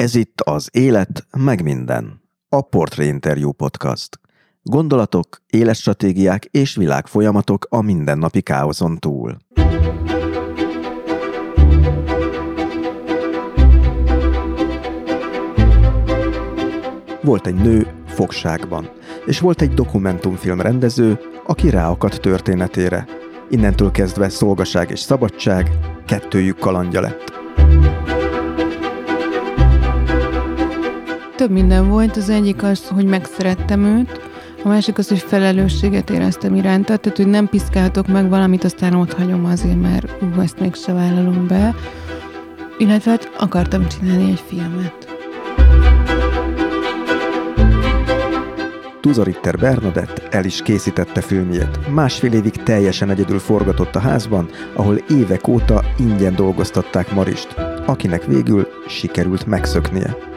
Ez itt az Élet, meg minden. A Portré Interview Podcast. Gondolatok, életstratégiák és világfolyamatok a mindennapi káoszon túl. Volt egy nő fogságban, és volt egy dokumentumfilm rendező, aki ráakadt történetére. Innentől kezdve szolgaság és szabadság kettőjük kalandja lett. Több minden volt, az egyik az, hogy megszerettem őt, a másik az, hogy felelősséget éreztem iránta, tehát hogy nem piszkáltok meg valamit, aztán ott hagyom azért, mert ú, ezt mégse vállalom be. Illetve hát akartam csinálni egy filmet. Tuzoritter Bernadett el is készítette filmjét. Másfél évig teljesen egyedül forgatott a házban, ahol évek óta ingyen dolgoztatták Marist, akinek végül sikerült megszöknie.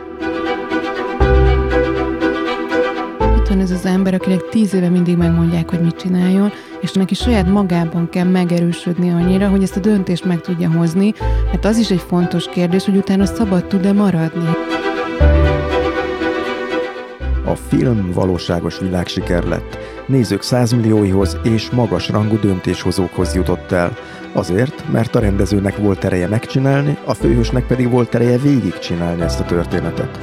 Van ez az ember, akinek tíz éve mindig megmondják, hogy mit csináljon, és neki saját magában kell megerősödni annyira, hogy ezt a döntést meg tudja hozni, mert az is egy fontos kérdés, hogy utána szabad tud-e maradni. A film valóságos világsiker lett. Nézők százmillióihoz és magas rangú döntéshozókhoz jutott el. Azért, mert a rendezőnek volt ereje megcsinálni, a főhősnek pedig volt ereje végigcsinálni ezt a történetet.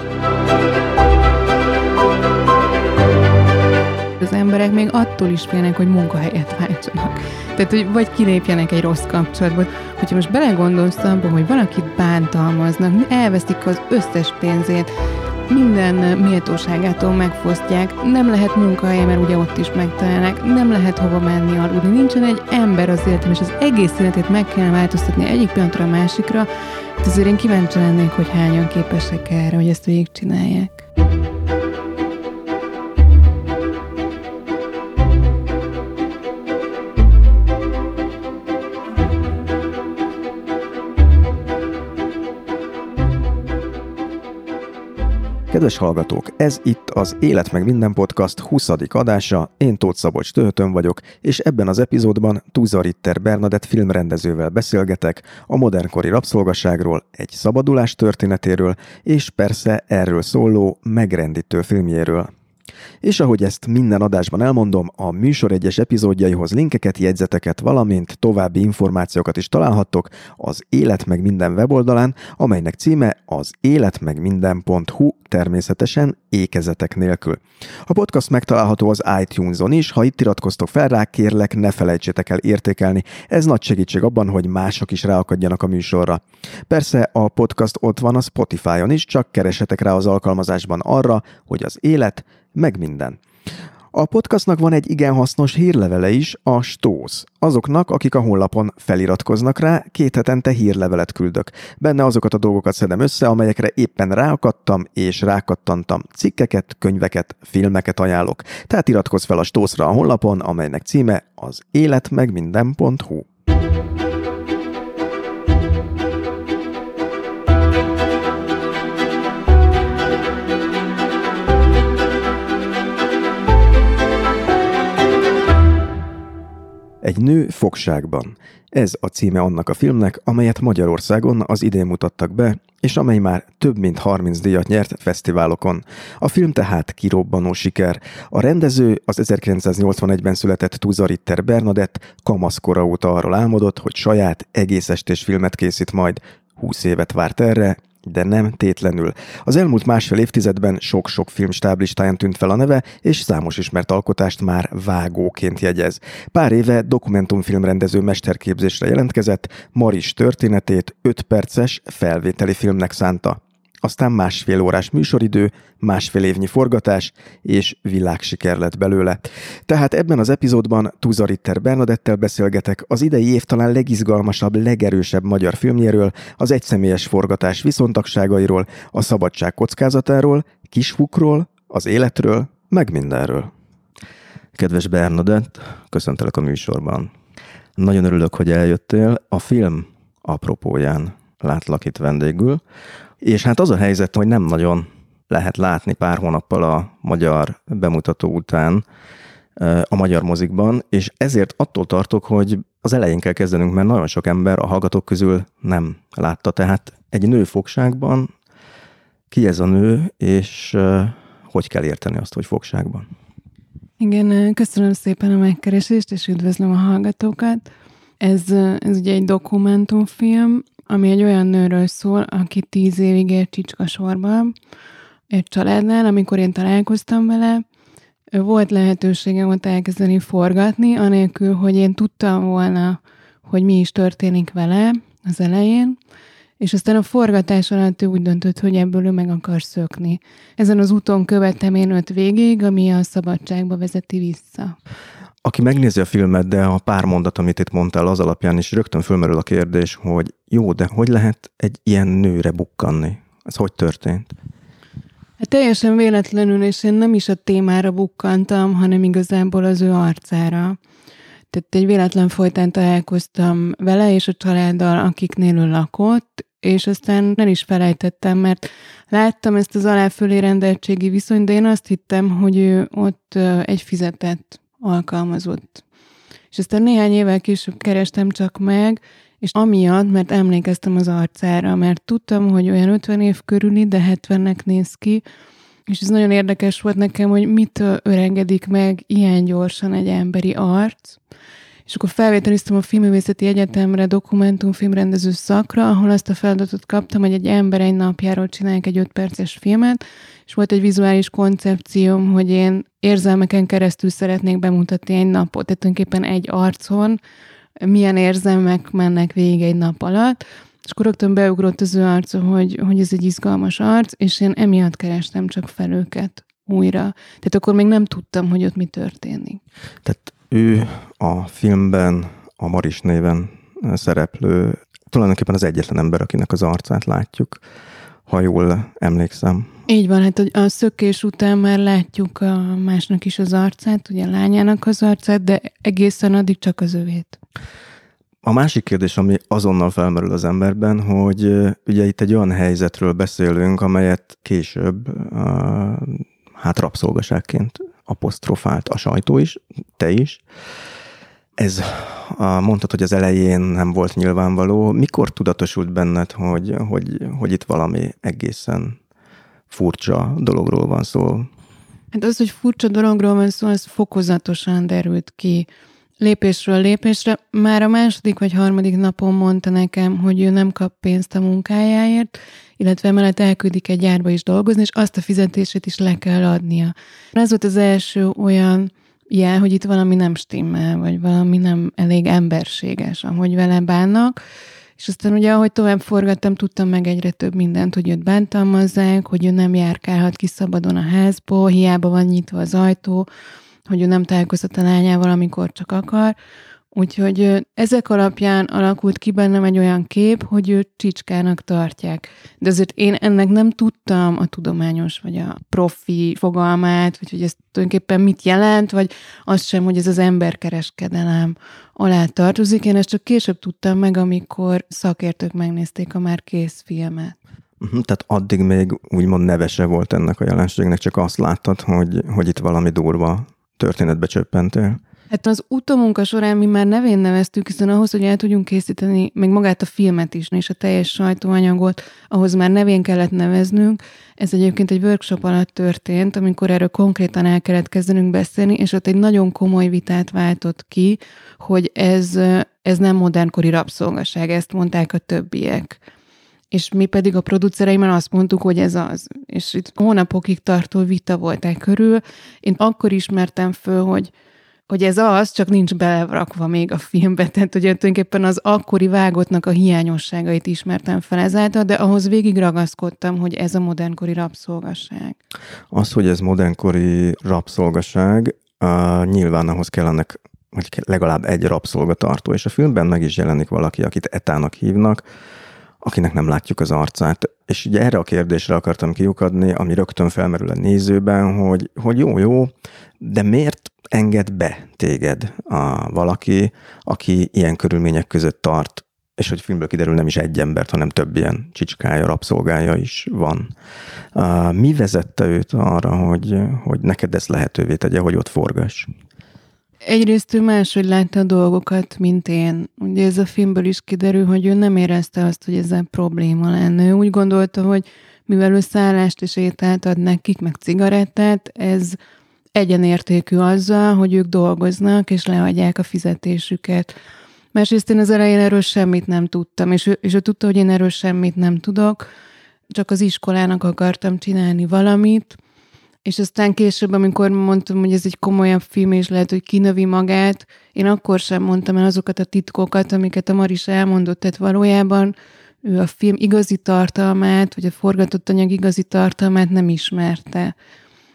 Emberek még attól is félnek, hogy munkahelyet váltsanak. Tehát, hogy vagy kilépjenek egy rossz kapcsolatból. Hogyha most belegondolsz abba, hogy valakit bántalmaznak, elveszik az összes pénzét, minden méltóságától megfosztják, nem lehet munkahely, mert ugye ott is megtalálnak, nem lehet hova menni aludni, nincsen egy ember az életem, és az egész életét meg kell változtatni egyik pillanatra a másikra, hát azért én kíváncsi lennék, hogy hányan képesek erre, hogy ezt végigcsinálják. Kedves hallgatók, ez itt az Élet meg minden podcast 20. adása, én Tóth Szabolcs Töhötön vagyok, és ebben az epizódban Tuza Ritter Bernadett filmrendezővel beszélgetek a modernkori rabszolgaságról, egy szabadulás történetéről, és persze erről szóló megrendítő filmjéről. És ahogy ezt minden adásban elmondom, a műsor egyes epizódjaihoz linkeket, jegyzeteket, valamint további információkat is találhattok az Élet meg minden weboldalán, amelynek címe az életmegminden.hu természetesen ékezetek nélkül. A podcast megtalálható az iTunes-on is, ha itt iratkoztok fel rá, kérlek ne felejtsétek el értékelni, ez nagy segítség abban, hogy mások is ráakadjanak a műsorra. Persze a podcast ott van a Spotify-on is, csak keresetek rá az alkalmazásban arra, hogy az élet meg minden. A podcastnak van egy igen hasznos hírlevele is, a Stósz. Azoknak, akik a honlapon feliratkoznak rá, két hetente hírlevelet küldök. Benne azokat a dolgokat szedem össze, amelyekre éppen ráakadtam és rákattantam. Cikkeket, könyveket, filmeket ajánlok. Tehát iratkozz fel a Stószra a honlapon, amelynek címe az életmegminden.hu. Egy nő fogságban. Ez a címe annak a filmnek, amelyet Magyarországon az idén mutattak be, és amely már több mint 30 díjat nyert fesztiválokon. A film tehát kirobbanó siker. A rendező az 1981-ben született Tuza Ritter Bernadett kamaszkora óta arról álmodott, hogy saját egész estés filmet készít majd. 20 évet várt erre, de nem tétlenül. Az elmúlt másfél évtizedben sok-sok film stáblistáján tűnt fel a neve, és számos ismert alkotást már vágóként jegyez. Pár éve dokumentumfilmrendező mesterképzésre jelentkezett, Maris történetét 5 perces felvételi filmnek szánta aztán másfél órás műsoridő, másfél évnyi forgatás, és világsiker lett belőle. Tehát ebben az epizódban Tuza Ritter Bernadettel beszélgetek az idei év talán legizgalmasabb, legerősebb magyar filmjéről, az egyszemélyes forgatás viszontagságairól, a szabadság kockázatáról, Kishukról, az életről, meg mindenről. Kedves Bernadett, köszöntelek a műsorban. Nagyon örülök, hogy eljöttél. A film apropóján látlak itt vendégül. És hát az a helyzet, hogy nem nagyon lehet látni pár hónappal a magyar bemutató után a magyar mozikban, és ezért attól tartok, hogy az elején kell kezdenünk, mert nagyon sok ember a hallgatók közül nem látta. Tehát egy nő fogságban Ki ez a nő, és hogy kell érteni azt, hogy fogságban? Igen, köszönöm szépen a megkeresést, és üdvözlöm a hallgatókat. Ez, ez ugye egy dokumentumfilm, ami egy olyan nőről szól, aki tíz évig élt csicska sorban, egy családnál, amikor én találkoztam vele, volt lehetőségem ott elkezdeni forgatni, anélkül, hogy én tudtam volna, hogy mi is történik vele az elején, és aztán a forgatás alatt ő úgy döntött, hogy ebből ő meg akar szökni. Ezen az úton követtem én őt végig, ami a szabadságba vezeti vissza. Aki megnézi a filmet, de a pár mondat, amit itt mondtál, az alapján is rögtön fölmerül a kérdés, hogy jó, de hogy lehet egy ilyen nőre bukkanni? Ez hogy történt? Hát teljesen véletlenül, és én nem is a témára bukkantam, hanem igazából az ő arcára. Tehát egy véletlen folytán találkoztam vele és a családdal, akiknél ő lakott, és aztán nem is felejtettem, mert láttam ezt az aláfölé rendeltségi viszonyt, de én azt hittem, hogy ő ott egy fizetett alkalmazott. És aztán néhány évvel később kerestem csak meg, és amiatt, mert emlékeztem az arcára, mert tudtam, hogy olyan 50 év körüli, de 70-nek néz ki, és ez nagyon érdekes volt nekem, hogy mit öregedik meg ilyen gyorsan egy emberi arc, és akkor felvételiztem a Filmművészeti Egyetemre dokumentumfilmrendező szakra, ahol azt a feladatot kaptam, hogy egy ember egy napjáról csinálják egy 5 perces filmet, és volt egy vizuális koncepcióm, hogy én érzelmeken keresztül szeretnék bemutatni egy napot, tehát tulajdonképpen egy arcon milyen érzelmek mennek végig egy nap alatt, és akkor rögtön beugrott az ő arca, hogy, hogy ez egy izgalmas arc, és én emiatt kerestem csak fel őket újra. Tehát akkor még nem tudtam, hogy ott mi történik. Tehát ő a filmben a Maris néven szereplő, tulajdonképpen az egyetlen ember, akinek az arcát látjuk, ha jól emlékszem. Így van, hát a szökés után már látjuk a másnak is az arcát, ugye a lányának az arcát, de egészen addig csak az övét. A másik kérdés, ami azonnal felmerül az emberben, hogy ugye itt egy olyan helyzetről beszélünk, amelyet később hát rabszolgaságként apostrofált a sajtó is, te is. Ez mondtad, hogy az elején nem volt nyilvánvaló. Mikor tudatosult benned, hogy, hogy, hogy itt valami egészen furcsa dologról van szó? Hát az, hogy furcsa dologról van szó, az fokozatosan derült ki lépésről lépésre. Már a második vagy harmadik napon mondta nekem, hogy ő nem kap pénzt a munkájáért, illetve emellett elküldik egy gyárba is dolgozni, és azt a fizetését is le kell adnia. Ez volt az első olyan jel, hogy itt valami nem stimmel, vagy valami nem elég emberséges, ahogy vele bánnak. És aztán ugye, ahogy tovább forgattam, tudtam meg egyre több mindent, hogy őt bántalmazzák, hogy ő nem járkálhat ki szabadon a házból, hiába van nyitva az ajtó, hogy ő nem találkozott a lányával, amikor csak akar. Úgyhogy ezek alapján alakult ki bennem egy olyan kép, hogy őt csicskának tartják. De azért én ennek nem tudtam a tudományos vagy a profi fogalmát, vagy hogy ez tulajdonképpen mit jelent, vagy azt sem, hogy ez az emberkereskedelem alá tartozik. Én ezt csak később tudtam meg, amikor szakértők megnézték a már kész filmet. Uh-huh, tehát addig még úgymond nevese volt ennek a jelenségnek, csak azt láttad, hogy, hogy itt valami durva történetbe csöppentél? Hát az utómunka során mi már nevén neveztük, hiszen ahhoz, hogy el tudjunk készíteni még magát a filmet is, és a teljes sajtóanyagot, ahhoz már nevén kellett neveznünk. Ez egyébként egy workshop alatt történt, amikor erről konkrétan el kellett kezdenünk beszélni, és ott egy nagyon komoly vitát váltott ki, hogy ez, ez nem modernkori rabszolgaság, ezt mondták a többiek és mi pedig a producereimmel azt mondtuk, hogy ez az. És itt hónapokig tartó vita volt el körül. Én akkor ismertem föl, hogy, hogy ez az, csak nincs belerakva még a filmbe. Tehát, hogy tulajdonképpen az akkori vágottnak a hiányosságait ismertem fel ezáltal, de ahhoz végig ragaszkodtam, hogy ez a modernkori rabszolgaság. Az, hogy ez modernkori rabszolgaság, uh, nyilván ahhoz kellenek hogy legalább egy rabszolgatartó, és a filmben meg is jelenik valaki, akit etának hívnak, akinek nem látjuk az arcát. És ugye erre a kérdésre akartam kiukadni, ami rögtön felmerül a nézőben, hogy, hogy jó, jó, de miért enged be téged a valaki, aki ilyen körülmények között tart, és hogy filmből kiderül nem is egy embert, hanem több ilyen csicskája, rabszolgája is van. Mi vezette őt arra, hogy, hogy neked ezt lehetővé tegye, hogy ott forgass? Egyrészt ő máshogy látta a dolgokat, mint én. Ugye ez a filmből is kiderül, hogy ő nem érezte azt, hogy ezzel probléma lenne. Ő úgy gondolta, hogy mivel ő szállást és ételt ad nekik, meg cigarettát, ez egyenértékű azzal, hogy ők dolgoznak és leadják a fizetésüket. Másrészt én az elején erről semmit nem tudtam, és ő, és ő tudta, hogy én erről semmit nem tudok, csak az iskolának akartam csinálni valamit, és aztán később, amikor mondtam, hogy ez egy komolyabb film, és lehet, hogy kinövi magát, én akkor sem mondtam el azokat a titkokat, amiket a Maris elmondott, tehát valójában ő a film igazi tartalmát, vagy a forgatott anyag igazi tartalmát nem ismerte.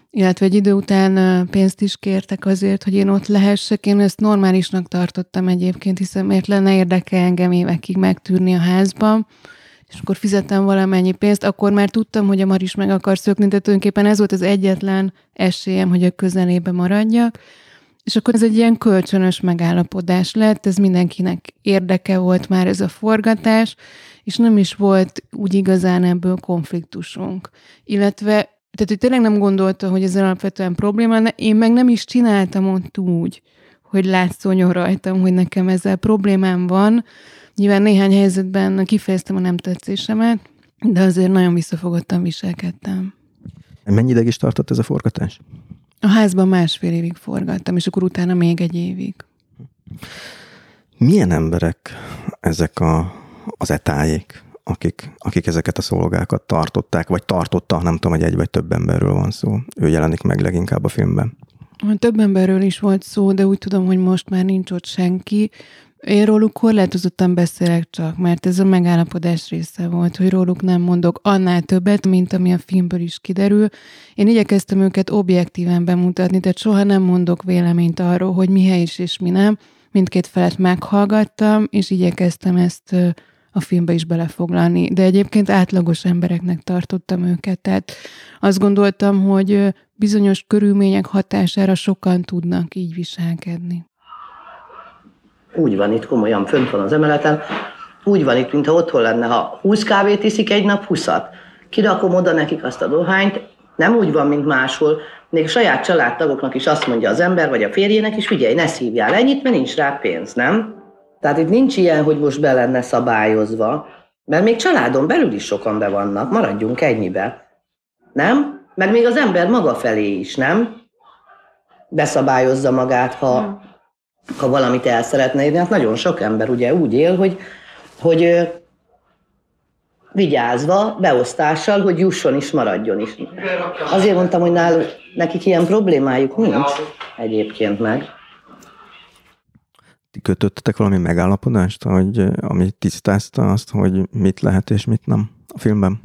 Illetve egy idő után pénzt is kértek azért, hogy én ott lehessek. Én ezt normálisnak tartottam egyébként, hiszen miért lenne érdeke engem évekig megtűrni a házban és akkor fizettem valamennyi pénzt, akkor már tudtam, hogy a Maris meg akar szökni, tehát tulajdonképpen ez volt az egyetlen esélyem, hogy a közelébe maradjak. És akkor ez egy ilyen kölcsönös megállapodás lett, ez mindenkinek érdeke volt már ez a forgatás, és nem is volt úgy igazán ebből konfliktusunk. Illetve, tehát hogy tényleg nem gondolta, hogy ez alapvetően probléma, de én meg nem is csináltam ott úgy, hogy látszódjon rajtam, hogy nekem ezzel problémám van, Nyilván néhány helyzetben kifejeztem a nem tetszésemet, de azért nagyon visszafogottan viselkedtem. Mennyi ideig is tartott ez a forgatás? A házban másfél évig forgattam, és akkor utána még egy évig. Milyen emberek ezek a, az etájék, akik, akik ezeket a szolgákat tartották, vagy tartotta, nem tudom, hogy egy vagy több emberről van szó. Ő jelenik meg leginkább a filmben. Több emberről is volt szó, de úgy tudom, hogy most már nincs ott senki. Én róluk korlátozottan beszélek csak, mert ez a megállapodás része volt, hogy róluk nem mondok annál többet, mint ami a filmből is kiderül. Én igyekeztem őket objektíven bemutatni, tehát soha nem mondok véleményt arról, hogy mi helyes és mi nem. Mindkét felet meghallgattam, és igyekeztem ezt a filmbe is belefoglalni. De egyébként átlagos embereknek tartottam őket, tehát azt gondoltam, hogy bizonyos körülmények hatására sokan tudnak így viselkedni. Úgy van itt, komolyan fönt van az emeleten, úgy van itt, mintha otthon lenne, ha 20 kávét iszik egy nap, 20-at. Kirakom oda nekik azt a dohányt, nem úgy van, mint máshol, még saját családtagoknak is azt mondja az ember, vagy a férjének is, figyelj, ne szívjál ennyit, mert nincs rá pénz, nem? Tehát itt nincs ilyen, hogy most be lenne szabályozva, mert még családon belül is sokan be vannak, maradjunk ennyibe. Nem? Meg még az ember maga felé is, nem? Beszabályozza magát, ha ha valamit el szeretne írni, hát nagyon sok ember ugye úgy él, hogy, hogy vigyázva, beosztással, hogy jusson is, maradjon is. Azért mondtam, hogy náluk, nekik ilyen problémájuk nincs egyébként meg. Ti kötöttetek valami megállapodást, hogy, ami tisztázta azt, hogy mit lehet és mit nem a filmben?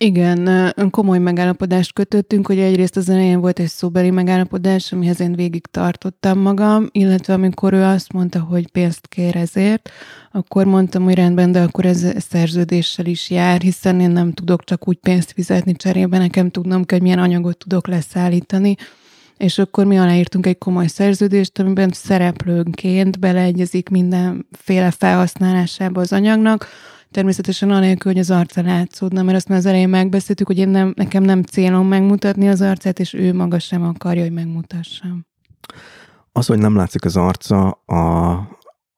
Igen, komoly megállapodást kötöttünk, hogy egyrészt az elején volt egy szóbeli megállapodás, amihez én végig tartottam magam, illetve amikor ő azt mondta, hogy pénzt kér ezért, akkor mondtam, hogy rendben, de akkor ez szerződéssel is jár, hiszen én nem tudok csak úgy pénzt fizetni cserébe, nekem tudnom kell, hogy milyen anyagot tudok leszállítani, és akkor mi aláírtunk egy komoly szerződést, amiben szereplőnként beleegyezik mindenféle felhasználásába az anyagnak, Természetesen anélkül, hogy az arca látszódna, mert azt már az elején megbeszéltük, hogy én nem, nekem nem célom megmutatni az arcát, és ő maga sem akarja, hogy megmutassam. Az, hogy nem látszik az arca, a,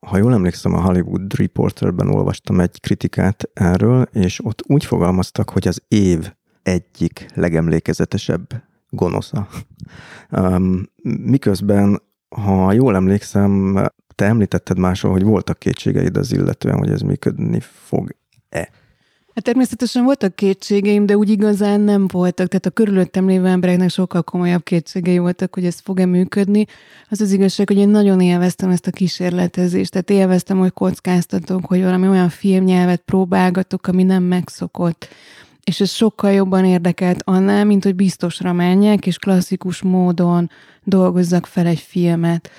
ha jól emlékszem, a Hollywood Reporterben olvastam egy kritikát erről, és ott úgy fogalmaztak, hogy az év egyik legemlékezetesebb gonosza. Miközben, ha jól emlékszem, te említetted máshol, hogy voltak kétségeid az illetően, hogy ez működni fog-e. Hát természetesen voltak kétségeim, de úgy igazán nem voltak. Tehát a körülöttem lévő embereknek sokkal komolyabb kétségei voltak, hogy ez fog-e működni. Az az igazság, hogy én nagyon élveztem ezt a kísérletezést. Tehát élveztem, hogy kockáztatok, hogy valami olyan filmnyelvet próbálgatok, ami nem megszokott. És ez sokkal jobban érdekelt annál, mint hogy biztosra menjek, és klasszikus módon dolgozzak fel egy filmet.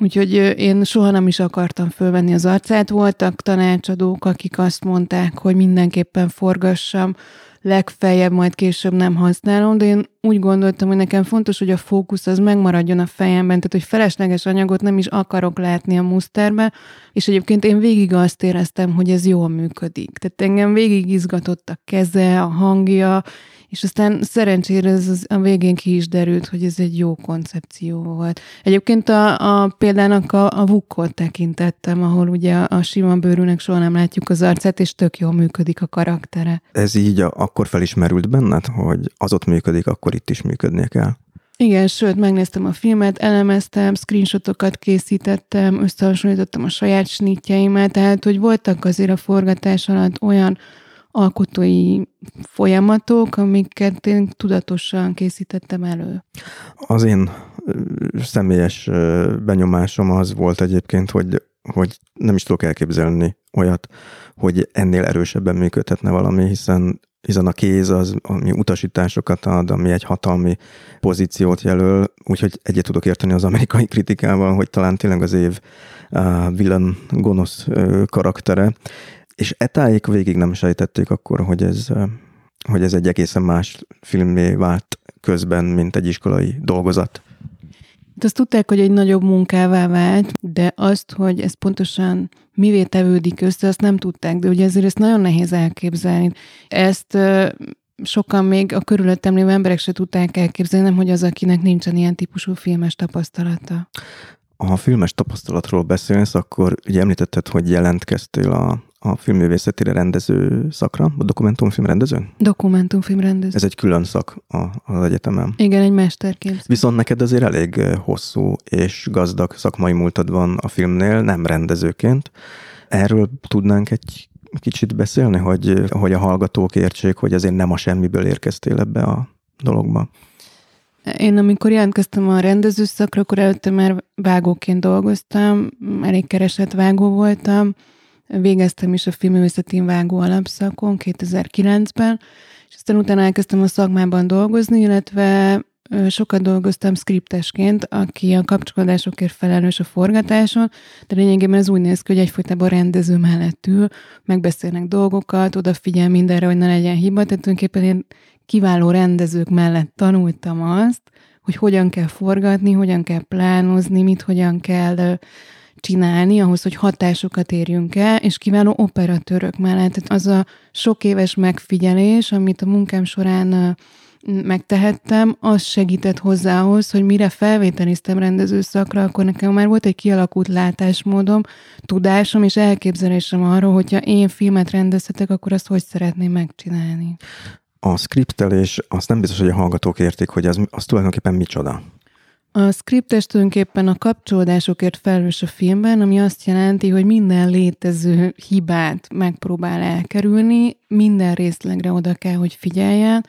Úgyhogy én soha nem is akartam fölvenni az arcát. Voltak tanácsadók, akik azt mondták, hogy mindenképpen forgassam, legfeljebb majd később nem használom, de én úgy gondoltam, hogy nekem fontos, hogy a fókusz az megmaradjon a fejemben, tehát hogy felesleges anyagot nem is akarok látni a muszterbe, és egyébként én végig azt éreztem, hogy ez jól működik. Tehát engem végig izgatott a keze, a hangja, és aztán szerencsére ez az, a végén ki is derült, hogy ez egy jó koncepció volt. Egyébként a, a példának a, a Vukkot tekintettem, ahol ugye a, a sima bőrűnek soha nem látjuk az arcát, és tök jól működik a karaktere. Ez így a, akkor felismerült benned, hogy az ott működik, akkor itt is működnie kell? Igen, sőt, megnéztem a filmet, elemeztem, screenshotokat készítettem, összehasonlítottam a saját snitjeimet, tehát, hogy voltak azért a forgatás alatt olyan alkotói folyamatok, amiket én tudatosan készítettem elő. Az én személyes benyomásom az volt egyébként, hogy, hogy nem is tudok elképzelni olyat, hogy ennél erősebben működhetne valami, hiszen hiszen a kéz az, ami utasításokat ad, ami egy hatalmi pozíciót jelöl, úgyhogy egyet tudok érteni az amerikai kritikával, hogy talán tényleg az év villan gonosz uh, karaktere, és etáig végig nem sejtették akkor, hogy ez, hogy ez egy egészen más filmé vált közben, mint egy iskolai dolgozat. De azt tudták, hogy egy nagyobb munkává vált, de azt, hogy ez pontosan mivé tevődik össze, azt nem tudták, de ugye ezért ezt nagyon nehéz elképzelni. Ezt sokan még a körülöttem lévő emberek se tudták elképzelni, nem, hogy az, akinek nincsen ilyen típusú filmes tapasztalata. Ha filmes tapasztalatról beszélsz, akkor ugye említetted, hogy jelentkeztél a a filmművészetére rendező szakra, a dokumentumfilm rendező? Dokumentumfilm rendező. Ez egy külön szak a, az egyetemen. Igen, egy mesterképzés. Viszont neked azért elég hosszú és gazdag szakmai múltad van a filmnél, nem rendezőként. Erről tudnánk egy kicsit beszélni, hogy, hogy a hallgatók értsék, hogy azért nem a semmiből érkeztél ebbe a dologba. Én amikor jelentkeztem a rendezőszakra, akkor előtte már vágóként dolgoztam, elég keresett vágó voltam, Végeztem is a filmművészeti vágó alapszakon 2009-ben, és aztán utána elkezdtem a szakmában dolgozni, illetve sokat dolgoztam skriptesként, aki a kapcsolódásokért felelős a forgatáson, de lényegében ez úgy néz ki, hogy egyfolytában rendező mellett ül, megbeszélnek dolgokat, odafigyel mindenre, hogy ne legyen hiba, tehát tulajdonképpen én kiváló rendezők mellett tanultam azt, hogy hogyan kell forgatni, hogyan kell plánozni, mit hogyan kell csinálni ahhoz, hogy hatásokat érjünk el, és kiváló operatőrök mellett. Tehát az a sok éves megfigyelés, amit a munkám során megtehettem, az segített hozzához, hogy mire felvételiztem rendezőszakra, akkor nekem már volt egy kialakult látásmódom, tudásom és elképzelésem arról, hogyha én filmet rendezhetek, akkor azt hogy szeretném megcsinálni. A skriptelés, azt nem biztos, hogy a hallgatók értik, hogy az, az tulajdonképpen micsoda. A skriptes tulajdonképpen a kapcsolódásokért felelős a filmben, ami azt jelenti, hogy minden létező hibát megpróbál elkerülni, minden részlegre oda kell, hogy figyeljen,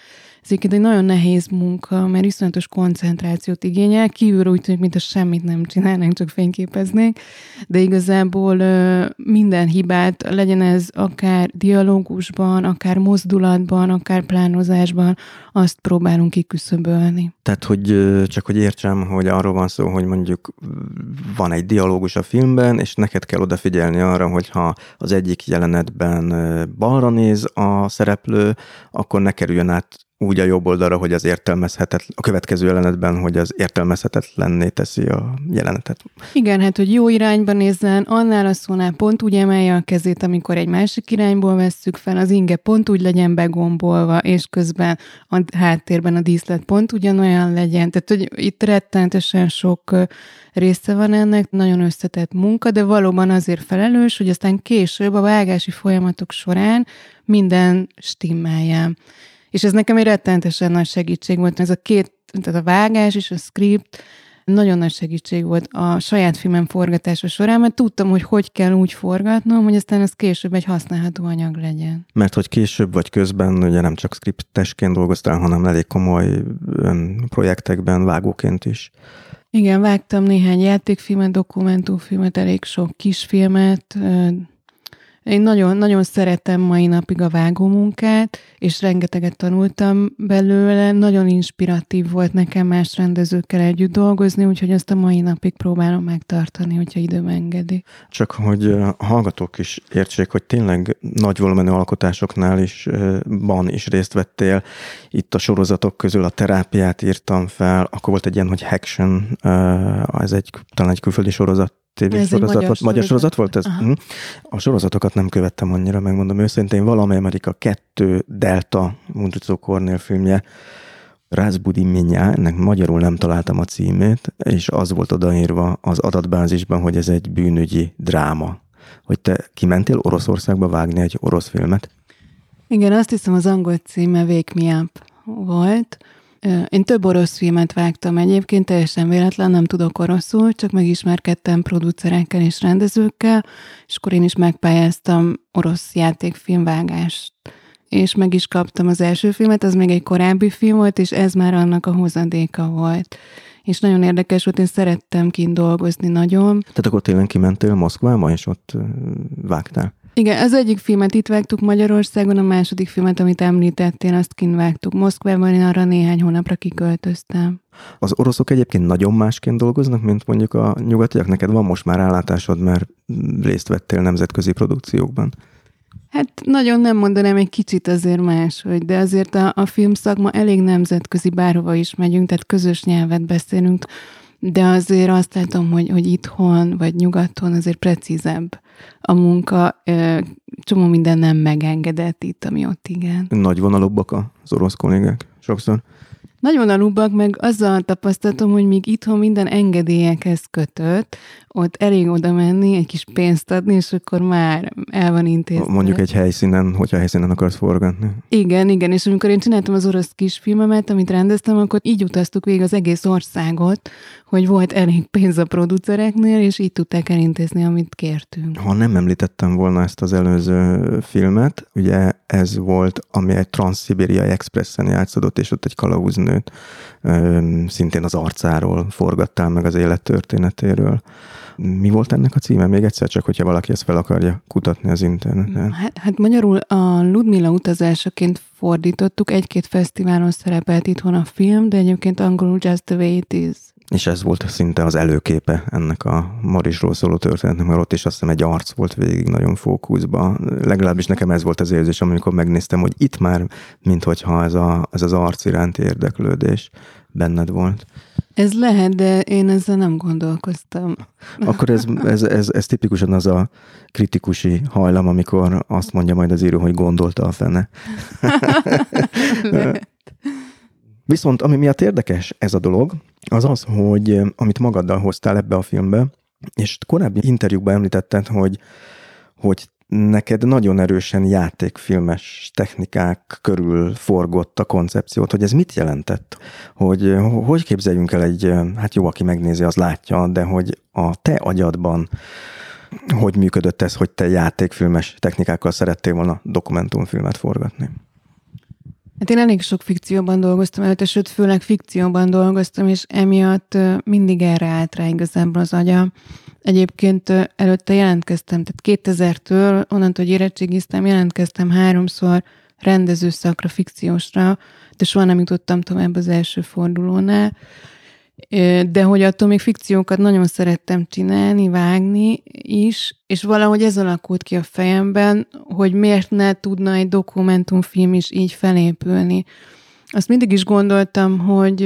ez egy nagyon nehéz munka, mert iszonyatos koncentrációt igényel, kívülről úgy tűnik, mintha semmit nem csinálnánk, csak fényképeznénk, de igazából minden hibát, legyen ez akár dialógusban, akár mozdulatban, akár plánozásban, azt próbálunk kiküszöbölni. Tehát, hogy csak hogy értsem, hogy arról van szó, hogy mondjuk van egy dialógus a filmben, és neked kell odafigyelni arra, hogyha az egyik jelenetben balra néz a szereplő, akkor ne kerüljön át úgy a jobb oldalra, hogy az értelmezhetetlen, a következő jelenetben, hogy az értelmezhetetlenné teszi a jelenetet. Igen, hát, hogy jó irányba nézzen, annál a szónál pont úgy emelje a kezét, amikor egy másik irányból vesszük fel, az inge pont úgy legyen begombolva, és közben a háttérben a díszlet pont ugyanolyan legyen. Tehát, hogy itt rettenetesen sok része van ennek, nagyon összetett munka, de valóban azért felelős, hogy aztán később a vágási folyamatok során minden stimmeljen. És ez nekem egy rettenetesen nagy segítség volt. Ez a két, tehát a vágás és a script nagyon nagy segítség volt a saját filmem forgatása során, mert tudtam, hogy hogy kell úgy forgatnom, hogy aztán ez később egy használható anyag legyen. Mert hogy később vagy közben ugye nem csak skriptesként dolgoztál, hanem elég komoly projektekben, vágóként is. Igen, vágtam néhány játékfilmet, dokumentumfilmet, elég sok kisfilmet, én nagyon, nagyon szeretem mai napig a vágómunkát, és rengeteget tanultam belőle. Nagyon inspiratív volt nekem más rendezőkkel együtt dolgozni, úgyhogy azt a mai napig próbálom megtartani, hogyha időm engedi. Csak hogy a hallgatók is értsék, hogy tényleg nagy volumenű alkotásoknál is van is részt vettél. Itt a sorozatok közül a terápiát írtam fel, akkor volt egy ilyen, hogy Haction, ez egy talán egy külföldi sorozat tévésorozat volt, magyar sorozat volt ez? Aha. Mhm. A sorozatokat nem követtem annyira, megmondom őszintén. Valami Amerika 2 Delta, Mundrucó Kornél filmje, Rázbudi Minya, ennek magyarul nem találtam a címét, és az volt odaírva az adatbázisban, hogy ez egy bűnügyi dráma. Hogy te kimentél Oroszországba vágni egy orosz filmet? Igen, azt hiszem az angol címe Wake Me Up volt. Én több orosz filmet vágtam egyébként, teljesen véletlen, nem tudok oroszul, csak megismerkedtem producerekkel és rendezőkkel, és akkor én is megpályáztam orosz játékfilmvágást. És meg is kaptam az első filmet, az még egy korábbi film volt, és ez már annak a hozadéka volt. És nagyon érdekes volt, én szerettem kint dolgozni nagyon. Tehát akkor tényleg kimentél Moszkvába, és ott vágtál? Igen, az egyik filmet itt vágtuk Magyarországon, a második filmet, amit említettél, azt kint vágtuk Moszkvában, én arra néhány hónapra kiköltöztem. Az oroszok egyébként nagyon másként dolgoznak, mint mondjuk a nyugatiak. Neked van most már rálátásod, mert részt vettél nemzetközi produkciókban. Hát nagyon nem mondanám, egy kicsit azért máshogy, de azért a, a filmszakma elég nemzetközi, bárhova is megyünk, tehát közös nyelvet beszélünk, de azért azt látom, hogy, hogy itthon vagy nyugaton azért precízebb a munka, csomó minden nem megengedett itt, ami ott igen. Nagy vonalúbbak az orosz kollégák sokszor. Nagyon alubak, meg azzal tapasztalatom, hogy míg itthon minden engedélyekhez kötött, ott elég oda menni, egy kis pénzt adni, és akkor már el van intézve. Mondjuk egy helyszínen, hogyha helyszínen akarsz forgatni. Igen, igen, és amikor én csináltam az orosz kisfilmemet, amit rendeztem, akkor így utaztuk végig az egész országot, hogy volt elég pénz a producereknél, és így tudták elintézni, amit kértünk. Ha nem említettem volna ezt az előző filmet, ugye ez volt, ami egy Transzibériai Expressen játszódott, és ott egy kalauznőt szintén az arcáról forgattál meg az élettörténetéről. Mi volt ennek a címe? Még egyszer csak, hogyha valaki ezt fel akarja kutatni az interneten. Hát, hát magyarul a Ludmilla utazásaként fordítottuk, egy-két fesztiválon szerepelt itthon a film, de egyébként angolul Just the Way It Is. És ez volt szinte az előképe ennek a Marisról szóló történetnek, mert ott is azt hiszem egy arc volt végig nagyon fókuszban. Legalábbis nekem ez volt az érzés, amikor megnéztem, hogy itt már, minthogyha ez, a, ez az arc iránti érdeklődés benned volt. Ez lehet, de én ezzel nem gondolkoztam. Akkor ez, ez, ez, ez tipikusan az a kritikusi hajlam, amikor azt mondja majd az író, hogy gondolta a fene. Viszont ami miatt érdekes ez a dolog, az az, hogy eh, amit magaddal hoztál ebbe a filmbe, és korábbi interjúkban említetted, hogy, hogy neked nagyon erősen játékfilmes technikák körül forgott a koncepciót, hogy ez mit jelentett? Hogy hogy képzeljünk el egy, hát jó, aki megnézi, az látja, de hogy a te agyadban hogy működött ez, hogy te játékfilmes technikákkal szerettél volna dokumentumfilmet forgatni? Hát én elég sok fikcióban dolgoztam előtte, sőt, főleg fikcióban dolgoztam, és emiatt mindig erre állt rá igazából az agyam. Egyébként előtte jelentkeztem, tehát 2000-től, onnantól, hogy érettségiztem, jelentkeztem háromszor rendezőszakra, fikciósra, de soha nem jutottam tovább az első fordulónál. De hogy attól még fikciókat nagyon szerettem csinálni, vágni is, és valahogy ez alakult ki a fejemben, hogy miért ne tudna egy dokumentumfilm is így felépülni. Azt mindig is gondoltam, hogy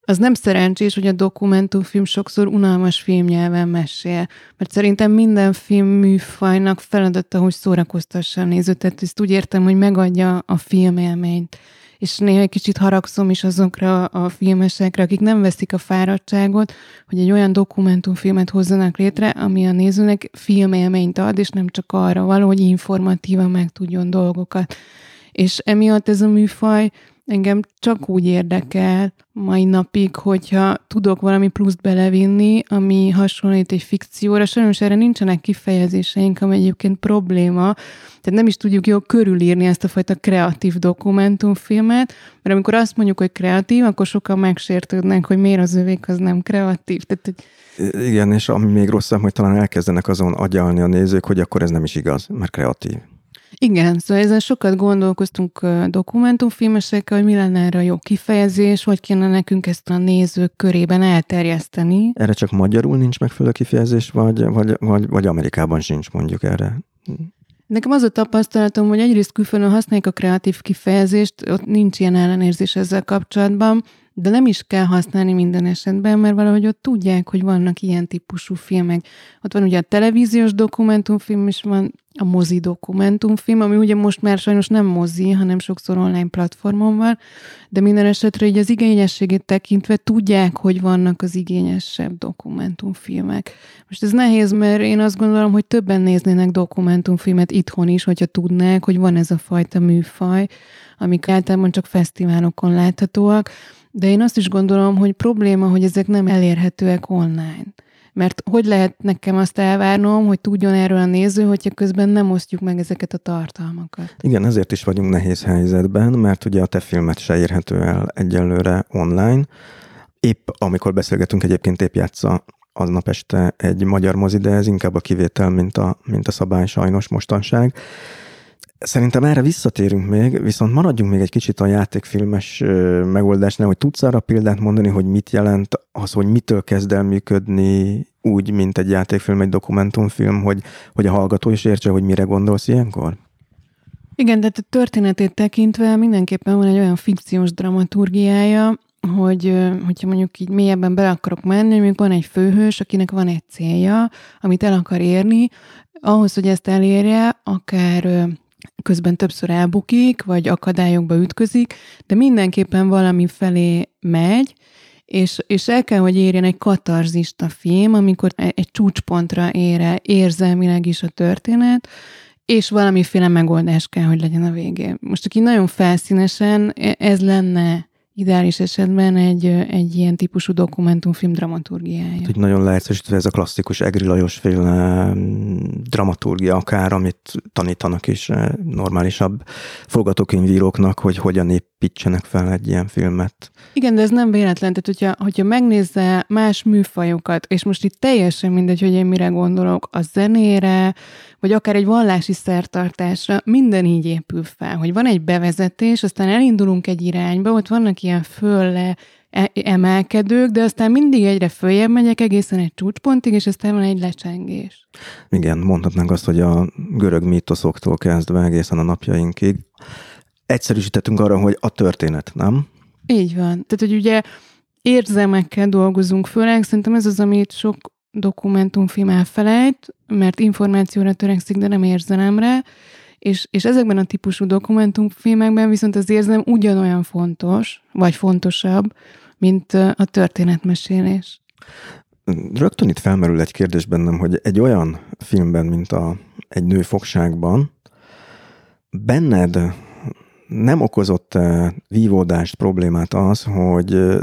az nem szerencsés, hogy a dokumentumfilm sokszor unalmas filmnyelven mesél. Mert szerintem minden film műfajnak feladata, hogy szórakoztassa a nézőt. Tehát ezt úgy értem, hogy megadja a filmélményt. És néha egy kicsit haragszom is azokra a filmesekre, akik nem veszik a fáradtságot, hogy egy olyan dokumentumfilmet hozzanak létre, ami a nézőnek filmélményt ad, és nem csak arra való, hogy informatívan megtudjon dolgokat. És emiatt ez a műfaj engem csak úgy érdekel mai napig, hogyha tudok valami pluszt belevinni, ami hasonlít egy fikcióra. Sajnos erre nincsenek kifejezéseink, ami egyébként probléma. Tehát nem is tudjuk jól körülírni ezt a fajta kreatív dokumentumfilmet, mert amikor azt mondjuk, hogy kreatív, akkor sokan megsértődnek, hogy miért az övék az nem kreatív. Tehát, hogy Igen, és ami még rosszabb, hogy talán elkezdenek azon agyalni a nézők, hogy akkor ez nem is igaz, mert kreatív. Igen, szóval ezen sokat gondolkoztunk dokumentumfilmesekkel, hogy mi lenne erre a jó kifejezés, hogy kéne nekünk ezt a nézők körében elterjeszteni. Erre csak magyarul nincs megfelelő kifejezés, vagy, vagy, vagy, vagy Amerikában sincs mondjuk erre. Nekem az a tapasztalatom, hogy egyrészt külföldön használják a kreatív kifejezést, ott nincs ilyen ellenérzés ezzel kapcsolatban, de nem is kell használni minden esetben, mert valahogy ott tudják, hogy vannak ilyen típusú filmek. Ott van ugye a televíziós dokumentumfilm, és van a mozi dokumentumfilm, ami ugye most már sajnos nem mozi, hanem sokszor online platformon van, de minden esetre így az igényességét tekintve tudják, hogy vannak az igényesebb dokumentumfilmek. Most ez nehéz, mert én azt gondolom, hogy többen néznének dokumentumfilmet itthon is, hogyha tudnák, hogy van ez a fajta műfaj, amik általában csak fesztiválokon láthatóak, de én azt is gondolom, hogy probléma, hogy ezek nem elérhetőek online. Mert hogy lehet nekem azt elvárnom, hogy tudjon erről a néző, hogyha közben nem osztjuk meg ezeket a tartalmakat? Igen, ezért is vagyunk nehéz helyzetben, mert ugye a te filmet se érhető el egyelőre online. Épp amikor beszélgetünk, egyébként épp játsza aznap este egy magyar mozi, de ez inkább a kivétel, mint a, mint a szabály sajnos mostanság. Szerintem erre visszatérünk még, viszont maradjunk még egy kicsit a játékfilmes megoldásnál, hogy tudsz arra példát mondani, hogy mit jelent az, hogy mitől kezd el működni úgy, mint egy játékfilm, egy dokumentumfilm, hogy, hogy a hallgató is értse, hogy mire gondolsz ilyenkor? Igen, de a történetét tekintve mindenképpen van egy olyan fikciós dramaturgiája, hogy hogyha mondjuk így mélyebben bele akarok menni, mondjuk van egy főhős, akinek van egy célja, amit el akar érni, ahhoz, hogy ezt elérje, akár közben többször elbukik, vagy akadályokba ütközik, de mindenképpen valami felé megy, és, és el kell, hogy érjen egy katarzista film, amikor egy csúcspontra ér el érzelmileg is a történet, és valamiféle megoldás kell, hogy legyen a végén. Most aki nagyon felszínesen, e, ez lenne ideális esetben egy, egy ilyen típusú dokumentumfilm dramaturgiája. Hát, hogy nagyon leegyszerűsítve ez a klasszikus Egri Lajos féle mm, dramaturgia akár, amit tanítanak is normálisabb forgatókönyvíróknak, hogy hogyan építsenek fel egy ilyen filmet. Igen, de ez nem véletlen. Tehát, hogyha, hogyha megnézze más műfajokat, és most itt teljesen mindegy, hogy én mire gondolok, a zenére, vagy akár egy vallási szertartásra, minden így épül fel, hogy van egy bevezetés, aztán elindulunk egy irányba, ott vannak ilyen fölle e, emelkedők, de aztán mindig egyre följebb megyek egészen egy csúcspontig, és aztán van egy lecsengés. Igen, mondhatnánk azt, hogy a görög mítoszoktól kezdve egészen a napjainkig egyszerűsítettünk arra, hogy a történet, nem? Így van. Tehát, hogy ugye érzelmekkel dolgozunk főleg, szerintem ez az, amit sok dokumentumfilm elfelejt, mert információra törekszik, de nem érzelemre, és, és ezekben a típusú dokumentumfilmekben viszont az érzem ugyanolyan fontos, vagy fontosabb, mint a történetmesélés. Rögtön itt felmerül egy kérdés bennem, hogy egy olyan filmben, mint a Egy nő fogságban, benned nem okozott vívódást, problémát az, hogy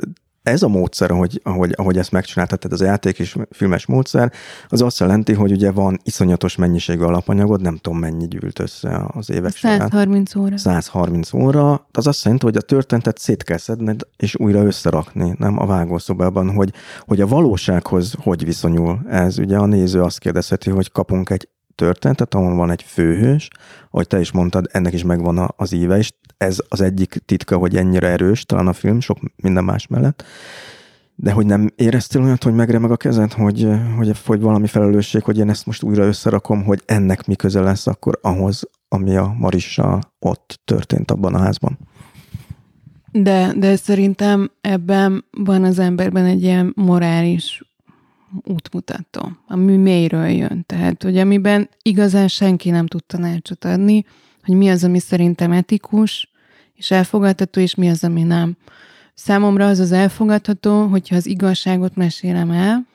ez a módszer, ahogy, ahogy, ahogy ezt megcsináltad, tehát az játék és filmes módszer, az azt jelenti, hogy ugye van iszonyatos mennyiségű alapanyagod, nem tudom mennyi gyűlt össze az évek 130 során. óra. 130 óra. Az azt jelenti, hogy a történetet szét kell szedned, és újra összerakni, nem a vágószobában, hogy, hogy a valósághoz hogy viszonyul ez. Ugye a néző azt kérdezheti, hogy kapunk egy történetet, ahol van egy főhős, ahogy te is mondtad, ennek is megvan az íve, és ez az egyik titka, hogy ennyire erős, talán a film, sok minden más mellett. De hogy nem éreztél olyat, hogy megremeg a kezed, hogy, hogy, hogy valami felelősség, hogy én ezt most újra összerakom, hogy ennek mi köze lesz akkor ahhoz, ami a Marissal ott történt abban a házban? De, de szerintem ebben van az emberben egy ilyen morális útmutató, ami mélyről jön. Tehát, hogy amiben igazán senki nem tud tanácsot adni, hogy mi az, ami szerintem etikus, és elfogadható, és mi az, ami nem. Számomra az az elfogadható, hogyha az igazságot mesélem el,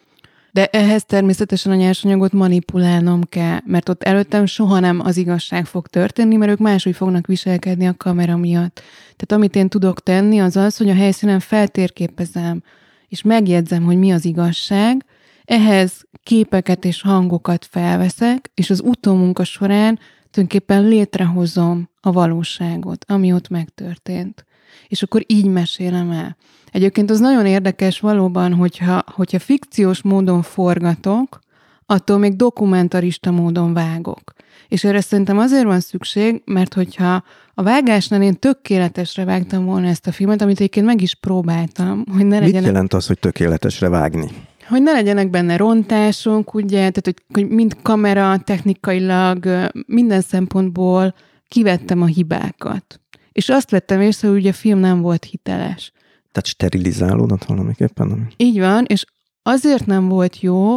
de ehhez természetesen a nyersanyagot manipulálnom kell, mert ott előttem soha nem az igazság fog történni, mert ők máshogy fognak viselkedni a kamera miatt. Tehát amit én tudok tenni, az az, hogy a helyszínen feltérképezem, és megjegyzem, hogy mi az igazság, ehhez képeket és hangokat felveszek, és az utómunka során tulajdonképpen létrehozom a valóságot, ami ott megtörtént. És akkor így mesélem el. Egyébként az nagyon érdekes valóban, hogyha, hogyha fikciós módon forgatok, attól még dokumentarista módon vágok. És erre szerintem azért van szükség, mert hogyha a vágásnál én tökéletesre vágtam volna ezt a filmet, amit egyébként meg is próbáltam, hogy ne legyen... Mit jelent az, hogy tökéletesre vágni? Hogy ne legyenek benne rontások, ugye, tehát hogy, hogy mind kamera, technikailag, minden szempontból kivettem a hibákat. És azt vettem észre, hogy ugye a film nem volt hiteles. Tehát sterilizálódott valamiképpen? Így van, és azért nem volt jó,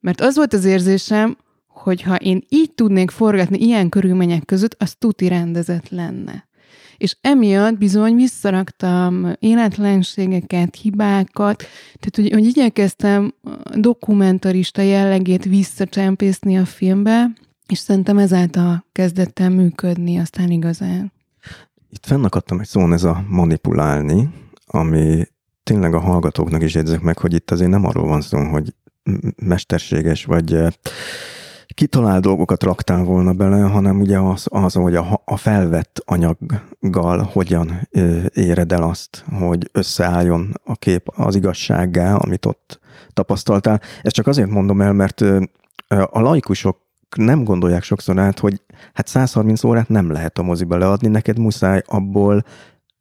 mert az volt az érzésem, hogy ha én így tudnék forgatni ilyen körülmények között, az tuti rendezett lenne. És emiatt bizony visszaraktam életlenségeket, hibákat, tehát hogy, hogy igyekeztem dokumentarista jellegét visszacsempészni a filmbe, és szerintem ezáltal kezdett el működni aztán igazán. Itt fennakadtam egy szón ez a manipulálni, ami tényleg a hallgatóknak is jegyzek meg, hogy itt azért nem arról van szó, hogy mesterséges vagy kitalált dolgokat raktál volna bele, hanem ugye az, az hogy a, a felvett anyaggal hogyan éred el azt, hogy összeálljon a kép az igazsággá, amit ott tapasztaltál. Ezt csak azért mondom el, mert a laikusok nem gondolják sokszor át, hogy hát 130 órát nem lehet a moziba leadni, neked muszáj abból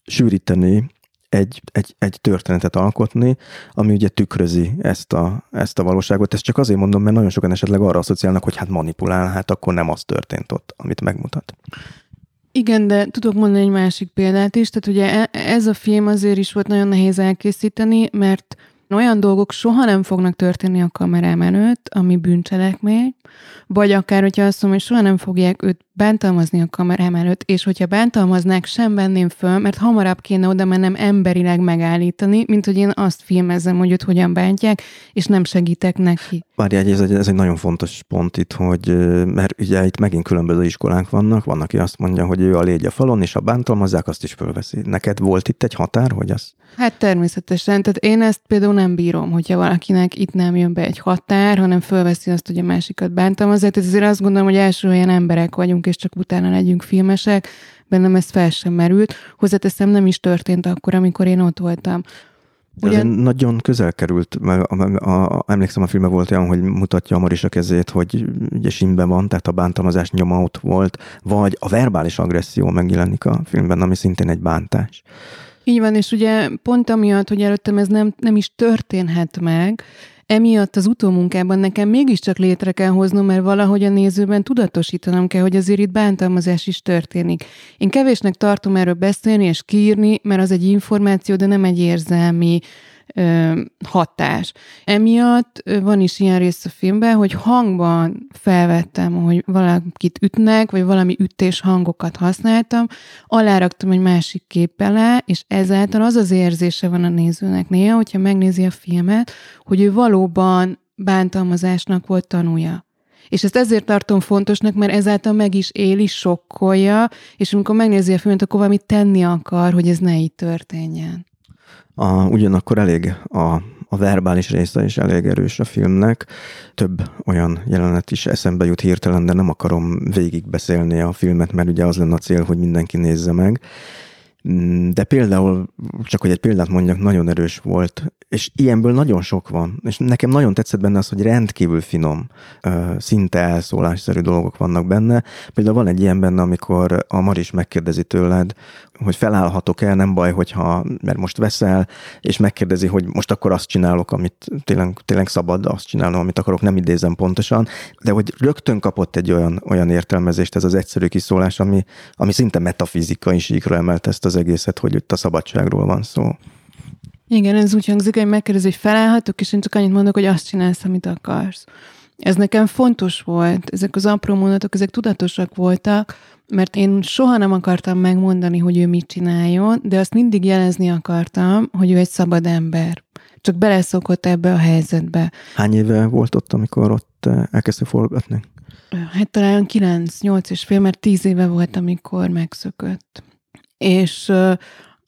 sűríteni egy, egy, egy történetet alkotni, ami ugye tükrözi ezt a, ezt a valóságot. Ezt csak azért mondom, mert nagyon sokan esetleg arra asszociálnak, hogy hát manipulál, hát akkor nem az történt ott, amit megmutat. Igen, de tudok mondani egy másik példát is. Tehát ugye e, ez a film azért is volt nagyon nehéz elkészíteni, mert olyan dolgok soha nem fognak történni a kamerám előtt, ami bűncselekmény, vagy akár, hogyha azt mondom, hogy soha nem fogják őt bántalmazni a kamerám előtt, és hogyha bántalmaznák, sem venném föl, mert hamarabb kéne oda mennem emberileg megállítani, mint hogy én azt filmezem, hogy őt hogyan bántják, és nem segítek neki. Várj, ez egy, ez egy nagyon fontos pont itt, hogy mert ugye itt megint különböző iskolák vannak, van, aki azt mondja, hogy ő a légy a falon, és ha bántalmazzák, azt is fölveszi. Neked volt itt egy határ, hogy az? Hát természetesen. Tehát én ezt például nem bírom, hogyha valakinek itt nem jön be egy határ, hanem fölveszi azt, hogy a másikat bántalmazzák. Tehát ezért azt gondolom, hogy első olyan emberek vagyunk, és csak utána legyünk filmesek. Bennem ez fel sem merült. Hozzáteszem, nem is történt akkor, amikor én ott voltam. Ugyan... Nagyon közel került, mert a, a, a, emlékszem a filme volt olyan, hogy mutatja a Marisa kezét, hogy ugye simben van, tehát a bántalmazás nyoma ott volt, vagy a verbális agresszió megjelenik a filmben, ami szintén egy bántás. Így van, és ugye pont amiatt, hogy előttem ez nem, nem is történhet meg, emiatt az utómunkában nekem mégiscsak létre kell hoznom, mert valahogy a nézőben tudatosítanom kell, hogy azért itt bántalmazás is történik. Én kevésnek tartom erről beszélni és kiírni, mert az egy információ, de nem egy érzelmi hatás. Emiatt van is ilyen rész a filmben, hogy hangban felvettem, hogy valakit ütnek, vagy valami ütés hangokat használtam, aláraktam egy másik kép alá, és ezáltal az az érzése van a nézőnek néha, hogyha megnézi a filmet, hogy ő valóban bántalmazásnak volt tanúja. És ezt ezért tartom fontosnak, mert ezáltal meg is éli, sokkolja, és amikor megnézi a filmet, akkor valamit tenni akar, hogy ez ne így történjen. A, ugyanakkor elég a, a verbális része is elég erős a filmnek. Több olyan jelenet is eszembe jut hirtelen, de nem akarom végigbeszélni a filmet, mert ugye az lenne a cél, hogy mindenki nézze meg. Mm, de például, csak hogy egy példát mondjak, nagyon erős volt, és ilyenből nagyon sok van, és nekem nagyon tetszett benne az, hogy rendkívül finom, szinte elszólásszerű dolgok vannak benne. Például van egy ilyen benne, amikor a Maris megkérdezi tőled, hogy felállhatok el, nem baj, hogyha, mert most veszel, és megkérdezi, hogy most akkor azt csinálok, amit tényleg, tényleg szabad azt csinálnom, amit akarok, nem idézem pontosan, de hogy rögtön kapott egy olyan, olyan értelmezést ez az egyszerű kiszólás, ami, ami szinte metafizikai síkra emelt ezt az egészet, hogy itt a szabadságról van szó. Igen, ez úgy hangzik, hogy megkérdezi, hogy felállhatok, és én csak annyit mondok, hogy azt csinálsz, amit akarsz. Ez nekem fontos volt, ezek az apró mondatok, ezek tudatosak voltak, mert én soha nem akartam megmondani, hogy ő mit csináljon, de azt mindig jelezni akartam, hogy ő egy szabad ember. Csak beleszokott ebbe a helyzetbe. Hány éve volt ott, amikor ott eh, elkezdte forgatni? Hát talán 9-8 és fél, mert 10 éve volt, amikor megszökött. És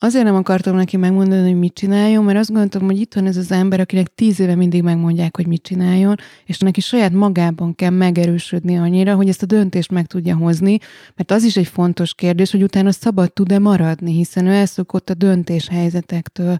Azért nem akartam neki megmondani, hogy mit csináljon, mert azt gondoltam, hogy itt van ez az ember, akinek tíz éve mindig megmondják, hogy mit csináljon, és neki saját magában kell megerősödni annyira, hogy ezt a döntést meg tudja hozni, mert az is egy fontos kérdés, hogy utána szabad tud-e maradni, hiszen ő elszokott a döntéshelyzetektől.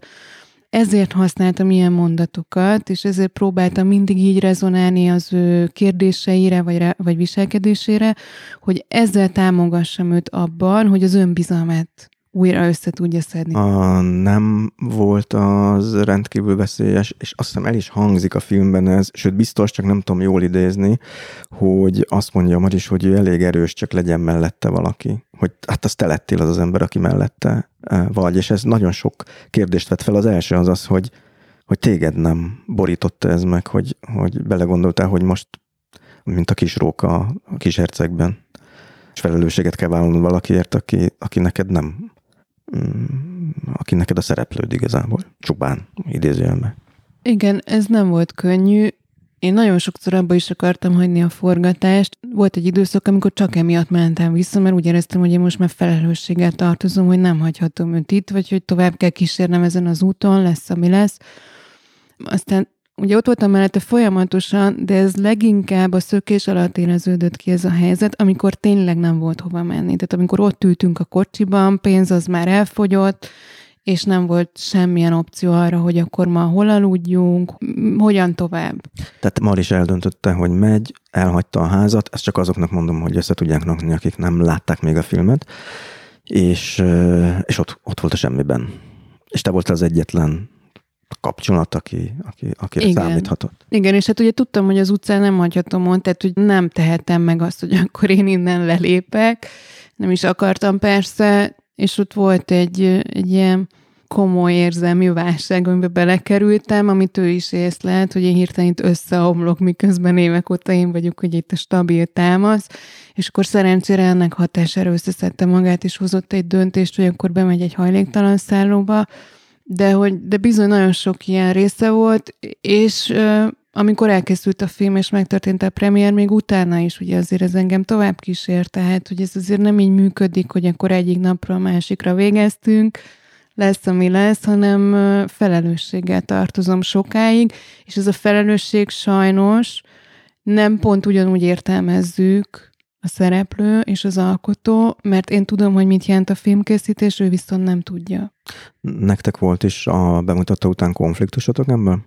Ezért használtam ilyen mondatokat, és ezért próbáltam mindig így rezonálni az ő kérdéseire, vagy, vagy viselkedésére, hogy ezzel támogassam őt abban, hogy az önbizalmát újra össze tudja szedni. A, nem volt az rendkívül veszélyes, és azt hiszem el is hangzik a filmben ez, sőt biztos, csak nem tudom jól idézni, hogy azt mondja Maris, hogy ő elég erős, csak legyen mellette valaki. Hogy hát az te lettél az az ember, aki mellette eh, vagy, és ez nagyon sok kérdést vett fel. Az első az az, hogy, hogy téged nem borította ez meg, hogy, hogy belegondoltál, hogy most, mint a kis róka a kis hercegben, és felelősséget kell vállalnod valakiért, aki, aki neked nem aki neked a szereplőd igazából. Csupán, idézőjelme. Igen, ez nem volt könnyű. Én nagyon sokszor abba is akartam hagyni a forgatást. Volt egy időszak, amikor csak emiatt mentem vissza, mert úgy éreztem, hogy én most már felelősséggel tartozom, hogy nem hagyhatom őt itt, vagy hogy tovább kell kísérnem ezen az úton, lesz, ami lesz. Aztán Ugye ott voltam mellette folyamatosan, de ez leginkább a szökés alatt éreződött ki ez a helyzet, amikor tényleg nem volt hova menni. Tehát amikor ott ültünk a kocsiban, pénz az már elfogyott, és nem volt semmilyen opció arra, hogy akkor ma hol aludjunk, hogyan tovább. Tehát Mar is eldöntötte, hogy megy, elhagyta a házat, ezt csak azoknak mondom, hogy össze tudják nakni, akik nem látták még a filmet, és, és ott, ott volt a semmiben. És te voltál az egyetlen kapcsolat, aki, aki, akire Igen. számíthatott. Igen, és hát ugye tudtam, hogy az utcán nem hagyhatom on, tehát hogy nem tehetem meg azt, hogy akkor én innen lelépek. Nem is akartam persze, és ott volt egy, egy ilyen komoly érzelmi válság, amiben belekerültem, amit ő is észlelt, hogy én hirtelen itt összeomlok, miközben évek óta én vagyok, hogy itt a stabil támasz, és akkor szerencsére ennek hatására összeszedte magát, és hozott egy döntést, hogy akkor bemegy egy hajléktalan szállóba, de, hogy, de bizony nagyon sok ilyen része volt, és amikor elkészült a film, és megtörtént a premier, még utána is, ugye azért ez engem tovább kísért, tehát, hogy ez azért nem így működik, hogy akkor egyik napról a másikra végeztünk, lesz, ami lesz, hanem felelősséggel tartozom sokáig, és ez a felelősség sajnos nem pont ugyanúgy értelmezzük, a szereplő és az alkotó, mert én tudom, hogy mit jelent a filmkészítés, ő viszont nem tudja. Nektek volt is a bemutató után konfliktusotok ebből?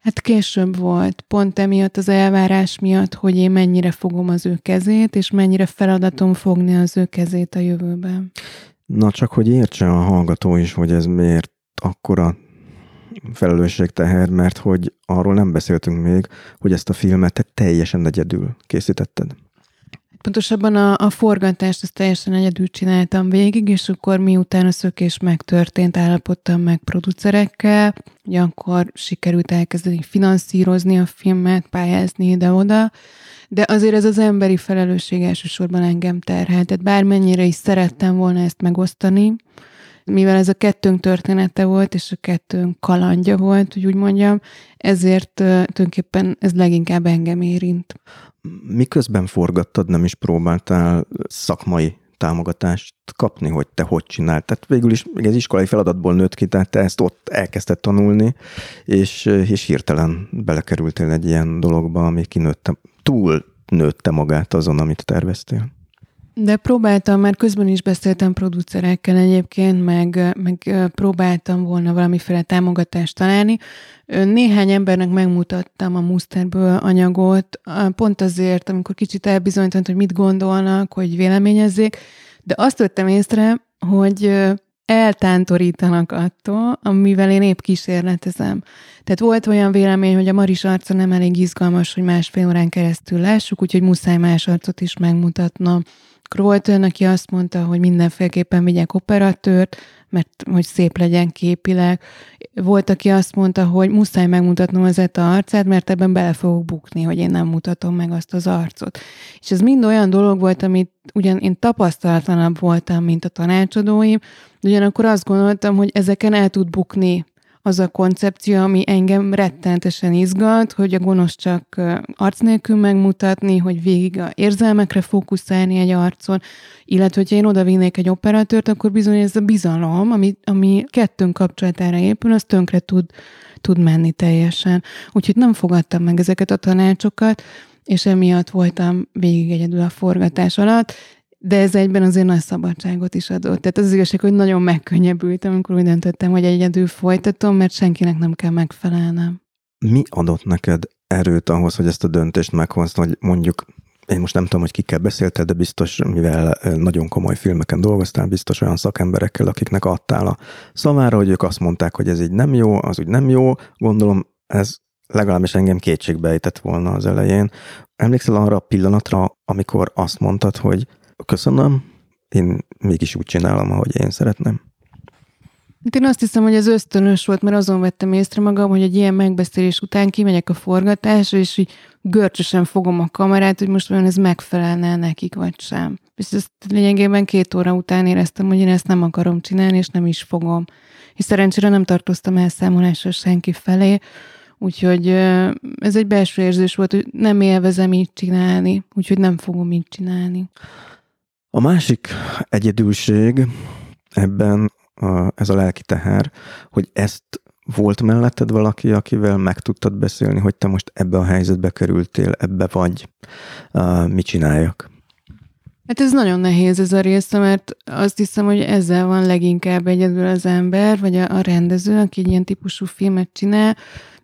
Hát később volt, pont emiatt az elvárás miatt, hogy én mennyire fogom az ő kezét, és mennyire feladatom fogni az ő kezét a jövőben. Na csak, hogy értse a hallgató is, hogy ez miért akkora felelősségteher, mert hogy arról nem beszéltünk még, hogy ezt a filmet te teljesen egyedül készítetted. Pontosabban a, a forgatást ezt teljesen egyedül csináltam végig, és akkor miután a szökés megtörtént, állapodtam meg producerekkel, hogy akkor sikerült elkezdeni finanszírozni a filmet, pályázni ide-oda, de azért ez az emberi felelősség elsősorban engem terhelt. Tehát bármennyire is szerettem volna ezt megosztani, mivel ez a kettőnk története volt, és a kettőnk kalandja volt, hogy úgy mondjam, ezért tulajdonképpen ez leginkább engem érint miközben forgattad, nem is próbáltál szakmai támogatást kapni, hogy te hogy csináld. Tehát végül is még az iskolai feladatból nőtt ki, tehát te ezt ott elkezdted tanulni, és, és hirtelen belekerültél egy ilyen dologba, ami kinőtte, túl nőtte magát azon, amit terveztél. De próbáltam, mert közben is beszéltem producerekkel egyébként, meg, meg próbáltam volna valamiféle támogatást találni. Néhány embernek megmutattam a Musterből anyagot, pont azért, amikor kicsit elbizonyított, hogy mit gondolnak, hogy véleményezzék, de azt vettem észre, hogy eltántorítanak attól, amivel én épp kísérletezem. Tehát volt olyan vélemény, hogy a Maris arca nem elég izgalmas, hogy másfél órán keresztül lássuk, úgyhogy muszáj más arcot is megmutatnom. Olyan, aki azt mondta, hogy mindenféleképpen vigyek operatőrt, mert hogy szép legyen képileg. Volt, aki azt mondta, hogy muszáj megmutatnom az ETA arcát, mert ebben bele fogok bukni, hogy én nem mutatom meg azt az arcot. És ez mind olyan dolog volt, amit ugyan én tapasztalatlanabb voltam, mint a tanácsadóim, de ugyanakkor azt gondoltam, hogy ezeken el tud bukni az a koncepció, ami engem rettentesen izgat, hogy a gonosz csak arc nélkül megmutatni, hogy végig a érzelmekre fókuszálni egy arcon, illetve hogyha én oda vinnék egy operatőrt, akkor bizony ez a bizalom, ami, ami kettőnk kapcsolatára épül, az tönkre tud, tud menni teljesen. Úgyhogy nem fogadtam meg ezeket a tanácsokat, és emiatt voltam végig egyedül a forgatás alatt, de ez egyben azért nagy szabadságot is adott. Tehát az igazság, hogy nagyon megkönnyebbültem, amikor úgy döntöttem, hogy egyedül folytatom, mert senkinek nem kell megfelelnem. Mi adott neked erőt ahhoz, hogy ezt a döntést meghozd, hogy mondjuk én most nem tudom, hogy kikkel beszéltél, de biztos, mivel nagyon komoly filmeken dolgoztál, biztos olyan szakemberekkel, akiknek adtál a szavára, hogy ők azt mondták, hogy ez így nem jó, az úgy nem jó. Gondolom, ez legalábbis engem kétségbe ejtett volna az elején. Emlékszel arra a pillanatra, amikor azt mondtad, hogy köszönöm, én mégis úgy csinálom, ahogy én szeretném? Hát én azt hiszem, hogy ez ösztönös volt, mert azon vettem észre magam, hogy egy ilyen megbeszélés után kimegyek a forgatásra, és így görcsösen fogom a kamerát, hogy most olyan ez megfelelne nekik, vagy sem. És ezt lényegében két óra után éreztem, hogy én ezt nem akarom csinálni, és nem is fogom. És szerencsére nem tartoztam elszámolásra senki felé, úgyhogy ez egy belső érzés volt, hogy nem élvezem így csinálni, úgyhogy nem fogom így csinálni. A másik egyedülség ebben a, ez a lelki teher, hogy ezt volt melletted valaki, akivel meg tudtad beszélni, hogy te most ebbe a helyzetbe kerültél, ebbe vagy, uh, mit csináljak? Hát ez nagyon nehéz ez a része, mert azt hiszem, hogy ezzel van leginkább egyedül az ember, vagy a, a rendező, aki egy ilyen típusú filmet csinál,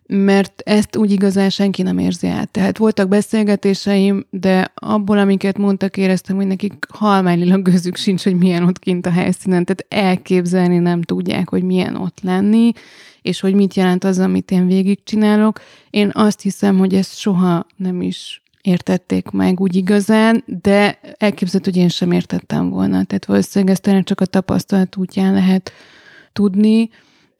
mert ezt úgy igazán senki nem érzi át. Tehát voltak beszélgetéseim, de abból, amiket mondtak, éreztem, hogy nekik halmányilag gözük sincs, hogy milyen ott kint a helyszínen. Tehát elképzelni nem tudják, hogy milyen ott lenni, és hogy mit jelent az, amit én végigcsinálok. Én azt hiszem, hogy ezt soha nem is értették meg úgy igazán, de elképzelhető, hogy én sem értettem volna. Tehát valószínűleg ezt csak a tapasztalat útján lehet tudni.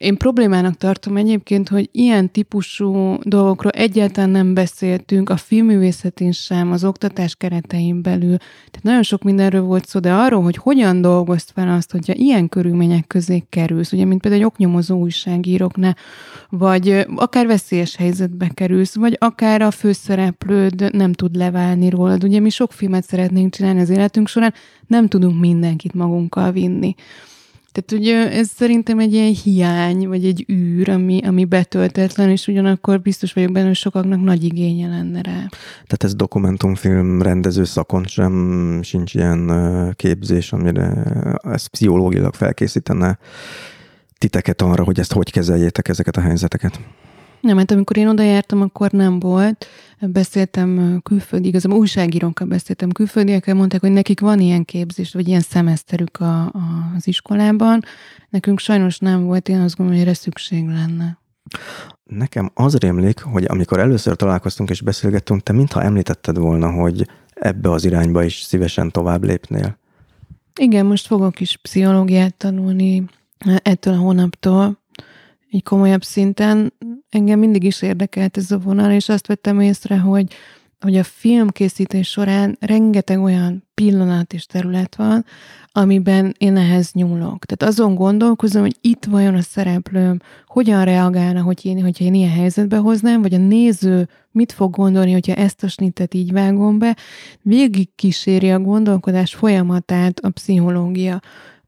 Én problémának tartom egyébként, hogy ilyen típusú dolgokról egyáltalán nem beszéltünk a filmművészetén sem, az oktatás keretein belül. Tehát nagyon sok mindenről volt szó, de arról, hogy hogyan dolgozt fel azt, hogyha ilyen körülmények közé kerülsz, ugye, mint például egy oknyomozó újságíróknál, vagy akár veszélyes helyzetbe kerülsz, vagy akár a főszereplőd nem tud leválni rólad. Ugye mi sok filmet szeretnénk csinálni az életünk során, nem tudunk mindenkit magunkkal vinni. Tehát ugye ez szerintem egy ilyen hiány, vagy egy űr, ami, ami betöltetlen, és ugyanakkor biztos vagyok benne, hogy sokaknak nagy igénye lenne rá. Tehát ez dokumentumfilm rendező szakon sem sincs ilyen képzés, amire ez pszichológilag felkészítene titeket arra, hogy ezt hogy kezeljétek ezeket a helyzeteket? Nem, mert amikor én oda jártam, akkor nem volt. Beszéltem külföldi, igazából újságírókkal beszéltem külföldiekkel, mondták, hogy nekik van ilyen képzés, vagy ilyen szemeszterük a, a, az iskolában. Nekünk sajnos nem volt, én azt gondolom, hogy erre szükség lenne. Nekem az rémlik, hogy amikor először találkoztunk és beszélgettünk, te mintha említetted volna, hogy ebbe az irányba is szívesen tovább lépnél. Igen, most fogok is pszichológiát tanulni ettől a hónaptól, egy komolyabb szinten. Engem mindig is érdekelt ez a vonal, és azt vettem észre, hogy, hogy a filmkészítés során rengeteg olyan pillanat és terület van, amiben én ehhez nyúlok. Tehát azon gondolkozom, hogy itt vajon a szereplőm hogyan reagálna, hogy én, hogyha én ilyen helyzetbe hoznám, vagy a néző mit fog gondolni, hogyha ezt a snittet így vágom be. Végig kíséri a gondolkodás folyamatát a pszichológia.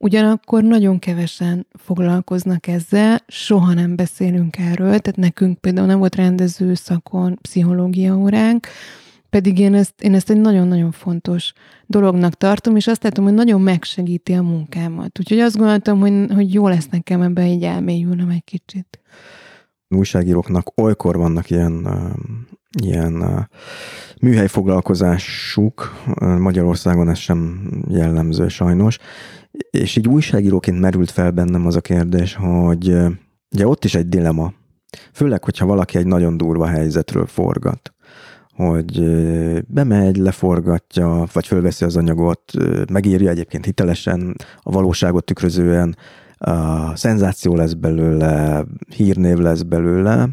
Ugyanakkor nagyon kevesen foglalkoznak ezzel, soha nem beszélünk erről, tehát nekünk például nem volt rendező szakon pszichológia óránk, pedig én ezt, én ezt egy nagyon-nagyon fontos dolognak tartom, és azt látom, hogy nagyon megsegíti a munkámat. Úgyhogy azt gondoltam, hogy, hogy jó lesz nekem ebbe így elmélyülnem egy kicsit. Újságíróknak olykor vannak ilyen, ilyen műhelyfoglalkozásuk, Magyarországon ez sem jellemző sajnos, és így újságíróként merült fel bennem az a kérdés, hogy ugye ott is egy dilema, főleg, hogyha valaki egy nagyon durva helyzetről forgat, hogy bemegy, leforgatja, vagy fölveszi az anyagot, megírja egyébként hitelesen, a valóságot tükrözően, a szenzáció lesz belőle, hírnév lesz belőle,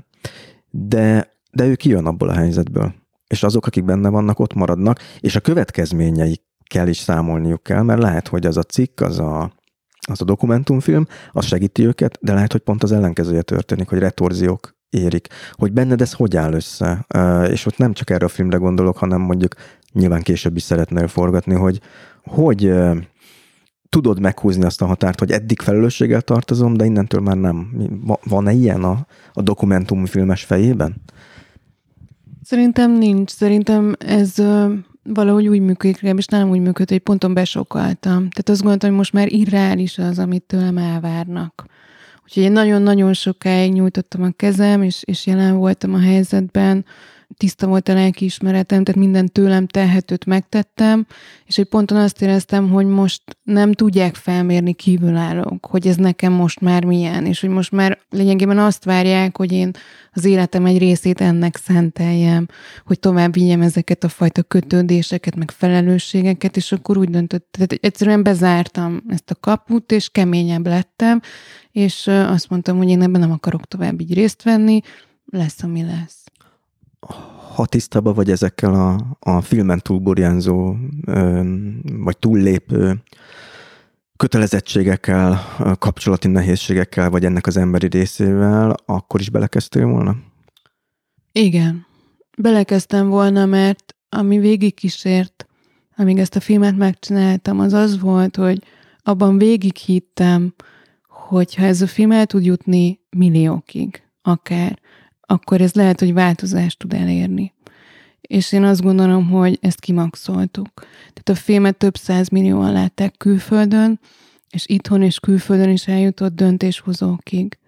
de, de ő kijön abból a helyzetből. És azok, akik benne vannak, ott maradnak, és a következményeik kell is számolniuk kell, mert lehet, hogy az a cikk, az a, az a dokumentumfilm, az segíti őket, de lehet, hogy pont az ellenkezője történik, hogy retorziók érik, hogy benned ez hogy áll össze. És ott nem csak erre a filmre gondolok, hanem mondjuk nyilván később is szeretnél forgatni, hogy hogy tudod meghúzni azt a határt, hogy eddig felelősséggel tartozom, de innentől már nem. Van-e ilyen a, a dokumentumfilmes fejében? Szerintem nincs. Szerintem ez valahogy úgy működik, és nem úgy működik, hogy ponton besokaltam. Tehát azt gondoltam, hogy most már irreális az, amit tőlem elvárnak. Úgyhogy én nagyon-nagyon sokáig nyújtottam a kezem, és, és jelen voltam a helyzetben, tiszta volt a lelkiismeretem, tehát minden tőlem telhetőt megtettem, és egy ponton azt éreztem, hogy most nem tudják felmérni kívülállók, hogy ez nekem most már milyen, és hogy most már lényegében azt várják, hogy én az életem egy részét ennek szenteljem, hogy tovább vigyem ezeket a fajta kötődéseket, meg felelősségeket, és akkor úgy döntött, tehát egyszerűen bezártam ezt a kaput, és keményebb lettem, és azt mondtam, hogy én ebben nem akarok tovább így részt venni, lesz, ami lesz. Ha tisztában vagy ezekkel a, a filmen túlburjánzó, vagy túllépő kötelezettségekkel, kapcsolati nehézségekkel, vagy ennek az emberi részével, akkor is belekezdtél volna? Igen. Belekezdtem volna, mert ami végig kísért, amíg ezt a filmet megcsináltam, az az volt, hogy abban végig hittem, hogy ha ez a film el tud jutni milliókig, akár, akkor ez lehet, hogy változást tud elérni. És én azt gondolom, hogy ezt kimaxoltuk. Tehát a filmet több millióan látták külföldön, és itthon és külföldön is eljutott döntéshozókig.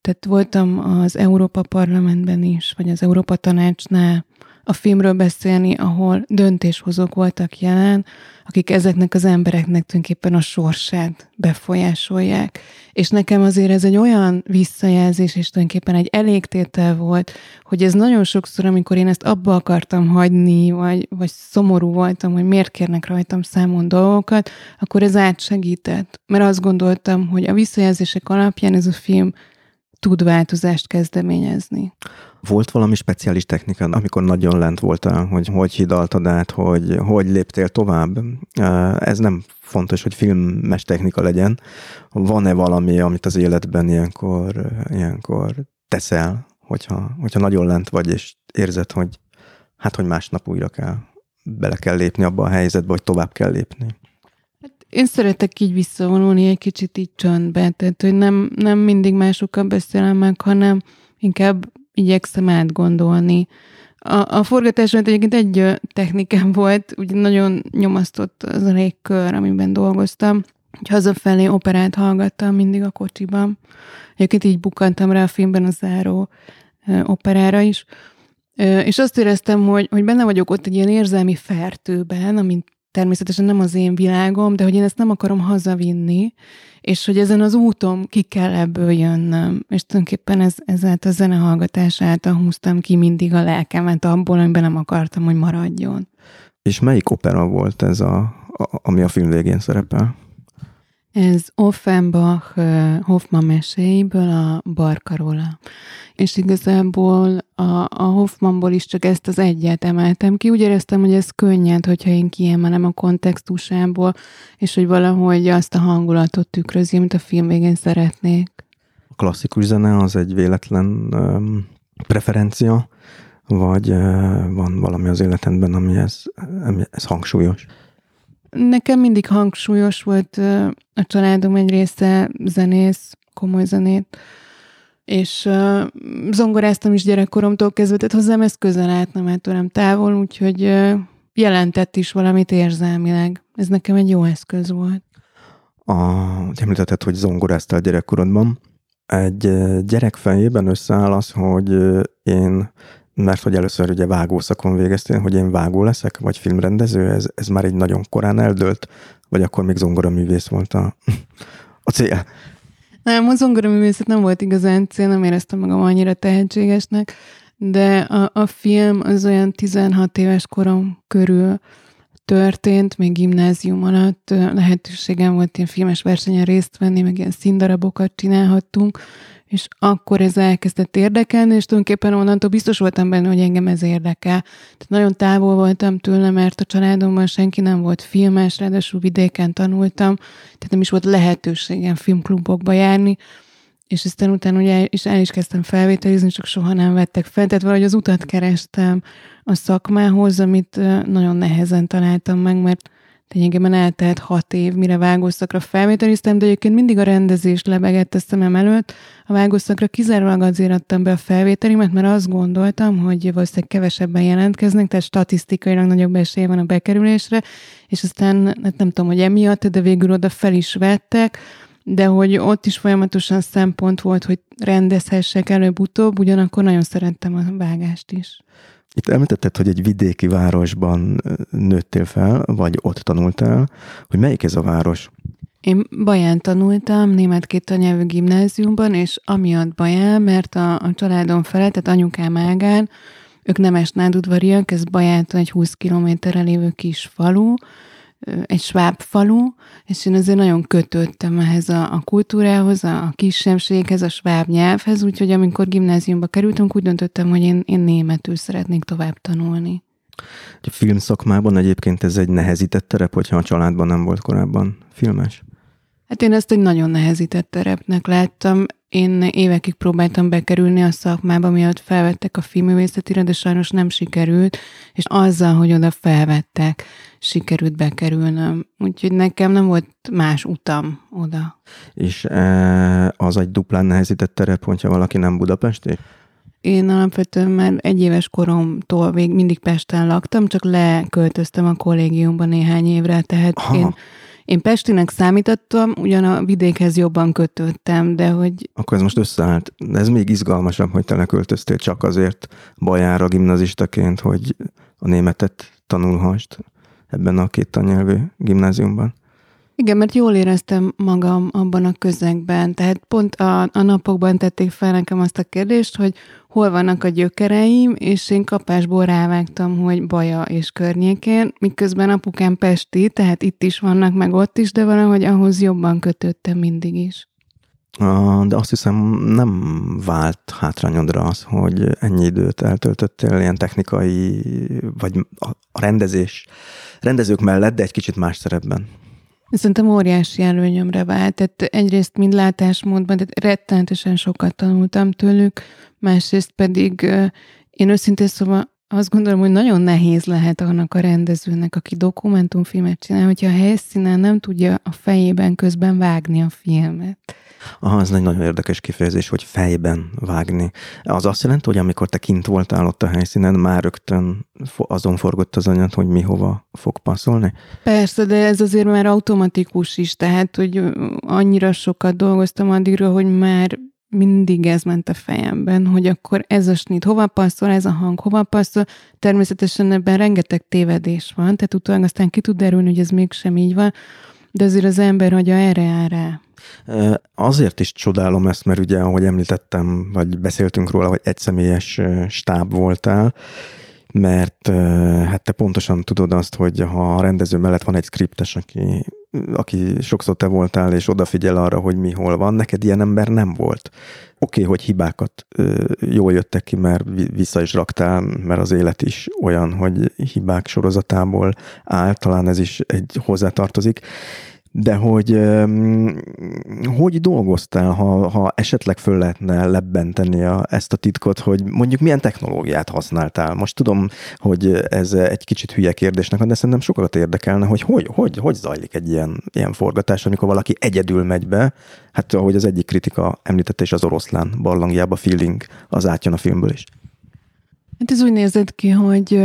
Tehát voltam az Európa Parlamentben is, vagy az Európa Tanácsnál, a filmről beszélni, ahol döntéshozók voltak jelen, akik ezeknek az embereknek tulajdonképpen a sorsát befolyásolják. És nekem azért ez egy olyan visszajelzés, és tulajdonképpen egy elégtétel volt, hogy ez nagyon sokszor, amikor én ezt abba akartam hagyni, vagy, vagy szomorú voltam, hogy miért kérnek rajtam számon dolgokat, akkor ez átsegített. Mert azt gondoltam, hogy a visszajelzések alapján ez a film tud változást kezdeményezni. Volt valami speciális technika, amikor nagyon lent voltál, hogy hogy hidaltad át, hogy hogy léptél tovább? Ez nem fontos, hogy filmes technika legyen. Van-e valami, amit az életben ilyenkor, ilyenkor teszel, hogyha, hogyha nagyon lent vagy, és érzed, hogy hát, hogy másnap újra kell, bele kell lépni abba a helyzetbe, hogy tovább kell lépni? Hát én szeretek így visszavonulni egy kicsit így csöndbe, tehát hogy nem, nem mindig másokkal beszélem meg, hanem inkább igyekszem átgondolni. A, a forgatás egyébként egy technikám volt, ugye nagyon nyomasztott az a légkör, amiben dolgoztam, hogy hazafelé operát hallgattam mindig a kocsiban. Egyébként így bukantam rá a filmben a záró operára is. És azt éreztem, hogy, hogy benne vagyok ott egy ilyen érzelmi fertőben, amint természetesen nem az én világom, de hogy én ezt nem akarom hazavinni, és hogy ezen az úton ki kell ebből jönnöm. És tulajdonképpen ez, ezáltal a zenehallgatás által húztam ki mindig a lelkemet abból, amiben nem akartam, hogy maradjon. És melyik opera volt ez, a, a, ami a film végén szerepel? Ez Offenbach Hoffman meséiből a Barkarola. És igazából a, a Hoffmanból is csak ezt az egyet emeltem ki. Úgy éreztem, hogy ez könnyed, hogyha én kiemelem a kontextusából, és hogy valahogy azt a hangulatot tükrözi, amit a film végén szeretnék. A klasszikus zene az egy véletlen um, preferencia, vagy uh, van valami az életedben, ami ez, ami ez hangsúlyos? Nekem mindig hangsúlyos volt a családom egy része zenész, komoly zenét, és uh, zongoráztam is gyerekkoromtól kezdve, tehát hozzám ez közel állt, nem állt tőlem távol, úgyhogy jelentett is valamit érzelmileg. Ez nekem egy jó eszköz volt. A, említetted, hogy zongoráztál gyerekkorodban. Egy gyerek fejében összeáll az, hogy én mert hogy először ugye vágószakon végeztél, hogy én vágó leszek, vagy filmrendező, ez, ez már egy nagyon korán eldőlt, vagy akkor még zongoraművész volt a, a cél? Nem, a zongoraművészet nem volt igazán cél, nem éreztem magam annyira tehetségesnek, de a, a film az olyan 16 éves korom körül történt, még gimnázium alatt lehetőségem volt ilyen filmes versenyen részt venni, meg ilyen színdarabokat csinálhattunk, és akkor ez elkezdett érdekelni, és tulajdonképpen onnantól biztos voltam benne, hogy engem ez érdekel. Tehát nagyon távol voltam tőle, mert a családomban senki nem volt filmes, ráadásul vidéken tanultam, tehát nem is volt lehetőségem filmklubokba járni, és aztán utána ugye is el is kezdtem felvételizni, csak soha nem vettek fel, tehát valahogy az utat kerestem a szakmához, amit nagyon nehezen találtam meg, mert lényegében eltelt hat év, mire vágószakra felvételiztem, de egyébként mindig a rendezés lebegett a szemem előtt. A vágószakra kizárólag azért adtam be a felvételimet, mert azt gondoltam, hogy valószínűleg kevesebben jelentkeznek, tehát statisztikailag nagyobb esély van a bekerülésre, és aztán hát nem tudom, hogy emiatt, de végül oda fel is vettek, de hogy ott is folyamatosan szempont volt, hogy rendezhessek előbb-utóbb, ugyanakkor nagyon szerettem a vágást is. Itt említetted, hogy egy vidéki városban nőttél fel, vagy ott tanultál, hogy melyik ez a város? Én Baján tanultam, német két nyelvű gimnáziumban, és amiatt Baján, mert a, a családom felett, tehát anyukám ágán, ők nem udvariak, ez Bajától egy 20 kilométerre lévő kis falu, egy sváb falu, és én azért nagyon kötődtem ehhez a, a kultúrához, a, a kisebbséghez, a sváb nyelvhez, úgyhogy amikor gimnáziumba kerültünk, úgy döntöttem, hogy én, én németül szeretnék tovább tanulni. A filmszakmában egyébként ez egy nehezített terep, hogyha a családban nem volt korábban filmes? Hát én ezt egy nagyon nehezített terepnek láttam. Én évekig próbáltam bekerülni a szakmába, miatt felvettek a filmművészetire, de sajnos nem sikerült, és azzal, hogy oda felvettek, sikerült bekerülnöm. Úgyhogy nekem nem volt más utam oda. És e, az egy duplán nehezített terep, hogyha valaki nem budapesti? Én alapvetően már egy éves koromtól még mindig Pesten laktam, csak leköltöztem a kollégiumban néhány évre, tehát Aha. én én Pestinek számítottam, ugyan a vidékhez jobban kötődtem, de hogy... Akkor ez most összeállt. Ez még izgalmasabb, hogy te leköltöztél csak azért bajára gimnazistaként, hogy a németet tanulhast ebben a két tannyelvű gimnáziumban. Igen, mert jól éreztem magam abban a közegben. Tehát pont a, a napokban tették fel nekem azt a kérdést, hogy hol vannak a gyökereim, és én kapásból rávágtam, hogy Baja és környékén, miközben apukám Pesti, tehát itt is vannak, meg ott is, de valahogy ahhoz jobban kötöttem mindig is. De azt hiszem nem vált hátrányodra az, hogy ennyi időt eltöltöttél ilyen technikai, vagy a rendezés, rendezők mellett, de egy kicsit más szerepben. Szerintem óriási előnyömre vált. Tehát egyrészt mind látásmódban, tehát rettenetesen sokat tanultam tőlük, másrészt pedig én őszintén szóval azt gondolom, hogy nagyon nehéz lehet annak a rendezőnek, aki dokumentumfilmet csinál, hogyha a helyszínen nem tudja a fejében közben vágni a filmet. Aha, ez egy nagyon érdekes kifejezés, hogy fejben vágni. Az azt jelenti, hogy amikor te kint voltál ott a helyszínen, már rögtön azon forgott az anyag, hogy mi hova fog passzolni? Persze, de ez azért már automatikus is, tehát, hogy annyira sokat dolgoztam addigra, hogy már mindig ez ment a fejemben, hogy akkor ez a snit hova passzol, ez a hang hova passzol. Természetesen ebben rengeteg tévedés van, tehát utólag aztán ki tud derülni, hogy ez mégsem így van, de azért az ember hagyja erre áll rá. Azért is csodálom ezt, mert ugye, ahogy említettem, vagy beszéltünk róla, hogy egyszemélyes stáb voltál, mert hát te pontosan tudod azt, hogy ha a rendező mellett van egy skriptes, aki, aki sokszor te voltál, és odafigyel arra, hogy mi hol van, neked ilyen ember nem volt. Oké, okay, hogy hibákat jól jöttek ki, mert vissza is raktál, mert az élet is olyan, hogy hibák sorozatából áll, talán ez is egy hozzátartozik, de hogy hogy dolgoztál, ha, ha esetleg föl lehetne lebbenteni a, ezt a titkot, hogy mondjuk milyen technológiát használtál? Most tudom, hogy ez egy kicsit hülye kérdésnek, de szerintem sokat érdekelne, hogy hogy, hogy, hogy zajlik egy ilyen, ilyen forgatás, amikor valaki egyedül megy be, hát ahogy az egyik kritika említette is az oroszlán barlangjába feeling, az átjön a filmből is. Hát ez úgy nézett ki, hogy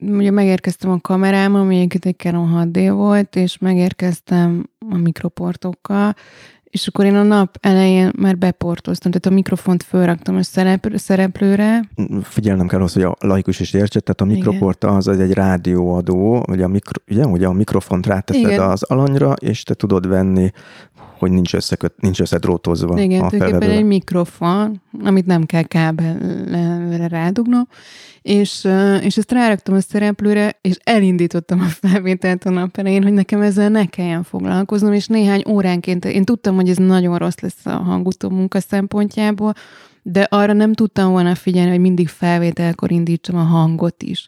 ugye megérkeztem a kamerám, ami egy Canon 6D volt, és megérkeztem a mikroportokkal, és akkor én a nap elején már beportoztam, tehát a mikrofont fölraktam a szerep, szereplőre. Figyelnem kell az, hogy a laikus is értse, tehát a mikroport az egy rádióadó, ugye a, mikro, ugye, ugye a mikrofont ráteszed Igen. az alanyra, és te tudod venni hogy nincs, összeköt, nincs összedrótozva Igen, a tulajdonképpen egy mikrofon, amit nem kell kábelre rádugnom, és, és ezt ráraktam a szereplőre, és elindítottam a felvételt a nap elején, hogy nekem ezzel ne kelljen foglalkoznom, és néhány óránként, én tudtam, hogy ez nagyon rossz lesz a hangutó munka szempontjából, de arra nem tudtam volna figyelni, hogy mindig felvételkor indítsam a hangot is.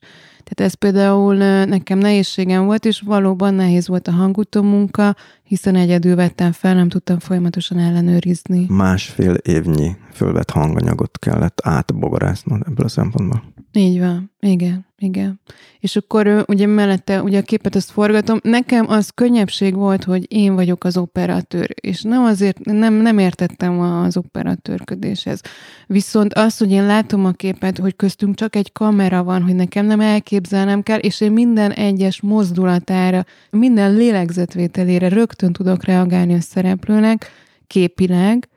Tehát ez például nekem nehézségem volt, és valóban nehéz volt a hangutó munka, hiszen egyedül vettem fel, nem tudtam folyamatosan ellenőrizni. Másfél évnyi fölvett hanganyagot kellett átbogarásznod ebből a szempontból. Így van, igen, igen. És akkor ugye mellette ugye a képet azt forgatom. Nekem az könnyebbség volt, hogy én vagyok az operatőr, és nem azért, nem, nem értettem az operatőrködéshez. Viszont az, hogy én látom a képet, hogy köztünk csak egy kamera van, hogy nekem nem elképzelnem kell, és én minden egyes mozdulatára, minden lélegzetvételére rögtön tudok reagálni a szereplőnek, képileg,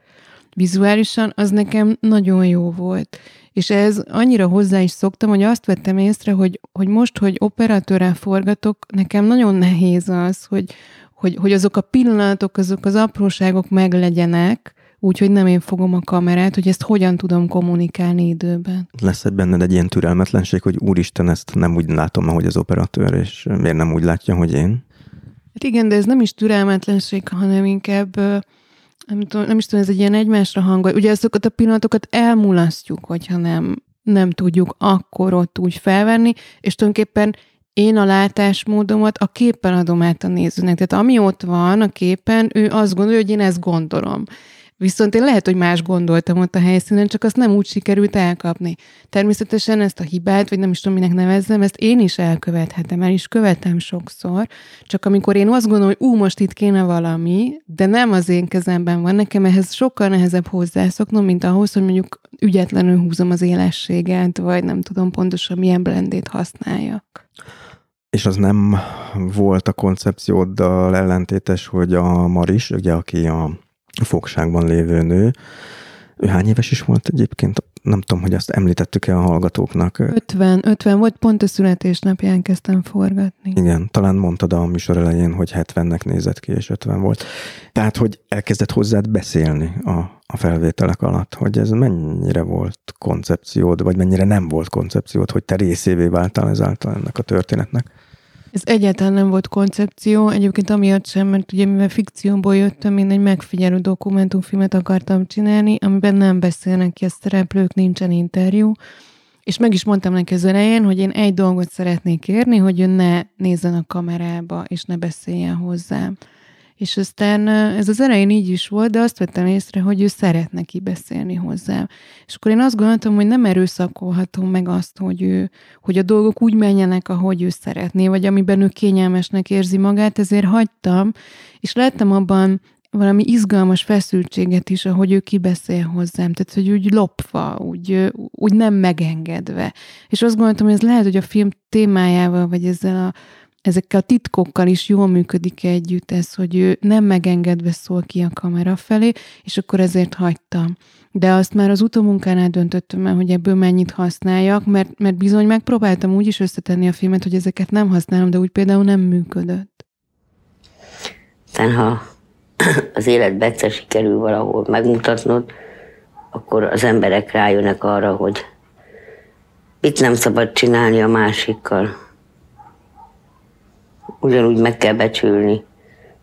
vizuálisan, az nekem nagyon jó volt. És ez annyira hozzá is szoktam, hogy azt vettem észre, hogy, hogy most, hogy operatőrrel forgatok, nekem nagyon nehéz az, hogy, hogy, hogy azok a pillanatok, azok az apróságok meglegyenek, úgyhogy nem én fogom a kamerát, hogy ezt hogyan tudom kommunikálni időben. Lesz egy benned egy ilyen türelmetlenség, hogy úristen, ezt nem úgy látom, ahogy az operatőr, és miért nem úgy látja, hogy én? Hát igen, de ez nem is türelmetlenség, hanem inkább nem, tudom, nem is tudom, ez egy ilyen egymásra hangol. Ugye azokat a pillanatokat elmulasztjuk, hogyha nem, nem tudjuk akkor ott úgy felvenni, és tulajdonképpen én a látásmódomat a képen adom át a nézőnek. Tehát ami ott van a képen, ő azt gondolja, hogy én ezt gondolom. Viszont én lehet, hogy más gondoltam ott a helyszínen, csak azt nem úgy sikerült elkapni. Természetesen ezt a hibát, vagy nem is tudom, minek nevezzem, ezt én is elkövethetem, el is követem sokszor, csak amikor én azt gondolom, hogy ú, most itt kéne valami, de nem az én kezemben van, nekem ehhez sokkal nehezebb hozzászoknom, mint ahhoz, hogy mondjuk ügyetlenül húzom az élességet, vagy nem tudom pontosan milyen blendét használjak. És az nem volt a koncepcióddal ellentétes, hogy a Maris, ugye, aki a fogságban lévő nő. Ő hány éves is volt egyébként? Nem tudom, hogy azt említettük-e a hallgatóknak. 50, 50 volt, pont a születésnapján kezdtem forgatni. Igen, talán mondtad a műsor elején, hogy 70-nek nézett ki, és 50 volt. Tehát, hogy elkezdett hozzád beszélni a, a felvételek alatt, hogy ez mennyire volt koncepciód, vagy mennyire nem volt koncepciód, hogy te részévé váltál ezáltal ennek a történetnek. Ez egyáltalán nem volt koncepció, egyébként amiatt sem, mert ugye mivel fikcióból jöttem, én egy megfigyelő dokumentumfilmet akartam csinálni, amiben nem beszélnek ki a szereplők, nincsen interjú, és meg is mondtam neki az elején, hogy én egy dolgot szeretnék érni, hogy ő ne nézzen a kamerába, és ne beszéljen hozzám. És aztán ez az elején így is volt, de azt vettem észre, hogy ő szeretne kibeszélni hozzám. És akkor én azt gondoltam, hogy nem erőszakolhatom meg azt, hogy, ő, hogy a dolgok úgy menjenek, ahogy ő szeretné, vagy amiben ő kényelmesnek érzi magát, ezért hagytam, és lettem abban valami izgalmas feszültséget is, ahogy ő kibeszél hozzám, tehát hogy úgy lopva, úgy, úgy nem megengedve. És azt gondoltam, hogy ez lehet, hogy a film témájával, vagy ezzel a ezekkel a titkokkal is jól működik együtt ez, hogy ő nem megengedve szól ki a kamera felé, és akkor ezért hagytam. De azt már az utómunkánál döntöttem el, hogy ebből mennyit használjak, mert, mert bizony megpróbáltam úgy is összetenni a filmet, hogy ezeket nem használom, de úgy például nem működött. Aztán ha az életbe egyszer sikerül valahol megmutatnod, akkor az emberek rájönnek arra, hogy mit nem szabad csinálni a másikkal, ugyanúgy meg kell becsülni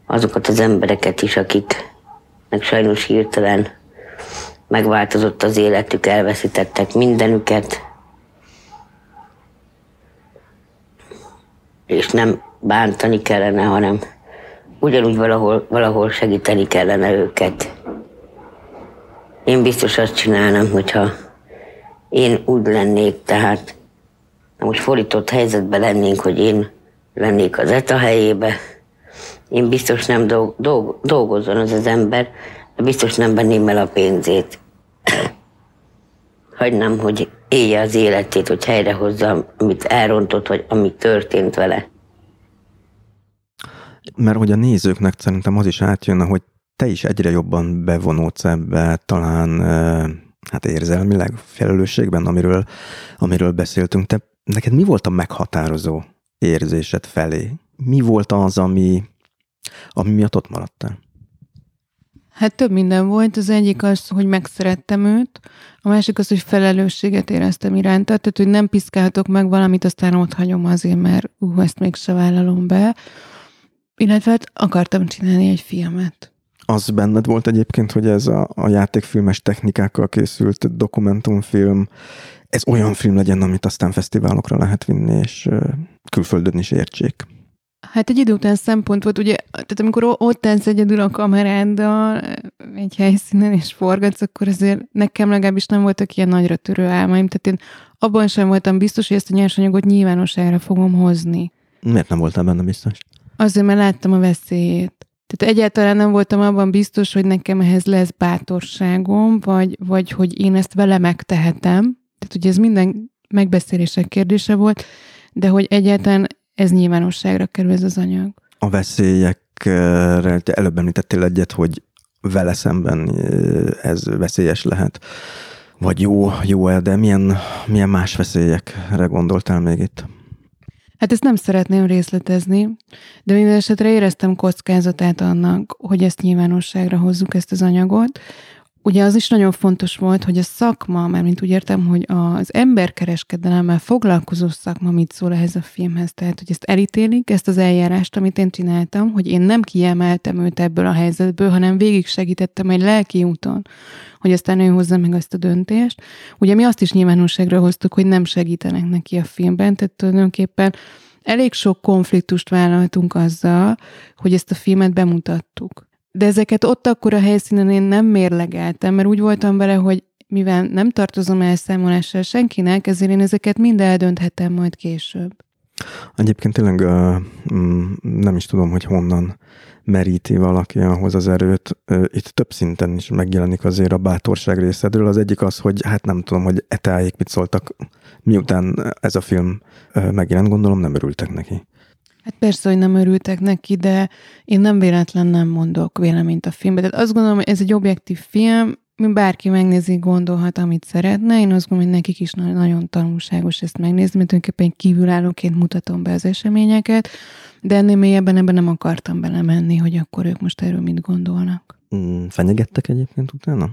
azokat az embereket is, akiknek sajnos hirtelen megváltozott az életük, elveszítettek mindenüket, és nem bántani kellene, hanem ugyanúgy valahol, valahol segíteni kellene őket. Én biztos azt csinálnám, hogyha én úgy lennék, tehát most fordított helyzetben lennénk, hogy én lennék az ETA helyébe, én biztos nem dolg, dolg, dolgozzon az az ember, de biztos nem venném el a pénzét. Hagynám, hogy élje az életét, hogy helyrehozza, amit elrontott, vagy ami történt vele. Mert hogy a nézőknek szerintem az is átjönne, hogy te is egyre jobban bevonódsz ebbe, talán hát érzelmileg, felelősségben, amiről, amiről beszéltünk. Te, neked mi volt a meghatározó érzésed felé? Mi volt az, ami, ami miatt ott maradtál? Hát több minden volt. Az egyik az, hogy megszerettem őt, a másik az, hogy felelősséget éreztem iránta, tehát hogy nem piszkáltok meg valamit, aztán ott hagyom azért, mert ú, ezt se vállalom be. Illetve hát akartam csinálni egy filmet. Az benned volt egyébként, hogy ez a, a játékfilmes technikákkal készült dokumentumfilm, ez olyan film legyen, amit aztán fesztiválokra lehet vinni, és külföldön is értsék. Hát egy idő után szempont volt, ugye, tehát amikor ott állsz egyedül a kameráddal egy helyszínen és forgatsz, akkor azért nekem legalábbis nem voltak ilyen nagyra törő álmaim, tehát én abban sem voltam biztos, hogy ezt a nyersanyagot nyilvánosságra fogom hozni. Miért nem voltam benne biztos? Azért, mert láttam a veszélyét. Tehát egyáltalán nem voltam abban biztos, hogy nekem ehhez lesz bátorságom, vagy, vagy hogy én ezt vele megtehetem, tehát ugye ez minden megbeszélések kérdése volt, de hogy egyáltalán ez nyilvánosságra kerül ez az anyag. A veszélyekre, előbb említettél egyet, hogy vele szemben ez veszélyes lehet. vagy jó, jó-e, de milyen, milyen más veszélyekre gondoltál még itt? Hát ezt nem szeretném részletezni, de minden esetre éreztem kockázatát annak, hogy ezt nyilvánosságra hozzuk, ezt az anyagot. Ugye az is nagyon fontos volt, hogy a szakma, mert mint úgy értem, hogy az emberkereskedelemmel foglalkozó szakma mit szól ehhez a filmhez. Tehát, hogy ezt elítélik, ezt az eljárást, amit én csináltam, hogy én nem kiemeltem őt ebből a helyzetből, hanem végig segítettem egy lelki úton, hogy aztán ő hozza meg azt a döntést. Ugye mi azt is nyilvánosságra hoztuk, hogy nem segítenek neki a filmben, tehát tulajdonképpen elég sok konfliktust vállaltunk azzal, hogy ezt a filmet bemutattuk. De ezeket ott akkor a helyszínen én nem mérlegeltem, mert úgy voltam vele, hogy mivel nem tartozom elszámolással senkinek, ezért én ezeket mind eldönthetem majd később. Egyébként tényleg mm, nem is tudom, hogy honnan meríti valaki ahhoz az erőt. Itt több szinten is megjelenik azért a bátorság részedről. Az egyik az, hogy hát nem tudom, hogy etájék mit szóltak, miután ez a film megjelent, gondolom nem örültek neki. Hát persze, hogy nem örültek neki, de én nem véletlen nem mondok véleményt a filmbe. Tehát azt gondolom, hogy ez egy objektív film, mi bárki megnézi, gondolhat, amit szeretne. Én azt gondolom, hogy nekik is nagyon tanulságos ezt megnézni, mert tulajdonképpen kívülállóként mutatom be az eseményeket, de ennél mélyebben ebben nem akartam belemenni, hogy akkor ők most erről mit gondolnak. Mm, fenyegettek egyébként utána?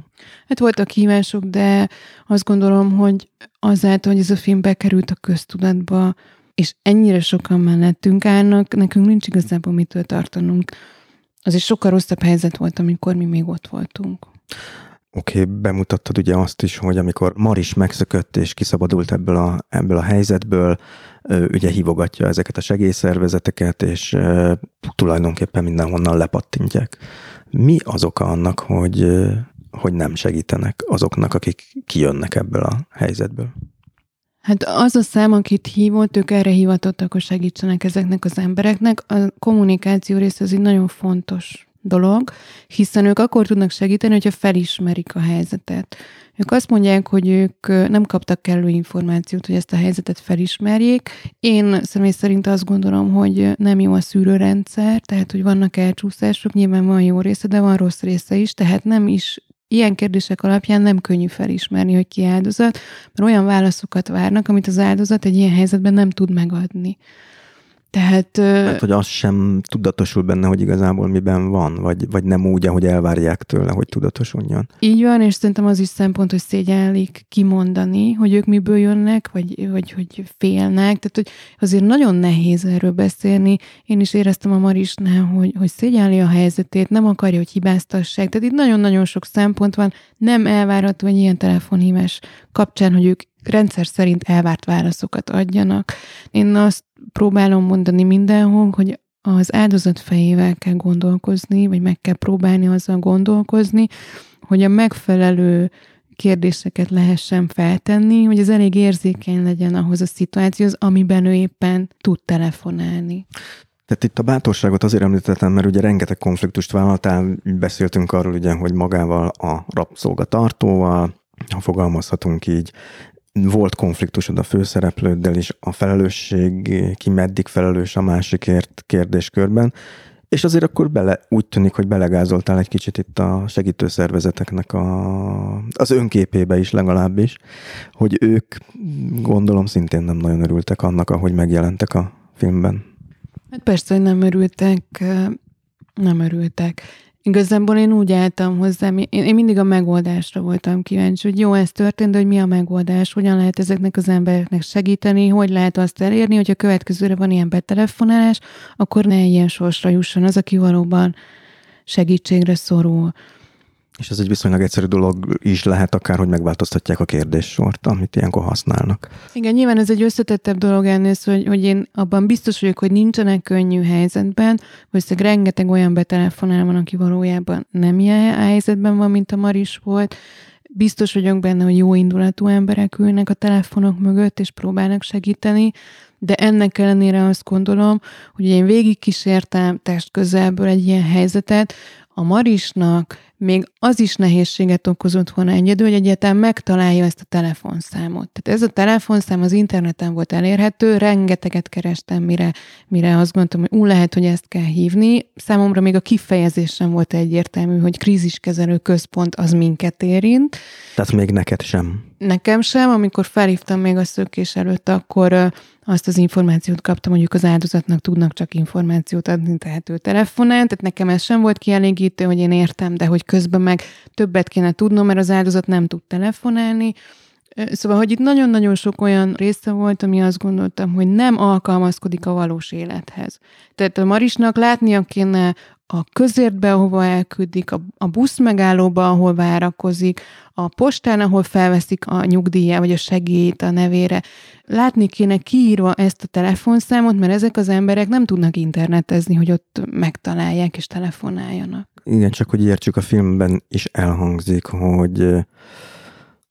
Hát voltak hívások, de azt gondolom, hogy azáltal, hogy ez a film bekerült a köztudatba, és ennyire sokan mellettünk állnak, nekünk nincs igazából mitől tartanunk. Az is sokkal rosszabb helyzet volt, amikor mi még ott voltunk. Oké, okay, bemutattad ugye azt is, hogy amikor Maris megszökött és kiszabadult ebből a, ebből a helyzetből, ugye hívogatja ezeket a segélyszervezeteket, és tulajdonképpen mindenhonnan lepattintják. Mi az oka annak, hogy, hogy nem segítenek azoknak, akik kijönnek ebből a helyzetből? Hát az a szám, akit hívott, ők erre hivatottak, hogy segítsenek ezeknek az embereknek. A kommunikáció része az egy nagyon fontos dolog, hiszen ők akkor tudnak segíteni, hogyha felismerik a helyzetet. Ők azt mondják, hogy ők nem kaptak kellő információt, hogy ezt a helyzetet felismerjék. Én személy szerint azt gondolom, hogy nem jó a szűrőrendszer, tehát hogy vannak elcsúszások, nyilván van jó része, de van rossz része is, tehát nem is ilyen kérdések alapján nem könnyű felismerni, hogy ki áldozat, mert olyan válaszokat várnak, amit az áldozat egy ilyen helyzetben nem tud megadni. Tehát, hát, hogy az sem tudatosul benne, hogy igazából miben van, vagy, vagy nem úgy, ahogy elvárják tőle, hogy tudatosuljon. Így van, és szerintem az is szempont, hogy szégyellik kimondani, hogy ők miből jönnek, vagy, vagy hogy félnek. Tehát, hogy azért nagyon nehéz erről beszélni. Én is éreztem a Marisnál, hogy, hogy szégyelli a helyzetét, nem akarja, hogy hibáztassák. Tehát itt nagyon-nagyon sok szempont van. Nem elvárható egy ilyen telefonhívás kapcsán, hogy ők rendszer szerint elvárt válaszokat adjanak. Én azt próbálom mondani mindenhol, hogy az áldozat fejével kell gondolkozni, vagy meg kell próbálni azzal gondolkozni, hogy a megfelelő kérdéseket lehessen feltenni, hogy ez elég érzékeny legyen ahhoz a szituációhoz, amiben ő éppen tud telefonálni. Tehát itt a bátorságot azért említettem, mert ugye rengeteg konfliktust vállaltál, beszéltünk arról ugye, hogy magával a rabszolgatartóval, ha fogalmazhatunk így, volt konfliktusod a főszereplőddel is, a felelősség, ki meddig felelős a másikért kérdéskörben, és azért akkor bele, úgy tűnik, hogy belegázoltál egy kicsit itt a segítőszervezeteknek a, az önképébe is legalábbis, hogy ők gondolom szintén nem nagyon örültek annak, ahogy megjelentek a filmben. Hát persze, hogy nem örültek, nem örültek. Igazából én úgy álltam hozzá, én, mindig a megoldásra voltam kíváncsi, hogy jó, ez történt, de hogy mi a megoldás, hogyan lehet ezeknek az embereknek segíteni, hogy lehet azt elérni, hogy a következőre van ilyen betelefonálás, akkor ne ilyen sorsra jusson az, aki valóban segítségre szorul. És ez egy viszonylag egyszerű dolog is lehet akár, hogy megváltoztatják a kérdéssort, amit ilyenkor használnak. Igen, nyilván ez egy összetettebb dolog ennél, hogy, hogy én abban biztos vagyok, hogy nincsenek könnyű helyzetben, vagy rengeteg olyan betelefonál van, aki valójában nem ilyen helyzetben van, mint a Maris volt. Biztos vagyok benne, hogy jó indulatú emberek ülnek a telefonok mögött, és próbálnak segíteni, de ennek ellenére azt gondolom, hogy én végig kísértem test közelből egy ilyen helyzetet, a Marisnak még az is nehézséget okozott volna egyedül, hogy egyáltalán megtalálja ezt a telefonszámot. Tehát ez a telefonszám az interneten volt elérhető, rengeteget kerestem, mire, mire azt gondoltam, hogy ú, lehet, hogy ezt kell hívni. Számomra még a kifejezés sem volt egyértelmű, hogy kríziskezelő központ az minket érint. Tehát még neked sem. Nekem sem, amikor felhívtam még a szökés előtt, akkor azt az információt kaptam, mondjuk az áldozatnak tudnak csak információt adni, tehát ő telefonál, tehát nekem ez sem volt kielégítő, hogy én értem, de hogy közben meg többet kéne tudnom, mert az áldozat nem tud telefonálni. Szóval, hogy itt nagyon-nagyon sok olyan része volt, ami azt gondoltam, hogy nem alkalmazkodik a valós élethez. Tehát a Marisnak látnia kéne a közértbe, ahova elküldik, a, a busz megállóba, ahol várakozik, a postán, ahol felveszik a nyugdíját, vagy a segélyt a nevére. Látni kéne kiírva ezt a telefonszámot, mert ezek az emberek nem tudnak internetezni, hogy ott megtalálják és telefonáljanak. Igen, csak hogy értsük, a filmben is elhangzik, hogy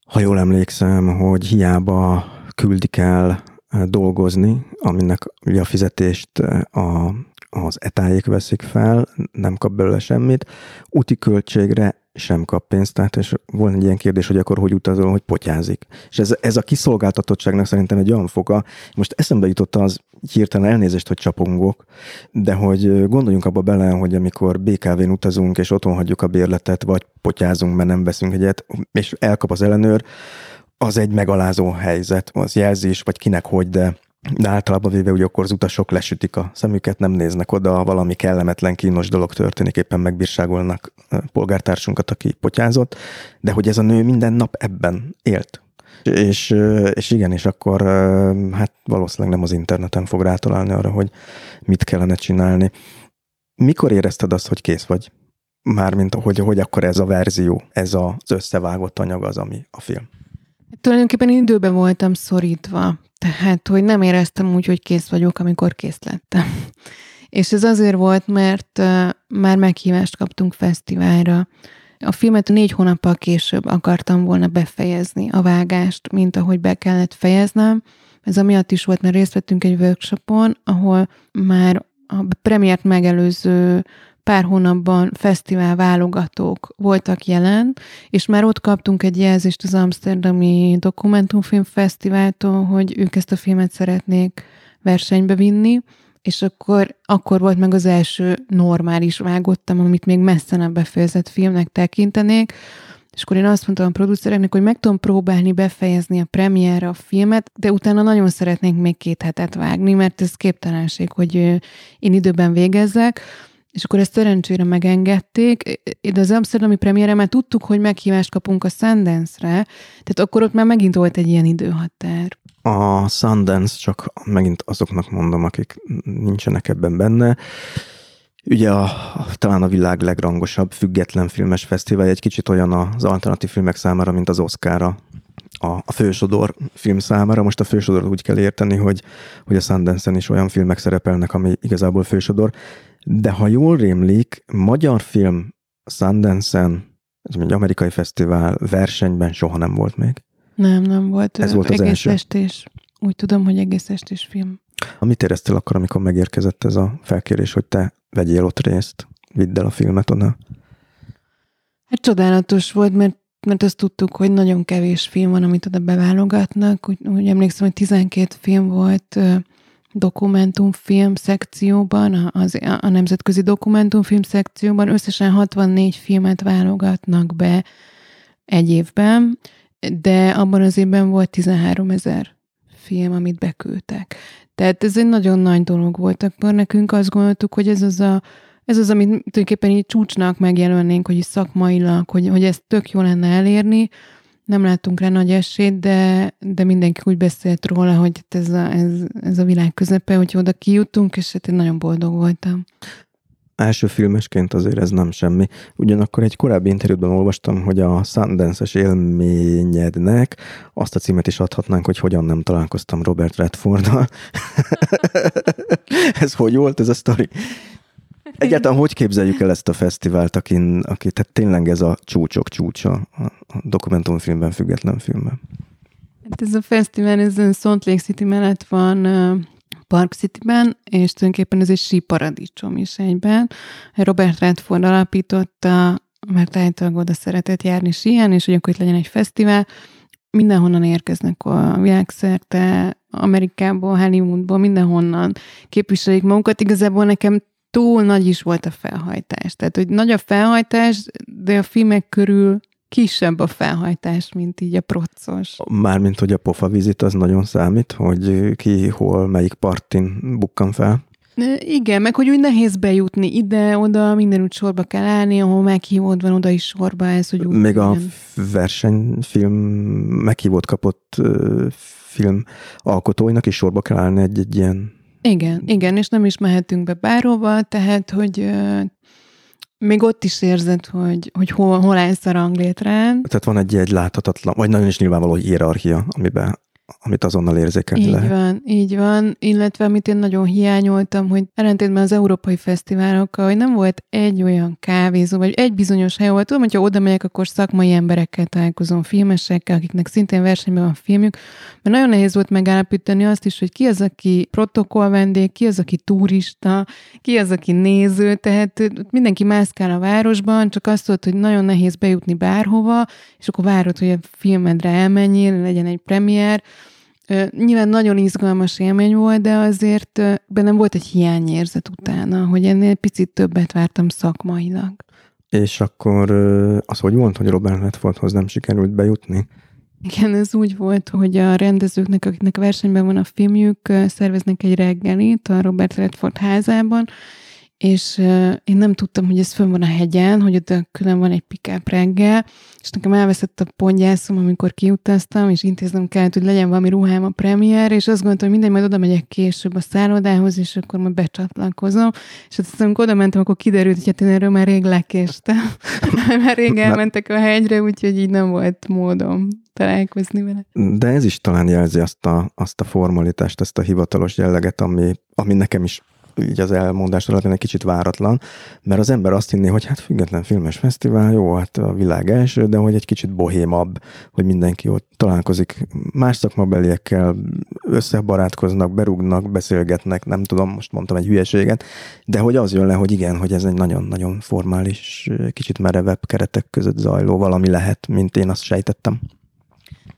ha jól emlékszem, hogy hiába küldik el dolgozni, aminek ugye a fizetést a az etájék veszik fel, nem kap belőle semmit, úti költségre sem kap pénzt, tehát és volt egy ilyen kérdés, hogy akkor hogy utazol, hogy potyázik. És ez, ez a kiszolgáltatottságnak szerintem egy olyan foka, most eszembe jutott az hirtelen elnézést, hogy csapongok, de hogy gondoljunk abba bele, hogy amikor BKV-n utazunk, és otthon hagyjuk a bérletet, vagy potyázunk, mert nem veszünk egyet, és elkap az ellenőr, az egy megalázó helyzet, az jelzés, vagy kinek hogy, de de általában véve ugye akkor az utasok lesütik a szemüket, nem néznek oda, valami kellemetlen, kínos dolog történik, éppen megbírságolnak polgártársunkat, aki potyázott, de hogy ez a nő minden nap ebben élt. És, és igen, és akkor hát valószínűleg nem az interneten fog rátalálni arra, hogy mit kellene csinálni. Mikor érezted azt, hogy kész vagy? Mármint, hogy, hogy akkor ez a verzió, ez az összevágott anyag az, ami a film. Tulajdonképpen időben voltam szorítva. Tehát, hogy nem éreztem úgy, hogy kész vagyok, amikor kész lettem. És ez azért volt, mert már meghívást kaptunk fesztiválra. A filmet négy hónappal később akartam volna befejezni a vágást, mint ahogy be kellett fejeznem. Ez amiatt is volt, mert részt vettünk egy workshopon, ahol már a premiért megelőző pár hónapban fesztivál válogatók voltak jelen, és már ott kaptunk egy jelzést az Amsterdami Dokumentumfilm Fesztiváltól, hogy ők ezt a filmet szeretnék versenybe vinni, és akkor, akkor volt meg az első normális vágottam, amit még messze nem befejezett filmnek tekintenék, és akkor én azt mondtam a producereknek, hogy meg tudom próbálni befejezni a premierre a filmet, de utána nagyon szeretnénk még két hetet vágni, mert ez képtelenség, hogy én időben végezzek. És akkor ezt szerencsére megengedték, de az Amsterdami premiére már tudtuk, hogy meghívást kapunk a Sundance-re, tehát akkor ott már megint volt egy ilyen időhatár. A Sundance csak megint azoknak mondom, akik nincsenek ebben benne. Ugye a, talán a világ legrangosabb független filmes fesztivál, egy kicsit olyan az alternatív filmek számára, mint az Oscara a, a fősodor film számára. Most a fősodor úgy kell érteni, hogy, hogy a Sundance-en is olyan filmek szerepelnek, ami igazából fősodor. De ha jól rémlik, magyar film Sundance-en, ez egy amerikai fesztivál versenyben soha nem volt még. Nem, nem volt. Ez volt az egész első. estés. Úgy tudom, hogy egész estés film. Mit éreztél akkor, amikor megérkezett ez a felkérés, hogy te vegyél ott részt, vidd el a filmet oda? Hát csodálatos volt, mert mert azt tudtuk, hogy nagyon kevés film van, amit oda beválogatnak. Úgy, úgy emlékszem, hogy 12 film volt dokumentumfilm szekcióban, az, a nemzetközi dokumentumfilm szekcióban összesen 64 filmet válogatnak be egy évben, de abban az évben volt 13 ezer film, amit beküldtek. Tehát ez egy nagyon nagy dolog volt. Akkor nekünk azt gondoltuk, hogy ez az a ez az, amit tulajdonképpen így csúcsnak megjelölnénk, hogy szakmailag, hogy, hogy ezt tök jó lenne elérni, nem láttunk rá nagy esélyt, de, de mindenki úgy beszélt róla, hogy ez a, ez, ez a világ közepe, hogy oda kijutunk, és hát én nagyon boldog voltam. Első filmesként azért ez nem semmi. Ugyanakkor egy korábbi interjúban olvastam, hogy a Sundance-es élményednek azt a címet is adhatnánk, hogy hogyan nem találkoztam Robert Redforddal. ez hogy volt ez a sztori? Egyáltalán hogy képzeljük el ezt a fesztivált, akin, aki, tehát tényleg ez a csúcsok csúcsa a dokumentumfilmben, független filmben? Hát ez a fesztivál, ez Salt Lake City mellett van Park City-ben, és tulajdonképpen ez egy síparadicsom is egyben. Robert Redford alapította mert általában oda szeretett járni síelni, és hogy akkor itt legyen egy fesztivál. Mindenhonnan érkeznek a világszerte, Amerikából, Hollywoodból, mindenhonnan képviselik magukat. Igazából nekem túl nagy is volt a felhajtás. Tehát, hogy nagy a felhajtás, de a filmek körül kisebb a felhajtás, mint így a procos. Mármint, hogy a pofa vizit az nagyon számít, hogy ki, hol, melyik partin bukkan fel. Igen, meg hogy úgy nehéz bejutni ide-oda, mindenütt sorba kell állni, ahol meghívód van, oda is sorba ez, hogy úgy Még a versenyfilm meghívót kapott film alkotóinak is sorba kell állni egy-egy ilyen igen, igen, és nem is mehetünk be bárhova, tehát, hogy még ott is érzed, hogy, hogy hol, hol állsz a ranglétrán. Tehát van egy, egy láthatatlan, vagy nagyon is nyilvánvaló hierarchia, amiben amit azonnal érzékelni így lehet. van, így van, illetve amit én nagyon hiányoltam, hogy ellentétben az európai fesztiválokkal, hogy nem volt egy olyan kávézó, vagy egy bizonyos hely, ahol tudom, hogyha oda megyek, akkor szakmai emberekkel találkozom, filmesekkel, akiknek szintén versenyben van filmjük, mert nagyon nehéz volt megállapítani azt is, hogy ki az, aki protokoll vendég, ki az, aki turista, ki az, aki néző, tehát mindenki mászkál a városban, csak azt volt, hogy nagyon nehéz bejutni bárhova, és akkor várod, hogy a filmedre elmenjél, legyen egy premier, Nyilván nagyon izgalmas élmény volt, de azért bennem volt egy hiányérzet utána, hogy ennél picit többet vártam szakmailag. És akkor az hogy volt, hogy Robert Redfordhoz nem sikerült bejutni? Igen, ez úgy volt, hogy a rendezőknek, akiknek versenyben van a filmjük, szerveznek egy reggelit a Robert Redford házában, és én nem tudtam, hogy ez fönn van a hegyen, hogy ott külön van egy pick reggel, és nekem elveszett a pontjászom, amikor kiutaztam, és intéznem kellett, hogy legyen valami ruhám a premier, és azt gondoltam, hogy mindegy, majd oda megyek később a szállodához, és akkor majd becsatlakozom. És aztán, amikor oda mentem, akkor kiderült, hogy hát én erről már rég lekéstem. már rég elmentek a hegyre, úgyhogy így nem volt módom találkozni vele. De ez is talán jelzi azt a, azt a formalitást, ezt a hivatalos jelleget, ami, ami nekem is így az elmondás alatt egy kicsit váratlan, mert az ember azt hinné, hogy hát független filmes fesztivál, jó, hát a világ első, de hogy egy kicsit bohémabb, hogy mindenki ott találkozik más szakmabeliekkel, összebarátkoznak, berúgnak, beszélgetnek, nem tudom, most mondtam egy hülyeséget, de hogy az jön le, hogy igen, hogy ez egy nagyon-nagyon formális, kicsit merevebb keretek között zajló valami lehet, mint én azt sejtettem.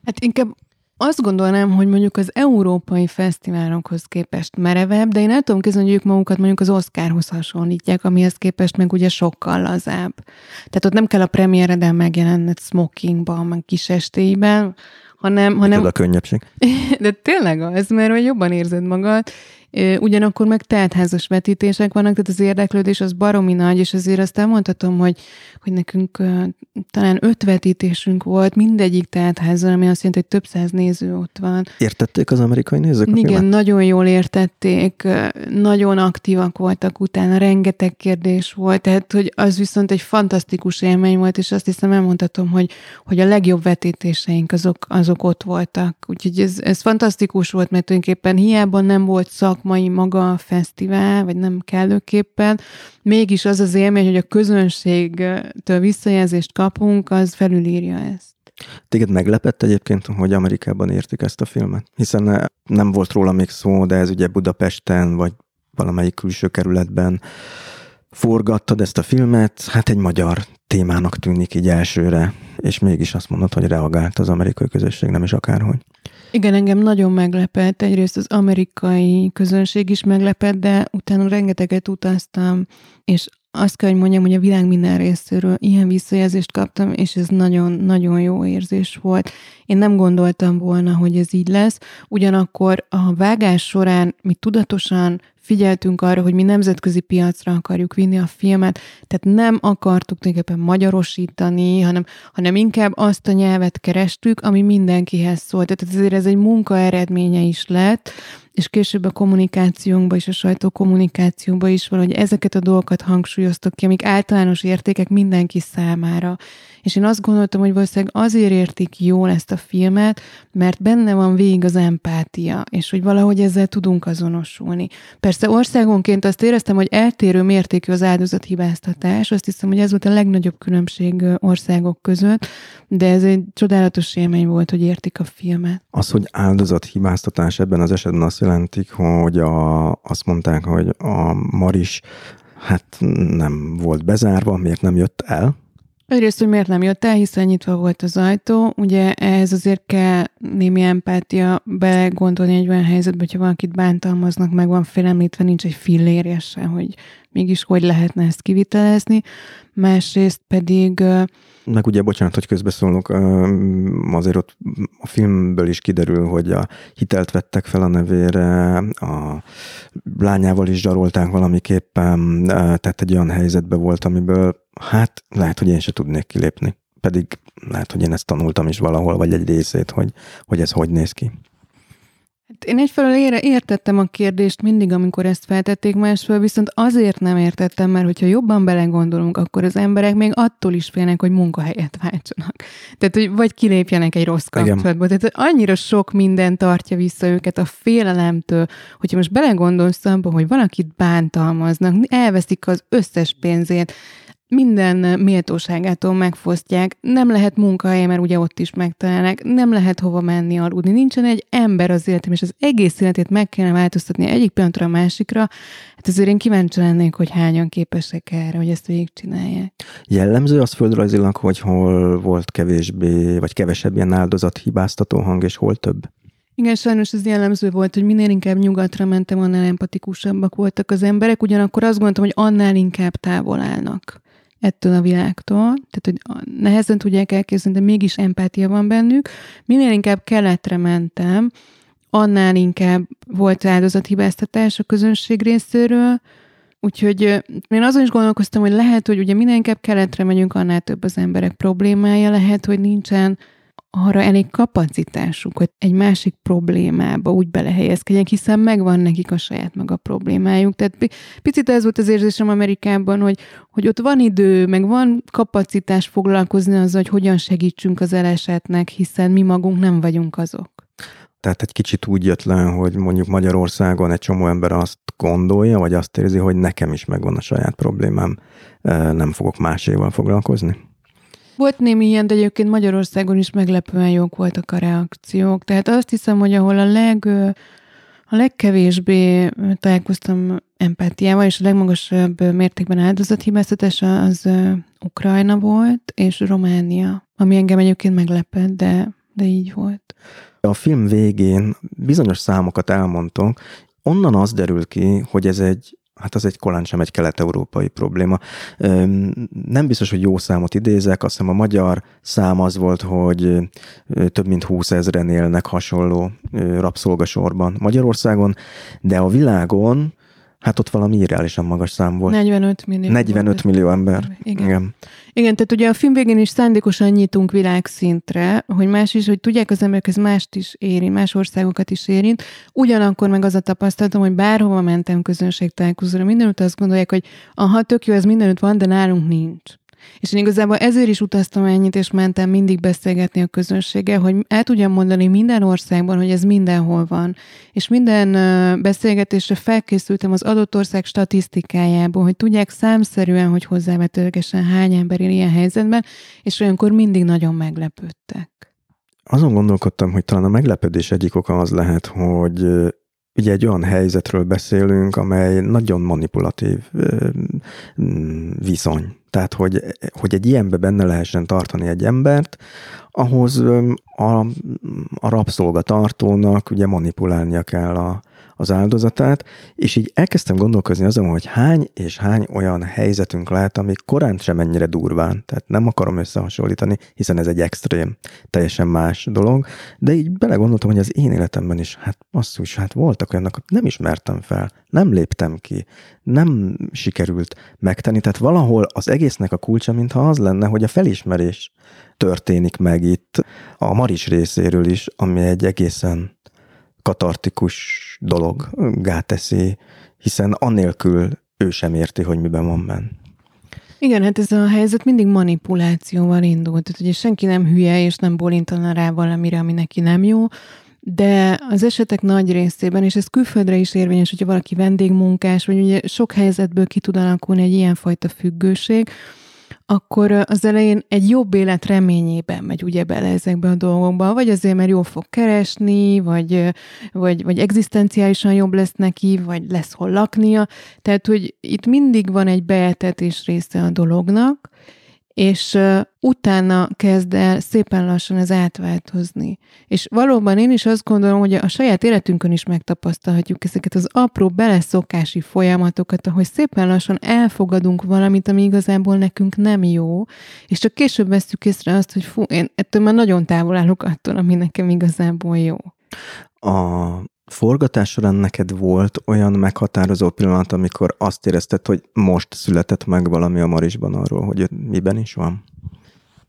Hát inkább azt gondolnám, hogy mondjuk az európai fesztiválokhoz képest merevebb, de én el tudom képzelni, hogy ők magukat mondjuk az Oscarhoz hasonlítják, amihez képest meg ugye sokkal lazább. Tehát ott nem kell a premiéreden megjelenned smokingban, meg kis estéiben, hanem... hanem... a könnyebbség. De tényleg az, mert hogy jobban érzed magad, Ugyanakkor meg teltházas vetítések vannak, tehát az érdeklődés az baromi nagy, és azért azt elmondhatom, hogy, hogy nekünk talán öt vetítésünk volt, mindegyik teltházon, ami azt jelenti, hogy több száz néző ott van. Értették az amerikai nézők? Igen, filmet? nagyon jól értették, nagyon aktívak voltak utána, rengeteg kérdés volt, tehát hogy az viszont egy fantasztikus élmény volt, és azt hiszem elmondhatom, hogy, hogy a legjobb vetítéseink azok, azok ott voltak. Úgyhogy ez, ez fantasztikus volt, mert tulajdonképpen hiába nem volt szak szakmai maga a fesztivál, vagy nem kellőképpen, mégis az az élmény, hogy a közönségtől visszajelzést kapunk, az felülírja ezt. Téged meglepett egyébként, hogy Amerikában értik ezt a filmet? Hiszen nem volt róla még szó, de ez ugye Budapesten, vagy valamelyik külső kerületben forgattad ezt a filmet, hát egy magyar témának tűnik így elsőre, és mégis azt mondod, hogy reagált az amerikai közösség, nem is akárhogy. Igen, engem nagyon meglepett. Egyrészt az amerikai közönség is meglepett, de utána rengeteget utaztam, és azt kell, hogy mondjam, hogy a világ minden részéről ilyen visszajelzést kaptam, és ez nagyon-nagyon jó érzés volt. Én nem gondoltam volna, hogy ez így lesz. Ugyanakkor a vágás során mi tudatosan figyeltünk arra, hogy mi nemzetközi piacra akarjuk vinni a filmet, tehát nem akartuk tulajdonképpen magyarosítani, hanem, hanem inkább azt a nyelvet kerestük, ami mindenkihez szólt. Tehát ezért ez egy munka eredménye is lett, és később a kommunikációnkban és a sajtó kommunikációnkban is valahogy ezeket a dolgokat hangsúlyoztok ki, amik általános értékek mindenki számára. És én azt gondoltam, hogy valószínűleg azért értik jól ezt a filmet, mert benne van végig az empátia, és hogy valahogy ezzel tudunk azonosulni. Persze országonként azt éreztem, hogy eltérő mértékű az áldozathibáztatás, azt hiszem, hogy ez volt a legnagyobb különbség országok között, de ez egy csodálatos élmény volt, hogy értik a filmet. Az, hogy áldozathibáztatás ebben az esetben azt jelentik, hogy a, azt mondták, hogy a Maris hát nem volt bezárva, miért nem jött el? Egyrészt, hogy miért nem jött el, hiszen nyitva volt az ajtó. Ugye ehhez azért kell némi empátia belegondolni egy olyan helyzetbe, hogyha valakit bántalmaznak, meg van félemlítve, nincs egy fillérje se, hogy mégis hogy lehetne ezt kivitelezni. Másrészt pedig meg ugye, bocsánat, hogy közbeszólok, azért ott a filmből is kiderül, hogy a hitelt vettek fel a nevére, a lányával is zsarolták valamiképpen, tehát egy olyan helyzetbe volt, amiből hát lehet, hogy én se tudnék kilépni. Pedig lehet, hogy én ezt tanultam is valahol, vagy egy részét, hogy, hogy ez hogy néz ki. Hát én egyfelől ére, értettem a kérdést mindig, amikor ezt feltették, másfelől viszont azért nem értettem, mert hogyha jobban belegondolunk, akkor az emberek még attól is félnek, hogy munkahelyet váltsanak. Tehát, hogy vagy kilépjenek egy rossz kapcsolatból. Tehát annyira sok minden tartja vissza őket a félelemtől, hogyha most belegondolsz abba, hogy valakit bántalmaznak, elveszik az összes pénzét, minden méltóságától megfosztják, nem lehet munkahely, mert ugye ott is megtalálnak, nem lehet hova menni aludni, nincsen egy ember az életem, és az egész életét meg kellene változtatni egyik pillanatra a másikra, hát azért én kíváncsi lennék, hogy hányan képesek erre, hogy ezt végigcsinálják. Jellemző az földrajzilag, hogy hol volt kevésbé, vagy kevesebb ilyen áldozat hibáztató hang, és hol több? Igen, sajnos ez jellemző volt, hogy minél inkább nyugatra mentem, annál empatikusabbak voltak az emberek, ugyanakkor azt gondoltam, hogy annál inkább távol állnak ettől a világtól, tehát hogy nehezen tudják elképzelni, de mégis empátia van bennük. Minél inkább keletre mentem, annál inkább volt áldozathibáztatás a közönség részéről, Úgyhogy én azon is gondolkoztam, hogy lehet, hogy ugye minél inkább keletre megyünk, annál több az emberek problémája, lehet, hogy nincsen arra elég kapacitásuk, hogy egy másik problémába úgy belehelyezkedjenek, hiszen megvan nekik a saját maga problémájuk. Tehát picit ez volt az érzésem Amerikában, hogy, hogy ott van idő, meg van kapacitás foglalkozni azzal, hogy hogyan segítsünk az elesetnek, hiszen mi magunk nem vagyunk azok. Tehát egy kicsit úgy jött le, hogy mondjuk Magyarországon egy csomó ember azt gondolja, vagy azt érzi, hogy nekem is megvan a saját problémám, nem fogok máséval foglalkozni. Volt némi ilyen, de egyébként Magyarországon is meglepően jók voltak a reakciók. Tehát azt hiszem, hogy ahol a leg a legkevésbé találkoztam empátiával, és a legmagasabb mértékben áldozathibáztatás az Ukrajna volt, és Románia, ami engem egyébként meglepett, de, de így volt. A film végén bizonyos számokat elmondtunk, onnan az derül ki, hogy ez egy hát az egy kolán sem egy kelet-európai probléma. Nem biztos, hogy jó számot idézek, azt hiszem a magyar szám az volt, hogy több mint 20 ezeren élnek hasonló rabszolgasorban Magyarországon, de a világon Hát ott valami irreálisan magas szám volt. 45 millió. 45 millió ember. Igen. Igen. Igen, tehát ugye a film végén is szándékosan nyitunk világszintre, hogy más is, hogy tudják az emberek, ez mást is érint, más országokat is érint. Ugyanakkor meg az a tapasztalatom, hogy bárhova mentem közönségtalálkozóra, mindenütt azt gondolják, hogy aha, tök jó, ez mindenütt van, de nálunk nincs. És én igazából ezért is utaztam ennyit, és mentem mindig beszélgetni a közönséggel, hogy el tudjam mondani minden országban, hogy ez mindenhol van. És minden beszélgetésre felkészültem az adott ország statisztikájából, hogy tudják számszerűen, hogy hozzávetőlegesen hány ember él ilyen helyzetben, és olyankor mindig nagyon meglepődtek. Azon gondolkodtam, hogy talán a meglepődés egyik oka az lehet, hogy ugye egy olyan helyzetről beszélünk, amely nagyon manipulatív viszony. Tehát, hogy, hogy egy ilyenbe benne lehessen tartani egy embert, ahhoz a, a rabszolgatartónak ugye manipulálnia kell a, az áldozatát, és így elkezdtem gondolkozni azon, hogy hány és hány olyan helyzetünk lehet, ami korán sem ennyire durván, tehát nem akarom összehasonlítani, hiszen ez egy extrém, teljesen más dolog, de így belegondoltam, hogy az én életemben is, hát basszus, hát voltak olyanok, nem ismertem fel, nem léptem ki, nem sikerült megtenni, tehát valahol az egésznek a kulcsa, mintha az lenne, hogy a felismerés történik meg itt a Maris részéről is, ami egy egészen katartikus dolog gáteszi, hiszen annélkül ő sem érti, hogy miben van benne. Igen, hát ez a helyzet mindig manipulációval indult. Tehát ugye senki nem hülye, és nem bólintana rá valamire, ami neki nem jó, de az esetek nagy részében, és ez külföldre is érvényes, hogyha valaki vendégmunkás, vagy ugye sok helyzetből ki tud alakulni egy ilyenfajta függőség, akkor az elején egy jobb élet reményében megy ugye bele ezekbe a dolgokba, vagy azért, mert jól fog keresni, vagy, vagy, vagy egzisztenciálisan jobb lesz neki, vagy lesz hol laknia. Tehát, hogy itt mindig van egy beetetés része a dolognak, és utána kezd el szépen lassan ez átváltozni. És valóban én is azt gondolom, hogy a saját életünkön is megtapasztalhatjuk ezeket az apró beleszokási folyamatokat, ahogy szépen lassan elfogadunk valamit, ami igazából nekünk nem jó, és csak később veszük észre azt, hogy fú, én ettől már nagyon távol állok attól, ami nekem igazából jó. A forgatás során neked volt olyan meghatározó pillanat, amikor azt érezted, hogy most született meg valami a Marisban arról, hogy miben is van?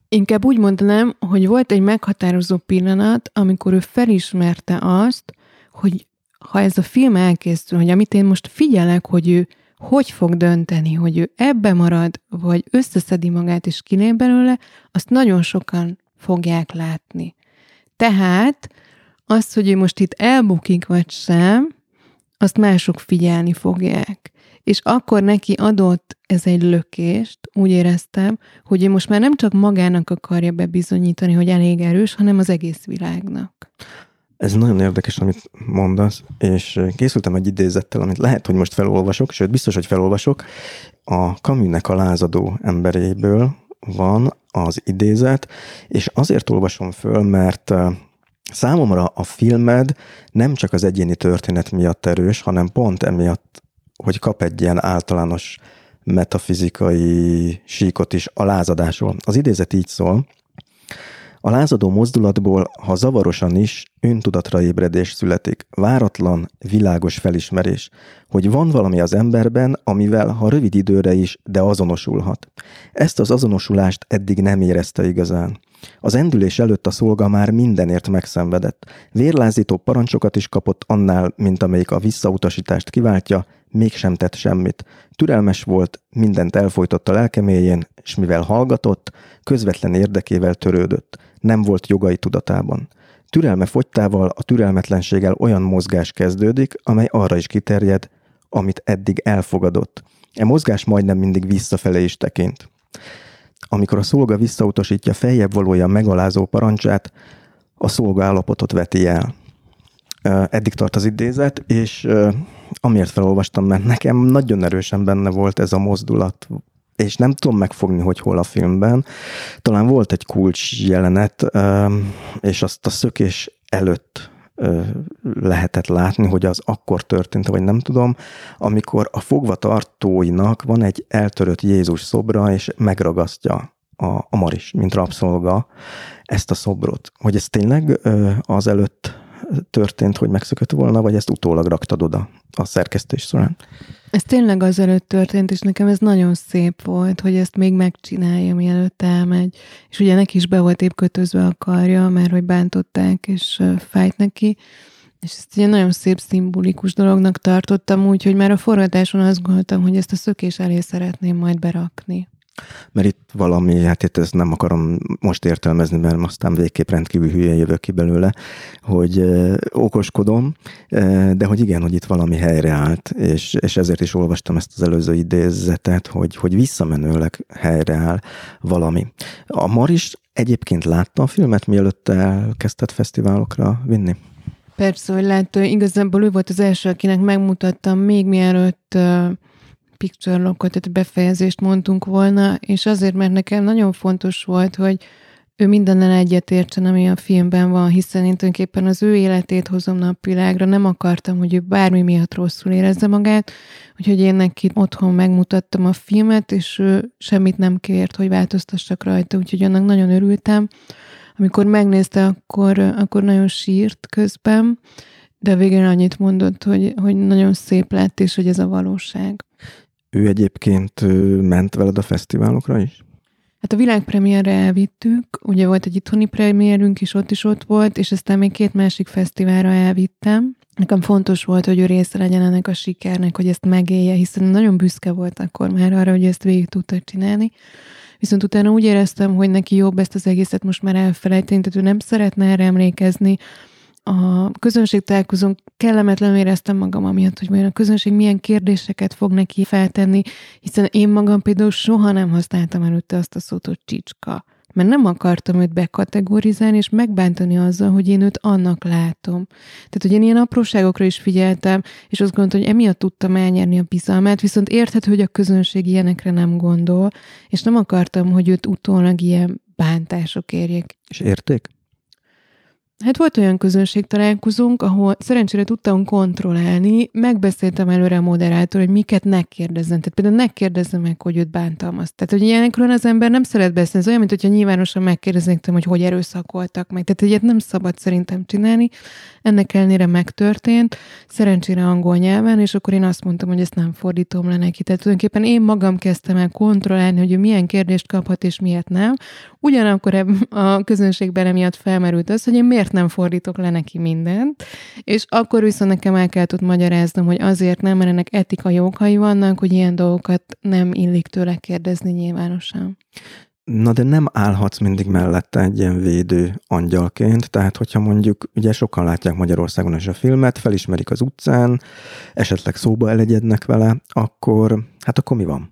Inkább úgy mondanám, hogy volt egy meghatározó pillanat, amikor ő felismerte azt, hogy ha ez a film elkészül, hogy amit én most figyelek, hogy ő hogy fog dönteni, hogy ő ebbe marad, vagy összeszedi magát és kilép belőle, azt nagyon sokan fogják látni. Tehát azt, hogy ő most itt elbukik vagy sem, azt mások figyelni fogják. És akkor neki adott ez egy lökést, úgy éreztem, hogy ő most már nem csak magának akarja bebizonyítani, hogy elég erős, hanem az egész világnak. Ez nagyon érdekes, amit mondasz, és készültem egy idézettel, amit lehet, hogy most felolvasok, sőt, biztos, hogy felolvasok. A Kaműnek a lázadó emberéből van az idézet, és azért olvasom föl, mert Számomra a filmed nem csak az egyéni történet miatt erős, hanem pont emiatt, hogy kap egy ilyen általános metafizikai síkot is a lázadásról. Az idézet így szól, a lázadó mozdulatból, ha zavarosan is, öntudatra ébredés születik, váratlan, világos felismerés, hogy van valami az emberben, amivel, ha rövid időre is, de azonosulhat. Ezt az azonosulást eddig nem érezte igazán. Az endülés előtt a szolga már mindenért megszenvedett. Vérlázító parancsokat is kapott annál, mint amelyik a visszautasítást kiváltja, mégsem tett semmit. Türelmes volt, mindent elfolytott a lelkeméjén, és mivel hallgatott, közvetlen érdekével törődött. Nem volt jogai tudatában. Türelme fogytával a türelmetlenséggel olyan mozgás kezdődik, amely arra is kiterjed, amit eddig elfogadott. E mozgás majdnem mindig visszafelé is tekint. Amikor a szolga visszautasítja feljebb valója megalázó parancsát, a szolga állapotot veti el. Eddig tart az idézet, és amiért felolvastam, mert nekem nagyon erősen benne volt ez a mozdulat, és nem tudom megfogni, hogy hol a filmben. Talán volt egy kulcs jelenet, és azt a szökés előtt lehetett látni, hogy az akkor történt, vagy nem tudom, amikor a fogvatartóinak van egy eltörött Jézus szobra, és megragasztja a, a Maris, mint rabszolga ezt a szobrot. Hogy ez tényleg az előtt történt, hogy megszökött volna, vagy ezt utólag raktad oda a szerkesztés során? Ez tényleg azelőtt történt, és nekem ez nagyon szép volt, hogy ezt még megcsinálja, mielőtt elmegy. És ugye neki is be volt épp kötözve a karja, mert hogy bántották, és fájt neki. És ezt egy nagyon szép szimbolikus dolognak tartottam, úgyhogy már a forgatáson azt gondoltam, hogy ezt a szökés elé szeretném majd berakni. Mert itt valami, hát itt ezt nem akarom most értelmezni, mert aztán végképp rendkívül hülye jövök ki belőle, hogy okoskodom, de hogy igen, hogy itt valami helyreállt, és, és ezért is olvastam ezt az előző idézetet, hogy, hogy visszamenőleg helyreáll valami. A Maris egyébként látta a filmet, mielőtt elkezdett fesztiválokra vinni? Persze, hogy látta, igazából ő volt az első, akinek megmutattam még mielőtt picture lockot, tehát befejezést mondtunk volna, és azért, mert nekem nagyon fontos volt, hogy ő mindennel egyetértsen, ami a filmben van, hiszen én tulajdonképpen az ő életét hozom napvilágra, nem akartam, hogy ő bármi miatt rosszul érezze magát, úgyhogy én neki otthon megmutattam a filmet, és ő semmit nem kért, hogy változtassak rajta, úgyhogy annak nagyon örültem. Amikor megnézte, akkor, akkor nagyon sírt közben, de végén annyit mondott, hogy, hogy nagyon szép lett, és hogy ez a valóság. Ő egyébként ment veled a fesztiválokra is? Hát a világpremiérre elvittük, ugye volt egy itthoni premiérünk is, ott is ott volt, és aztán még két másik fesztiválra elvittem. Nekem fontos volt, hogy ő része legyen ennek a sikernek, hogy ezt megélje, hiszen nagyon büszke volt akkor már arra, hogy ezt végig tudta csinálni. Viszont utána úgy éreztem, hogy neki jobb ezt az egészet most már elfelejteni, tehát ő nem szeretne erre emlékezni, a közönség találkozón kellemetlenül éreztem magam amiatt, hogy majd a közönség milyen kérdéseket fog neki feltenni, hiszen én magam például soha nem használtam előtte azt a szót, hogy csicska. mert nem akartam őt bekategorizálni, és megbántani azzal, hogy én őt annak látom. Tehát, hogy én ilyen apróságokra is figyeltem, és azt gondoltam, hogy emiatt tudtam elnyerni a bizalmát, viszont érthető, hogy a közönség ilyenekre nem gondol, és nem akartam, hogy őt utólag ilyen bántások érjék. És érték? Hát volt olyan közönség találkozónk, ahol szerencsére tudtam kontrollálni, megbeszéltem előre a moderátor, hogy miket ne kérdezzen. Tehát például ne kérdezze meg, hogy őt bántalmaz. Tehát, hogy ilyenekről az ember nem szeret beszélni. Ez olyan, mint hogyha nyilvánosan megkérdeznék hogy hogy erőszakoltak meg. Tehát ilyet nem szabad szerintem csinálni. Ennek ellenére megtörtént, szerencsére angol nyelven, és akkor én azt mondtam, hogy ezt nem fordítom le neki. Tehát tulajdonképpen én magam kezdtem el kontrollálni, hogy ő milyen kérdést kaphat és miért nem. Ugyanakkor a közönségben emiatt felmerült az, hogy én miért nem fordítok le neki mindent, és akkor viszont nekem el kellett ott magyaráznom, hogy azért nem, mert ennek etikai okai vannak, hogy ilyen dolgokat nem illik tőle kérdezni nyilvánosan. Na de nem állhatsz mindig mellette egy ilyen védő angyalként, tehát hogyha mondjuk, ugye sokan látják Magyarországon is a filmet, felismerik az utcán, esetleg szóba elegyednek vele, akkor, hát akkor mi van?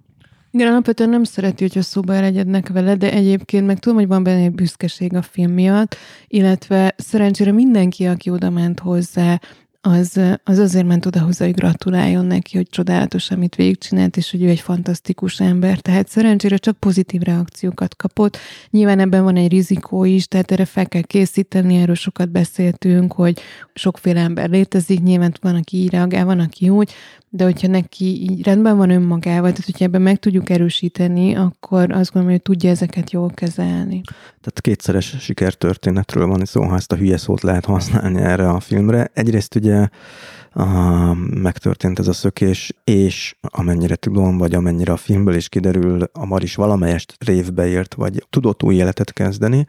Igen, alapvetően nem szereti, hogyha szóba elegyednek vele, de egyébként meg tudom, hogy van benne egy büszkeség a film miatt, illetve szerencsére mindenki, aki oda ment hozzá, az, az azért ment oda hozzá, hogy gratuláljon neki, hogy csodálatos, amit végigcsinált, és hogy ő egy fantasztikus ember. Tehát szerencsére csak pozitív reakciókat kapott. Nyilván ebben van egy rizikó is, tehát erre fel kell készíteni, erről sokat beszéltünk, hogy sokféle ember létezik, nyilván van, aki így reagál, van, aki úgy, de hogyha neki így rendben van önmagával, tehát hogyha ebben meg tudjuk erősíteni, akkor azt gondolom, hogy tudja ezeket jól kezelni. Tehát kétszeres sikertörténetről van szó, ha ezt a hülye szót lehet használni erre a filmre. Egyrészt ugye a, megtörtént ez a szökés, és amennyire tudom, vagy amennyire a filmből is kiderül, a Maris valamelyest révbe ért, vagy tudott új életet kezdeni.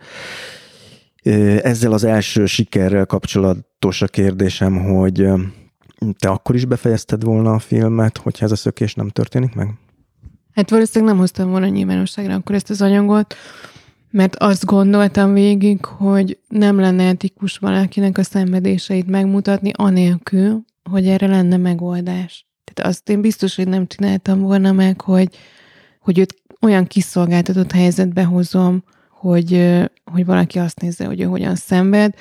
Ezzel az első sikerrel kapcsolatos a kérdésem, hogy te akkor is befejezted volna a filmet, hogyha ez a szökés nem történik meg? Hát valószínűleg nem hoztam volna nyilvánosságra akkor ezt az anyagot, mert azt gondoltam végig, hogy nem lenne etikus valakinek a szenvedéseit megmutatni, anélkül, hogy erre lenne megoldás. Tehát azt én biztos, hogy nem csináltam volna meg, hogy, hogy őt olyan kiszolgáltatott helyzetbe hozom, hogy, hogy valaki azt nézze, hogy ő hogyan szenved.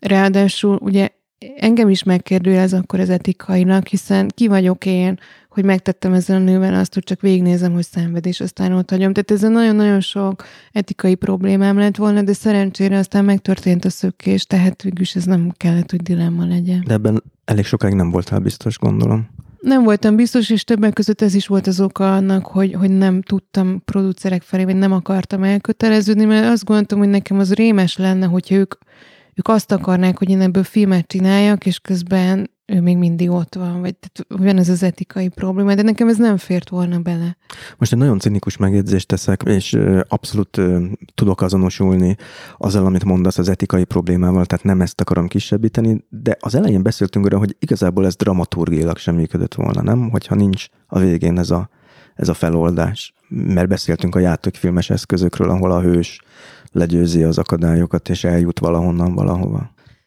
Ráadásul ugye engem is megkérdőjelez akkor az etikailag, hiszen ki vagyok én, hogy megtettem ezzel a nővel azt, hogy csak végignézem, hogy szenved, és aztán ott hagyom. Tehát ez nagyon-nagyon sok etikai problémám lett volna, de szerencsére aztán megtörtént a szökés, tehát végülis ez nem kellett, hogy dilemma legyen. De ebben elég sokáig nem voltál biztos, gondolom. Nem voltam biztos, és többek között ez is volt az oka annak, hogy, hogy nem tudtam producerek felé, vagy nem akartam elköteleződni, mert azt gondoltam, hogy nekem az rémes lenne, hogyha ők ők azt akarnák, hogy én ebből filmet csináljak, és közben ő még mindig ott van, vagy van ez az etikai probléma, de nekem ez nem fért volna bele. Most egy nagyon cinikus megjegyzést teszek, és abszolút tudok azonosulni azzal, amit mondasz az etikai problémával, tehát nem ezt akarom kisebbíteni, de az elején beszéltünk arra, hogy igazából ez dramaturgiailag sem működött volna, nem? Hogyha nincs a végén ez a, ez a feloldás. Mert beszéltünk a játékfilmes eszközökről, ahol a hős legyőzi az akadályokat, és eljut valahonnan valahova.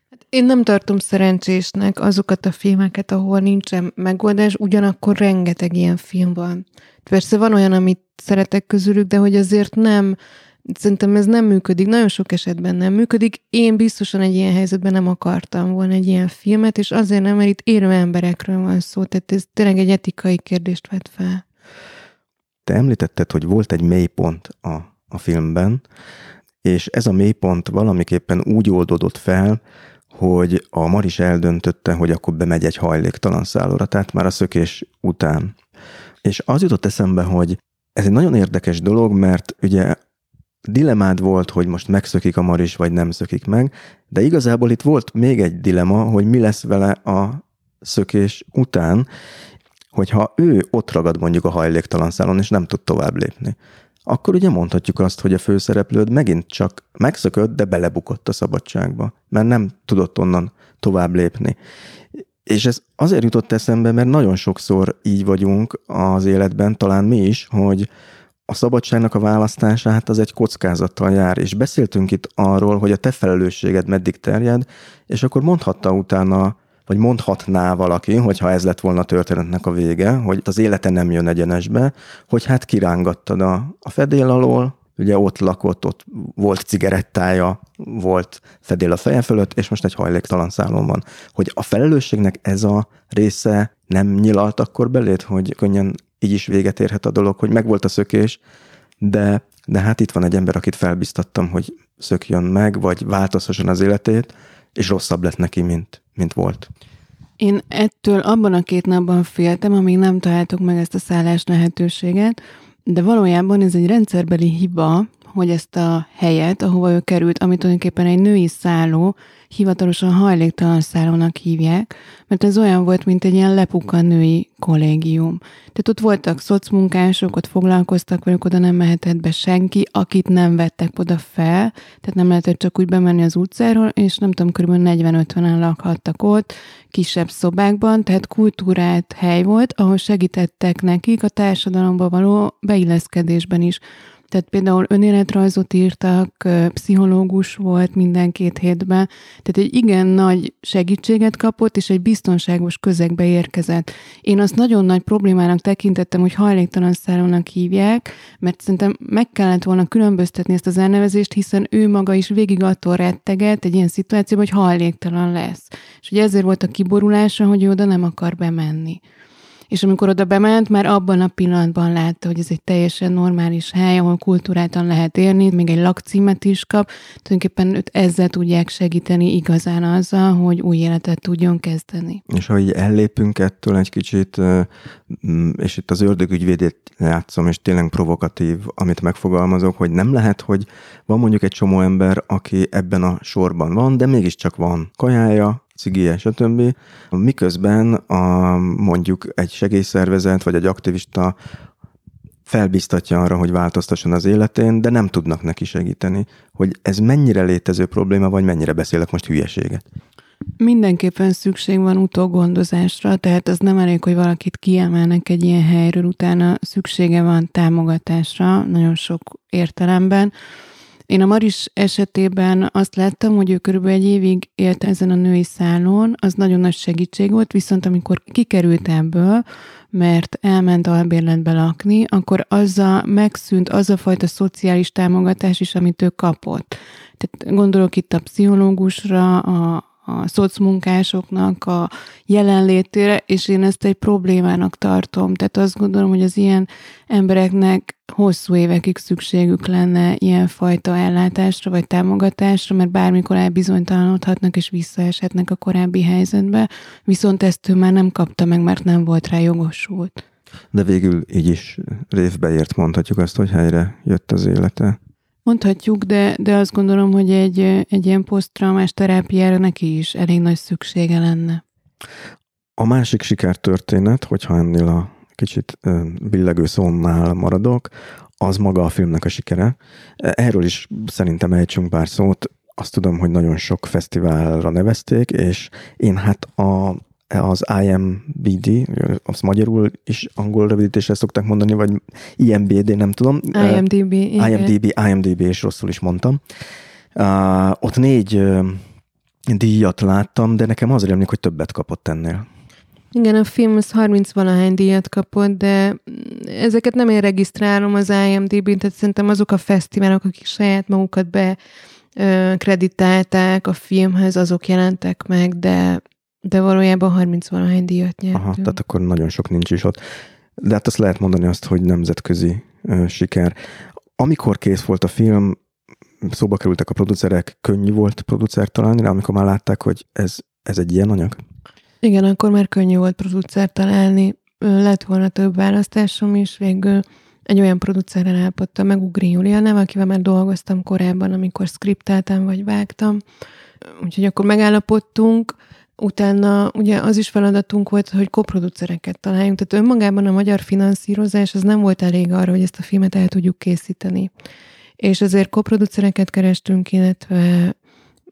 Hát én nem tartom szerencsésnek azokat a filmeket, ahol nincsen megoldás, ugyanakkor rengeteg ilyen film van. Persze van olyan, amit szeretek közülük, de hogy azért nem, szerintem ez nem működik, nagyon sok esetben nem működik. Én biztosan egy ilyen helyzetben nem akartam volna egy ilyen filmet, és azért nem, mert itt élő emberekről van szó, tehát ez tényleg egy etikai kérdést vet fel. Te említetted, hogy volt egy mélypont a, a filmben, és ez a mélypont valamiképpen úgy oldódott fel, hogy a Maris eldöntötte, hogy akkor bemegy egy hajléktalan szállóra, tehát már a szökés után. És az jutott eszembe, hogy ez egy nagyon érdekes dolog, mert ugye dilemád volt, hogy most megszökik a Maris, vagy nem szökik meg, de igazából itt volt még egy dilema, hogy mi lesz vele a szökés után, hogyha ő ott ragad mondjuk a hajléktalan szálon, és nem tud tovább lépni akkor ugye mondhatjuk azt, hogy a főszereplőd megint csak megszökött, de belebukott a szabadságba, mert nem tudott onnan tovább lépni. És ez azért jutott eszembe, mert nagyon sokszor így vagyunk az életben, talán mi is, hogy a szabadságnak a választása, hát az egy kockázattal jár, és beszéltünk itt arról, hogy a te felelősséged meddig terjed, és akkor mondhatta utána vagy mondhatná valaki, hogyha ez lett volna a történetnek a vége, hogy az élete nem jön egyenesbe, hogy hát kirángattad a, a fedél alól, ugye ott lakott, ott volt cigarettája, volt fedél a feje fölött, és most egy hajléktalan szálon van. Hogy a felelősségnek ez a része nem nyilalt akkor belét, hogy könnyen így is véget érhet a dolog, hogy megvolt a szökés, de, de hát itt van egy ember, akit felbiztattam, hogy szökjön meg, vagy változhasson az életét, és rosszabb lett neki, mint, mint volt. Én ettől abban a két napban féltem, amíg nem találtuk meg ezt a szállás lehetőséget, de valójában ez egy rendszerbeli hiba, hogy ezt a helyet, ahova ő került, amit tulajdonképpen egy női szálló, hivatalosan hajléktalan szállónak hívják, mert ez olyan volt, mint egy ilyen lepuka női kollégium. Tehát ott voltak szocmunkások, ott foglalkoztak velük, oda nem mehetett be senki, akit nem vettek oda fel, tehát nem lehetett csak úgy bemenni az utcáról, és nem tudom, kb. 40-50-en lakhattak ott, kisebb szobákban, tehát kultúrát hely volt, ahol segítettek nekik a társadalomba való beilleszkedésben is. Tehát például önéletrajzot írtak, pszichológus volt minden két hétben, tehát egy igen nagy segítséget kapott, és egy biztonságos közegbe érkezett. Én azt nagyon nagy problémának tekintettem, hogy hajléktalan szállónak hívják, mert szerintem meg kellett volna különböztetni ezt az elnevezést, hiszen ő maga is végig attól retteget egy ilyen szituációban, hogy hajléktalan lesz. És ugye ezért volt a kiborulása, hogy oda nem akar bemenni és amikor oda bement, már abban a pillanatban látta, hogy ez egy teljesen normális hely, ahol kultúrátan lehet érni, még egy lakcímet is kap, tulajdonképpen őt ezzel tudják segíteni igazán azzal, hogy új életet tudjon kezdeni. És ha így ellépünk ettől egy kicsit, mm, és itt az ördögügyvédét játszom, és tényleg provokatív, amit megfogalmazok, hogy nem lehet, hogy van mondjuk egy csomó ember, aki ebben a sorban van, de mégiscsak van kajája, cigije, stb. Miközben a, mondjuk egy segélyszervezet vagy egy aktivista felbiztatja arra, hogy változtasson az életén, de nem tudnak neki segíteni. Hogy ez mennyire létező probléma, vagy mennyire beszélek most hülyeséget? Mindenképpen szükség van utógondozásra, tehát az nem elég, hogy valakit kiemelnek egy ilyen helyről, utána szüksége van támogatásra, nagyon sok értelemben. Én a Maris esetében azt láttam, hogy ő körülbelül egy évig élt ezen a női szálon, az nagyon nagy segítség volt, viszont amikor kikerült ebből, mert elment albérletbe lakni, akkor azzal megszűnt az a fajta szociális támogatás is, amit ő kapott. Tehát gondolok itt a pszichológusra, a, a szocmunkásoknak a jelenlétére, és én ezt egy problémának tartom. Tehát azt gondolom, hogy az ilyen embereknek hosszú évekig szükségük lenne ilyenfajta ellátásra vagy támogatásra, mert bármikor elbizonytalanodhatnak és visszaeshetnek a korábbi helyzetbe, viszont ezt ő már nem kapta meg, mert nem volt rá jogosult. De végül így is révbe ért, mondhatjuk azt, hogy helyre jött az élete. Mondhatjuk, de, de azt gondolom, hogy egy, egy ilyen posztraumás terápiára neki is elég nagy szüksége lenne. A másik sikertörténet, hogyha ennél a kicsit billegő szónál maradok, az maga a filmnek a sikere. Erről is szerintem ejtsünk pár szót. Azt tudom, hogy nagyon sok fesztiválra nevezték, és én hát a az IMBD, azt magyarul is angol rövidítésre szokták mondani, vagy IMBD, nem tudom. IMDB. IMDB, IMDB, és rosszul is mondtam. Uh, ott négy uh, díjat láttam, de nekem az rémlik, hogy többet kapott ennél. Igen, a film az 30 valahány díjat kapott, de ezeket nem én regisztrálom az IMDb-n, tehát szerintem azok a fesztiválok, akik saját magukat be kreditálták a filmhez, azok jelentek meg, de de valójában 30 valahány díjat nyert. Aha, tehát akkor nagyon sok nincs is ott. De hát azt lehet mondani azt, hogy nemzetközi ö, siker. Amikor kész volt a film, szóba kerültek a producerek, könnyű volt producer találni rá, amikor már látták, hogy ez, ez egy ilyen anyag? Igen, akkor már könnyű volt producer találni. Lett volna több választásom is, végül egy olyan producerrel állapodtam meg, Ugri Juliana, akivel már dolgoztam korábban, amikor skripteltem vagy vágtam. Úgyhogy akkor megállapodtunk, Utána ugye az is feladatunk volt, hogy koproducereket találjunk, tehát önmagában a magyar finanszírozás az nem volt elég arra, hogy ezt a filmet el tudjuk készíteni. És ezért koproducereket kerestünk, illetve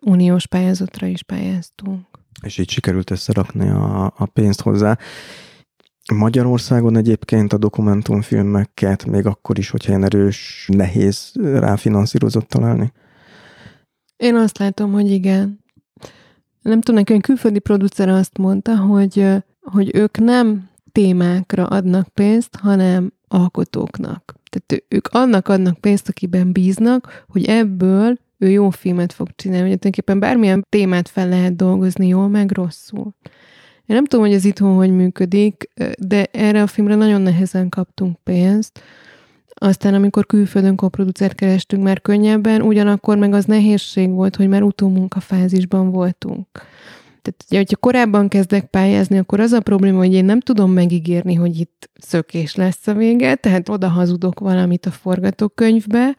uniós pályázatra is pályáztunk. És így sikerült összerakni a, a pénzt hozzá. Magyarországon egyébként a dokumentumfilmeket még akkor is, hogyha ilyen erős, nehéz rá finanszírozott találni? Én azt látom, hogy igen nem tudom, nekem külföldi producer azt mondta, hogy, hogy ők nem témákra adnak pénzt, hanem alkotóknak. Tehát ők annak adnak pénzt, akiben bíznak, hogy ebből ő jó filmet fog csinálni, hogy tulajdonképpen bármilyen témát fel lehet dolgozni jól, meg rosszul. Én nem tudom, hogy ez itthon hogy működik, de erre a filmre nagyon nehezen kaptunk pénzt. Aztán, amikor külföldön koproducert kerestünk már könnyebben, ugyanakkor meg az nehézség volt, hogy már utómunkafázisban voltunk. Tehát, ugye, hogyha korábban kezdek pályázni, akkor az a probléma, hogy én nem tudom megígérni, hogy itt szökés lesz a vége, tehát oda hazudok valamit a forgatókönyvbe.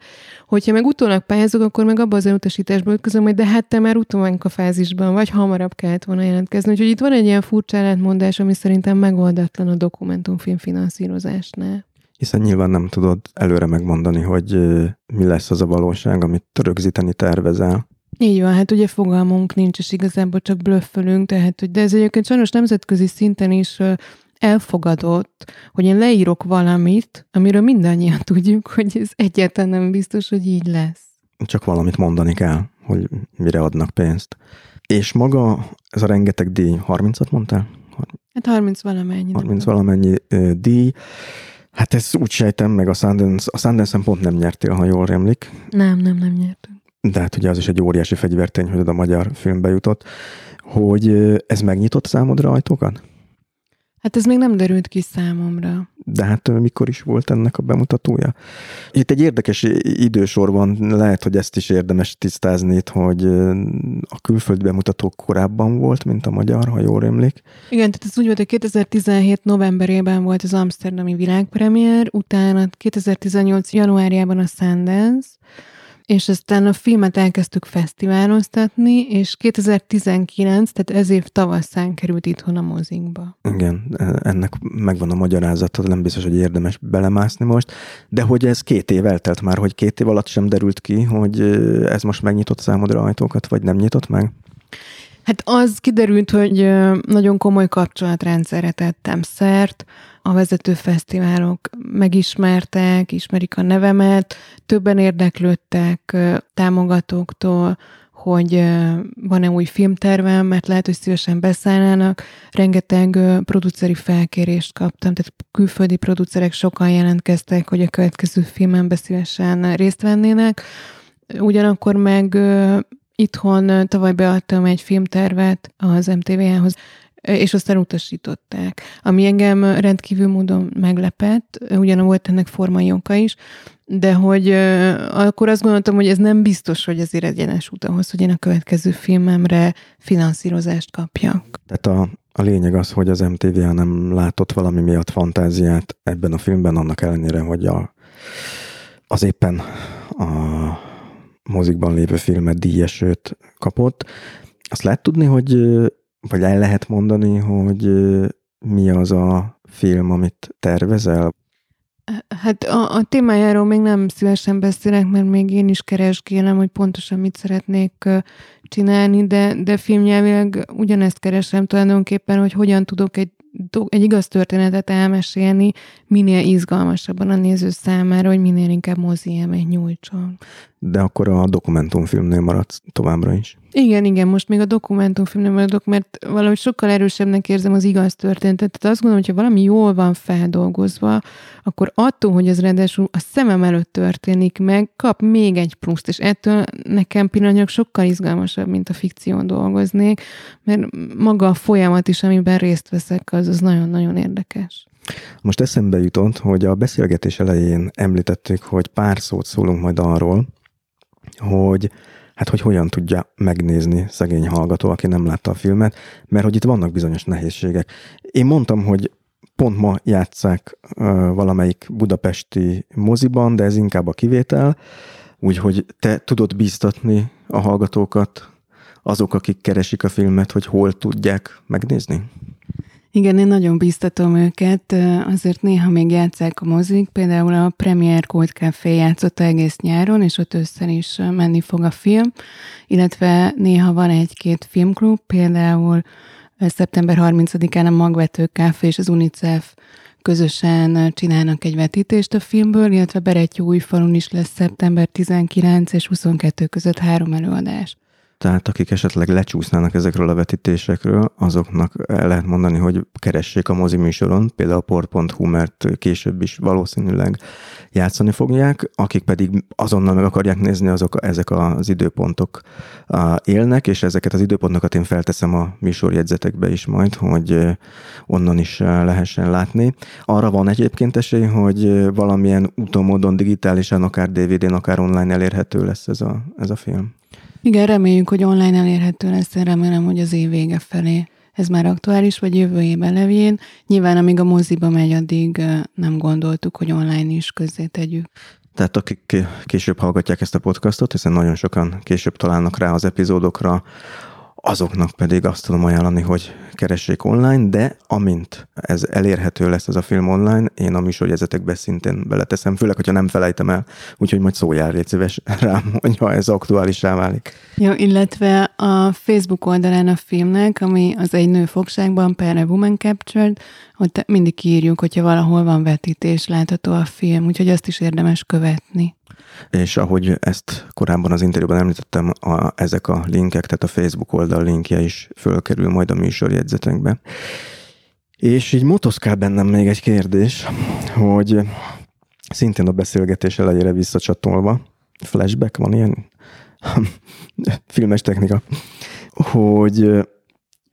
Hogyha meg utólag pályázok, akkor meg abban az elutasításból ütközöm, hogy de hát te már a fázisban vagy, hamarabb kellett volna jelentkezni. Úgyhogy itt van egy ilyen furcsa ellentmondás, ami szerintem megoldatlan a dokumentumfilm finanszírozásnál. Hiszen nyilván nem tudod előre megmondani, hogy mi lesz az a valóság, amit rögzíteni tervezel. Így van, hát ugye fogalmunk nincs, és igazából csak blöffölünk, tehát, hogy de ez egyébként sajnos nemzetközi szinten is elfogadott, hogy én leírok valamit, amiről mindannyian tudjuk, hogy ez egyáltalán nem biztos, hogy így lesz. Csak valamit mondani kell, hogy mire adnak pénzt. És maga ez a rengeteg díj, 30-at mondtál? Hát 30 valamennyi. 30 valamennyi díj. Hát ezt úgy sejtem, meg a Sundance, a Sundance pont nem nyertél, ha jól remlik. Nem, nem, nem nyertünk de hát ugye az is egy óriási fegyvertény, hogy a magyar filmbe jutott, hogy ez megnyitott számodra ajtókat? Hát ez még nem derült ki számomra. De hát mikor is volt ennek a bemutatója? Itt egy érdekes idősorban lehet, hogy ezt is érdemes tisztázni itt, hogy a külföldi bemutató korábban volt, mint a magyar, ha jól emlék. Igen, tehát ez úgy volt, hogy 2017 novemberében volt az Amsterdami világpremiér, utána 2018 januárjában a Sundance, és aztán a filmet elkezdtük fesztiváloztatni, és 2019, tehát ez év tavaszán került itthon a mozikba. Igen, ennek megvan a magyarázata, nem biztos, hogy érdemes belemászni most, de hogy ez két év eltelt már, hogy két év alatt sem derült ki, hogy ez most megnyitott számodra ajtókat, vagy nem nyitott meg? Hát az kiderült, hogy nagyon komoly kapcsolatrendszerre tettem szert, a vezető fesztiválok megismertek, ismerik a nevemet, többen érdeklődtek támogatóktól, hogy van-e új filmtervem, mert lehet, hogy szívesen beszállnának. Rengeteg produceri felkérést kaptam, tehát külföldi producerek sokan jelentkeztek, hogy a következő filmembe szívesen részt vennének. Ugyanakkor meg itthon tavaly beadtam egy filmtervet az MTV-hoz, és aztán utasították. Ami engem rendkívül módon meglepett, ugyan volt ennek formai oka is, de hogy akkor azt gondoltam, hogy ez nem biztos, hogy azért egyenes út ahhoz, hogy én a következő filmemre finanszírozást kapjak. Tehát a, a lényeg az, hogy az MTV nem látott valami miatt fantáziát ebben a filmben, annak ellenére, hogy a, az éppen a mozikban lévő filmet díjesőt kapott. Azt lehet tudni, hogy vagy el lehet mondani, hogy mi az a film, amit tervezel? Hát a, a témájáról még nem szívesen beszélek, mert még én is keresgélem, hogy pontosan mit szeretnék csinálni, de, de filmnyelvileg ugyanezt keresem tulajdonképpen, hogy hogyan tudok egy egy igaz történetet elmesélni, minél izgalmasabban a néző számára, hogy minél inkább mozi élmény nyújtson. De akkor a dokumentumfilmnél maradsz továbbra is? Igen, igen, most még a dokumentumfilmnél maradok, mert valahogy sokkal erősebbnek érzem az igaz történetet. Tehát azt gondolom, hogyha valami jól van feldolgozva, akkor attól, hogy ez ráadásul a szemem előtt történik meg, kap még egy pluszt, és ettől nekem pillanatnyilag sokkal izgalmasabb, mint a fikción dolgoznék, mert maga a folyamat is, amiben részt veszek, az, az nagyon-nagyon érdekes. Most eszembe jutott, hogy a beszélgetés elején említettük, hogy pár szót szólunk majd arról, hogy hát hogy hogyan tudja megnézni szegény hallgató, aki nem látta a filmet, mert hogy itt vannak bizonyos nehézségek. Én mondtam, hogy pont ma játszák valamelyik budapesti moziban, de ez inkább a kivétel, úgyhogy te tudod bíztatni a hallgatókat, azok, akik keresik a filmet, hogy hol tudják megnézni? Igen, én nagyon bíztatom őket, azért néha még játszák a mozik, például a Premier Cold Café játszotta egész nyáron, és ott összen is menni fog a film, illetve néha van egy-két filmklub, például szeptember 30-án a Magvető Café és az UNICEF közösen csinálnak egy vetítést a filmből, illetve új falun is lesz szeptember 19 és 22 között három előadás. Tehát akik esetleg lecsúsznának ezekről a vetítésekről, azoknak lehet mondani, hogy keressék a mozi műsoron, például port.hu, mert később is valószínűleg játszani fogják, akik pedig azonnal meg akarják nézni, azok ezek az időpontok élnek, és ezeket az időpontokat én felteszem a műsorjegyzetekbe is majd, hogy onnan is lehessen látni. Arra van egyébként esély, hogy valamilyen utómódon digitálisan, akár DVD-n, akár online elérhető lesz ez a, ez a film. Igen, reméljük, hogy online elérhető lesz, remélem, hogy az év vége felé ez már aktuális, vagy jövő év elején. Nyilván, amíg a moziba megy, addig nem gondoltuk, hogy online is közzé tegyük. Tehát akik később hallgatják ezt a podcastot, hiszen nagyon sokan később találnak rá az epizódokra, azoknak pedig azt tudom ajánlani, hogy keressék online, de amint ez elérhető lesz ez a film online, én a műsorjegyzetekbe szintén beleteszem, főleg, hogyha nem felejtem el, úgyhogy majd szóljál, légy szíves rám, hogyha ez aktuálisá válik. Jó, illetve a Facebook oldalán a filmnek, ami az Egy nő fogságban, per a Woman Captured, ott mindig írjuk, hogyha valahol van vetítés, látható a film, úgyhogy azt is érdemes követni és ahogy ezt korábban az interjúban említettem, a, ezek a linkek, tehát a Facebook oldal linkje is fölkerül majd a műsorjegyzetekbe. És így motoszkál bennem még egy kérdés, hogy szintén a beszélgetés elejére visszacsatolva, flashback van ilyen filmes technika, hogy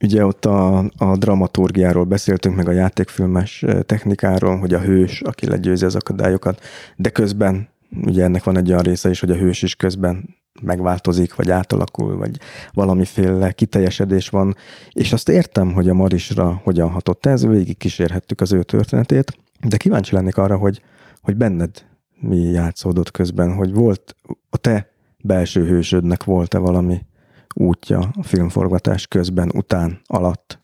ugye ott a, a dramaturgiáról beszéltünk, meg a játékfilmes technikáról, hogy a hős, aki legyőzi az akadályokat, de közben ugye ennek van egy olyan része is, hogy a hős is közben megváltozik, vagy átalakul, vagy valamiféle kiteljesedés van, és azt értem, hogy a Marisra hogyan hatott ez, végig kísérhettük az ő történetét, de kíváncsi lennék arra, hogy, hogy benned mi játszódott közben, hogy volt a te belső hősödnek volt-e valami útja a filmforgatás közben, után, alatt?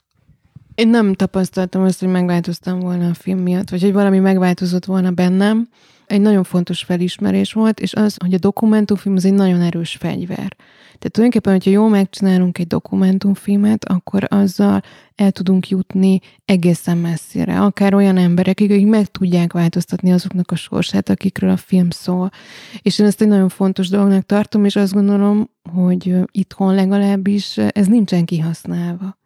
Én nem tapasztaltam azt, hogy megváltoztam volna a film miatt, vagy hogy valami megváltozott volna bennem egy nagyon fontos felismerés volt, és az, hogy a dokumentumfilm az egy nagyon erős fegyver. Tehát tulajdonképpen, hogyha jól megcsinálunk egy dokumentumfilmet, akkor azzal el tudunk jutni egészen messzire. Akár olyan emberek, akik meg tudják változtatni azoknak a sorsát, akikről a film szól. És én ezt egy nagyon fontos dolognak tartom, és azt gondolom, hogy itthon legalábbis ez nincsen kihasználva.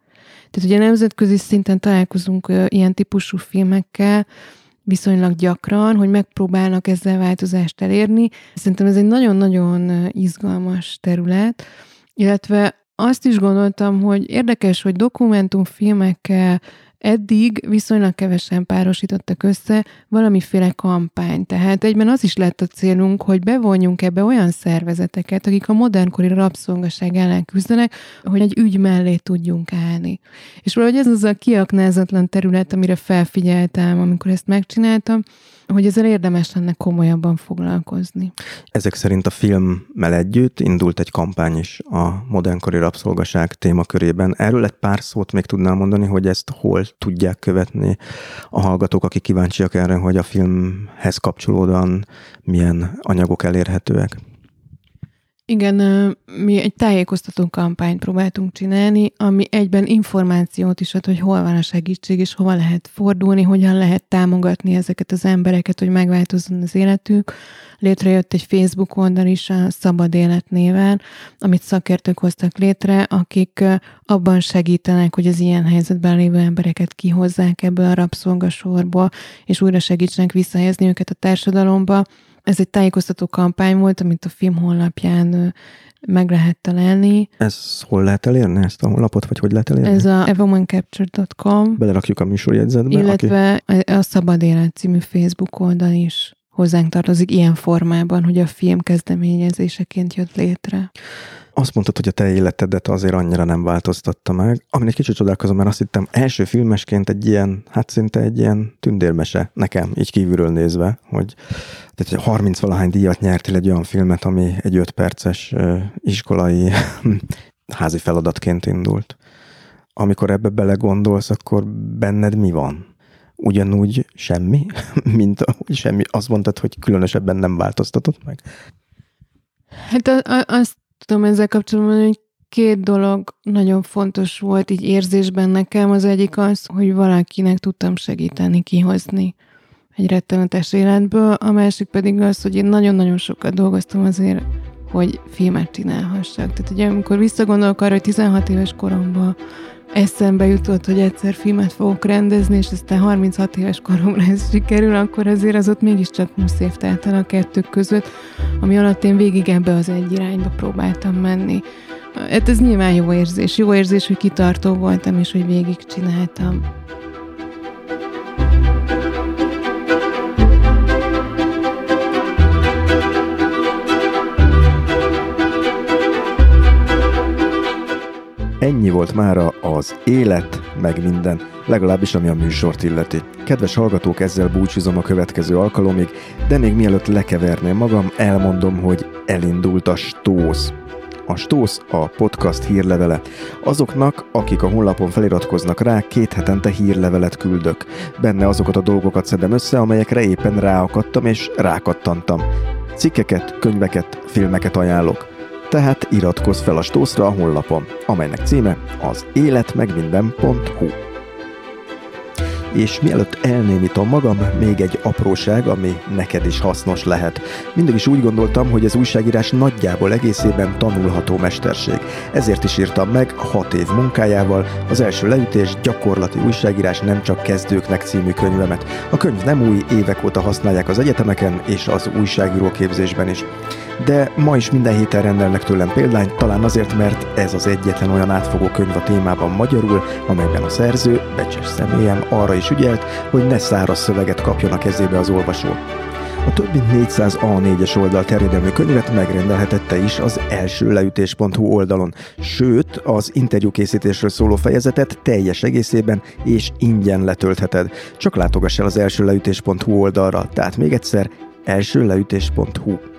Tehát ugye nemzetközi szinten találkozunk ilyen típusú filmekkel, viszonylag gyakran, hogy megpróbálnak ezzel változást elérni. Szerintem ez egy nagyon-nagyon izgalmas terület, illetve azt is gondoltam, hogy érdekes, hogy dokumentumfilmekkel Eddig viszonylag kevesen párosítottak össze valamiféle kampány. Tehát egyben az is lett a célunk, hogy bevonjunk ebbe olyan szervezeteket, akik a modernkori rabszolgaság ellen küzdenek, hogy egy ügy mellé tudjunk állni. És valahogy ez az a kiaknázatlan terület, amire felfigyeltem, amikor ezt megcsináltam, hogy ezzel érdemes lenne komolyabban foglalkozni. Ezek szerint a filmmel együtt indult egy kampány is a modernkori rabszolgaság témakörében. Erről egy pár szót még tudnál mondani, hogy ezt hol tudják követni a hallgatók, akik kíváncsiak erre, hogy a filmhez kapcsolódóan milyen anyagok elérhetőek? Igen, mi egy tájékoztató kampányt próbáltunk csinálni, ami egyben információt is ad, hogy hol van a segítség, és hova lehet fordulni, hogyan lehet támogatni ezeket az embereket, hogy megváltozzon az életük. Létrejött egy Facebook oldal is a Szabad Élet néven, amit szakértők hoztak létre, akik abban segítenek, hogy az ilyen helyzetben lévő embereket kihozzák ebből a rabszolgasorból, és újra segítsenek visszahelyezni őket a társadalomba ez egy tájékoztató kampány volt, amit a film honlapján meg lehet találni. Ez hol lehet elérni ezt a honlapot, vagy hogy lehet elérni? Ez a evomancapture.com. Belerakjuk a műsorjegyzetbe. Illetve aki... a Szabad Élet című Facebook oldal is hozzánk tartozik ilyen formában, hogy a film kezdeményezéseként jött létre azt mondtad, hogy a te életedet azért annyira nem változtatta meg, amin egy kicsit csodálkozom, mert azt hittem első filmesként egy ilyen, hát szinte egy ilyen tündérmese nekem, így kívülről nézve, hogy tehát 30 valahány díjat nyertél egy olyan filmet, ami egy 5 perces iskolai házi feladatként indult. Amikor ebbe belegondolsz, akkor benned mi van? Ugyanúgy semmi, mint ahogy semmi. Azt mondtad, hogy különösebben nem változtatott meg? Hát azt tudom ezzel kapcsolatban, hogy két dolog nagyon fontos volt így érzésben nekem. Az egyik az, hogy valakinek tudtam segíteni, kihozni egy rettenetes életből, a másik pedig az, hogy én nagyon-nagyon sokat dolgoztam azért hogy filmet csinálhassak. Tehát ugye amikor visszagondolok arra, hogy 16 éves koromban eszembe jutott, hogy egyszer filmet fogok rendezni, és aztán 36 éves koromra ez sikerül, akkor azért az ott mégiscsak 20 év telt el a kettők között, ami alatt én végig ebbe az egy irányba próbáltam menni. Hát ez nyilván jó érzés. Jó érzés, hogy kitartó voltam, és hogy végig Ennyi volt mára az élet, meg minden, legalábbis ami a műsort illeti. Kedves hallgatók, ezzel búcsúzom a következő alkalomig, de még mielőtt lekeverném magam, elmondom, hogy elindult a stósz. A Stósz a podcast hírlevele. Azoknak, akik a honlapon feliratkoznak rá, két hetente hírlevelet küldök. Benne azokat a dolgokat szedem össze, amelyekre éppen ráakadtam és rákattantam. Cikkeket, könyveket, filmeket ajánlok tehát iratkozz fel a stószra a honlapon, amelynek címe az életmegminden.hu. És mielőtt elnémítom magam, még egy apróság, ami neked is hasznos lehet. Mindig is úgy gondoltam, hogy az újságírás nagyjából egészében tanulható mesterség. Ezért is írtam meg hat év munkájával az első leütés gyakorlati újságírás nem csak kezdőknek című könyvemet. A könyv nem új, évek óta használják az egyetemeken és az újságíró képzésben is de ma is minden héten rendelnek tőlem példányt, talán azért, mert ez az egyetlen olyan átfogó könyv a témában magyarul, amelyben a szerző, becses személyem arra is ügyelt, hogy ne száraz szöveget kapjon a kezébe az olvasó. A több mint 400 A4-es oldal terjedelmű könyvet megrendelhetette is az első leütés.hu oldalon, sőt, az interjúkészítésről szóló fejezetet teljes egészében és ingyen letöltheted. Csak látogass el az első leütés.hu oldalra, tehát még egyszer elsőleütés.hu.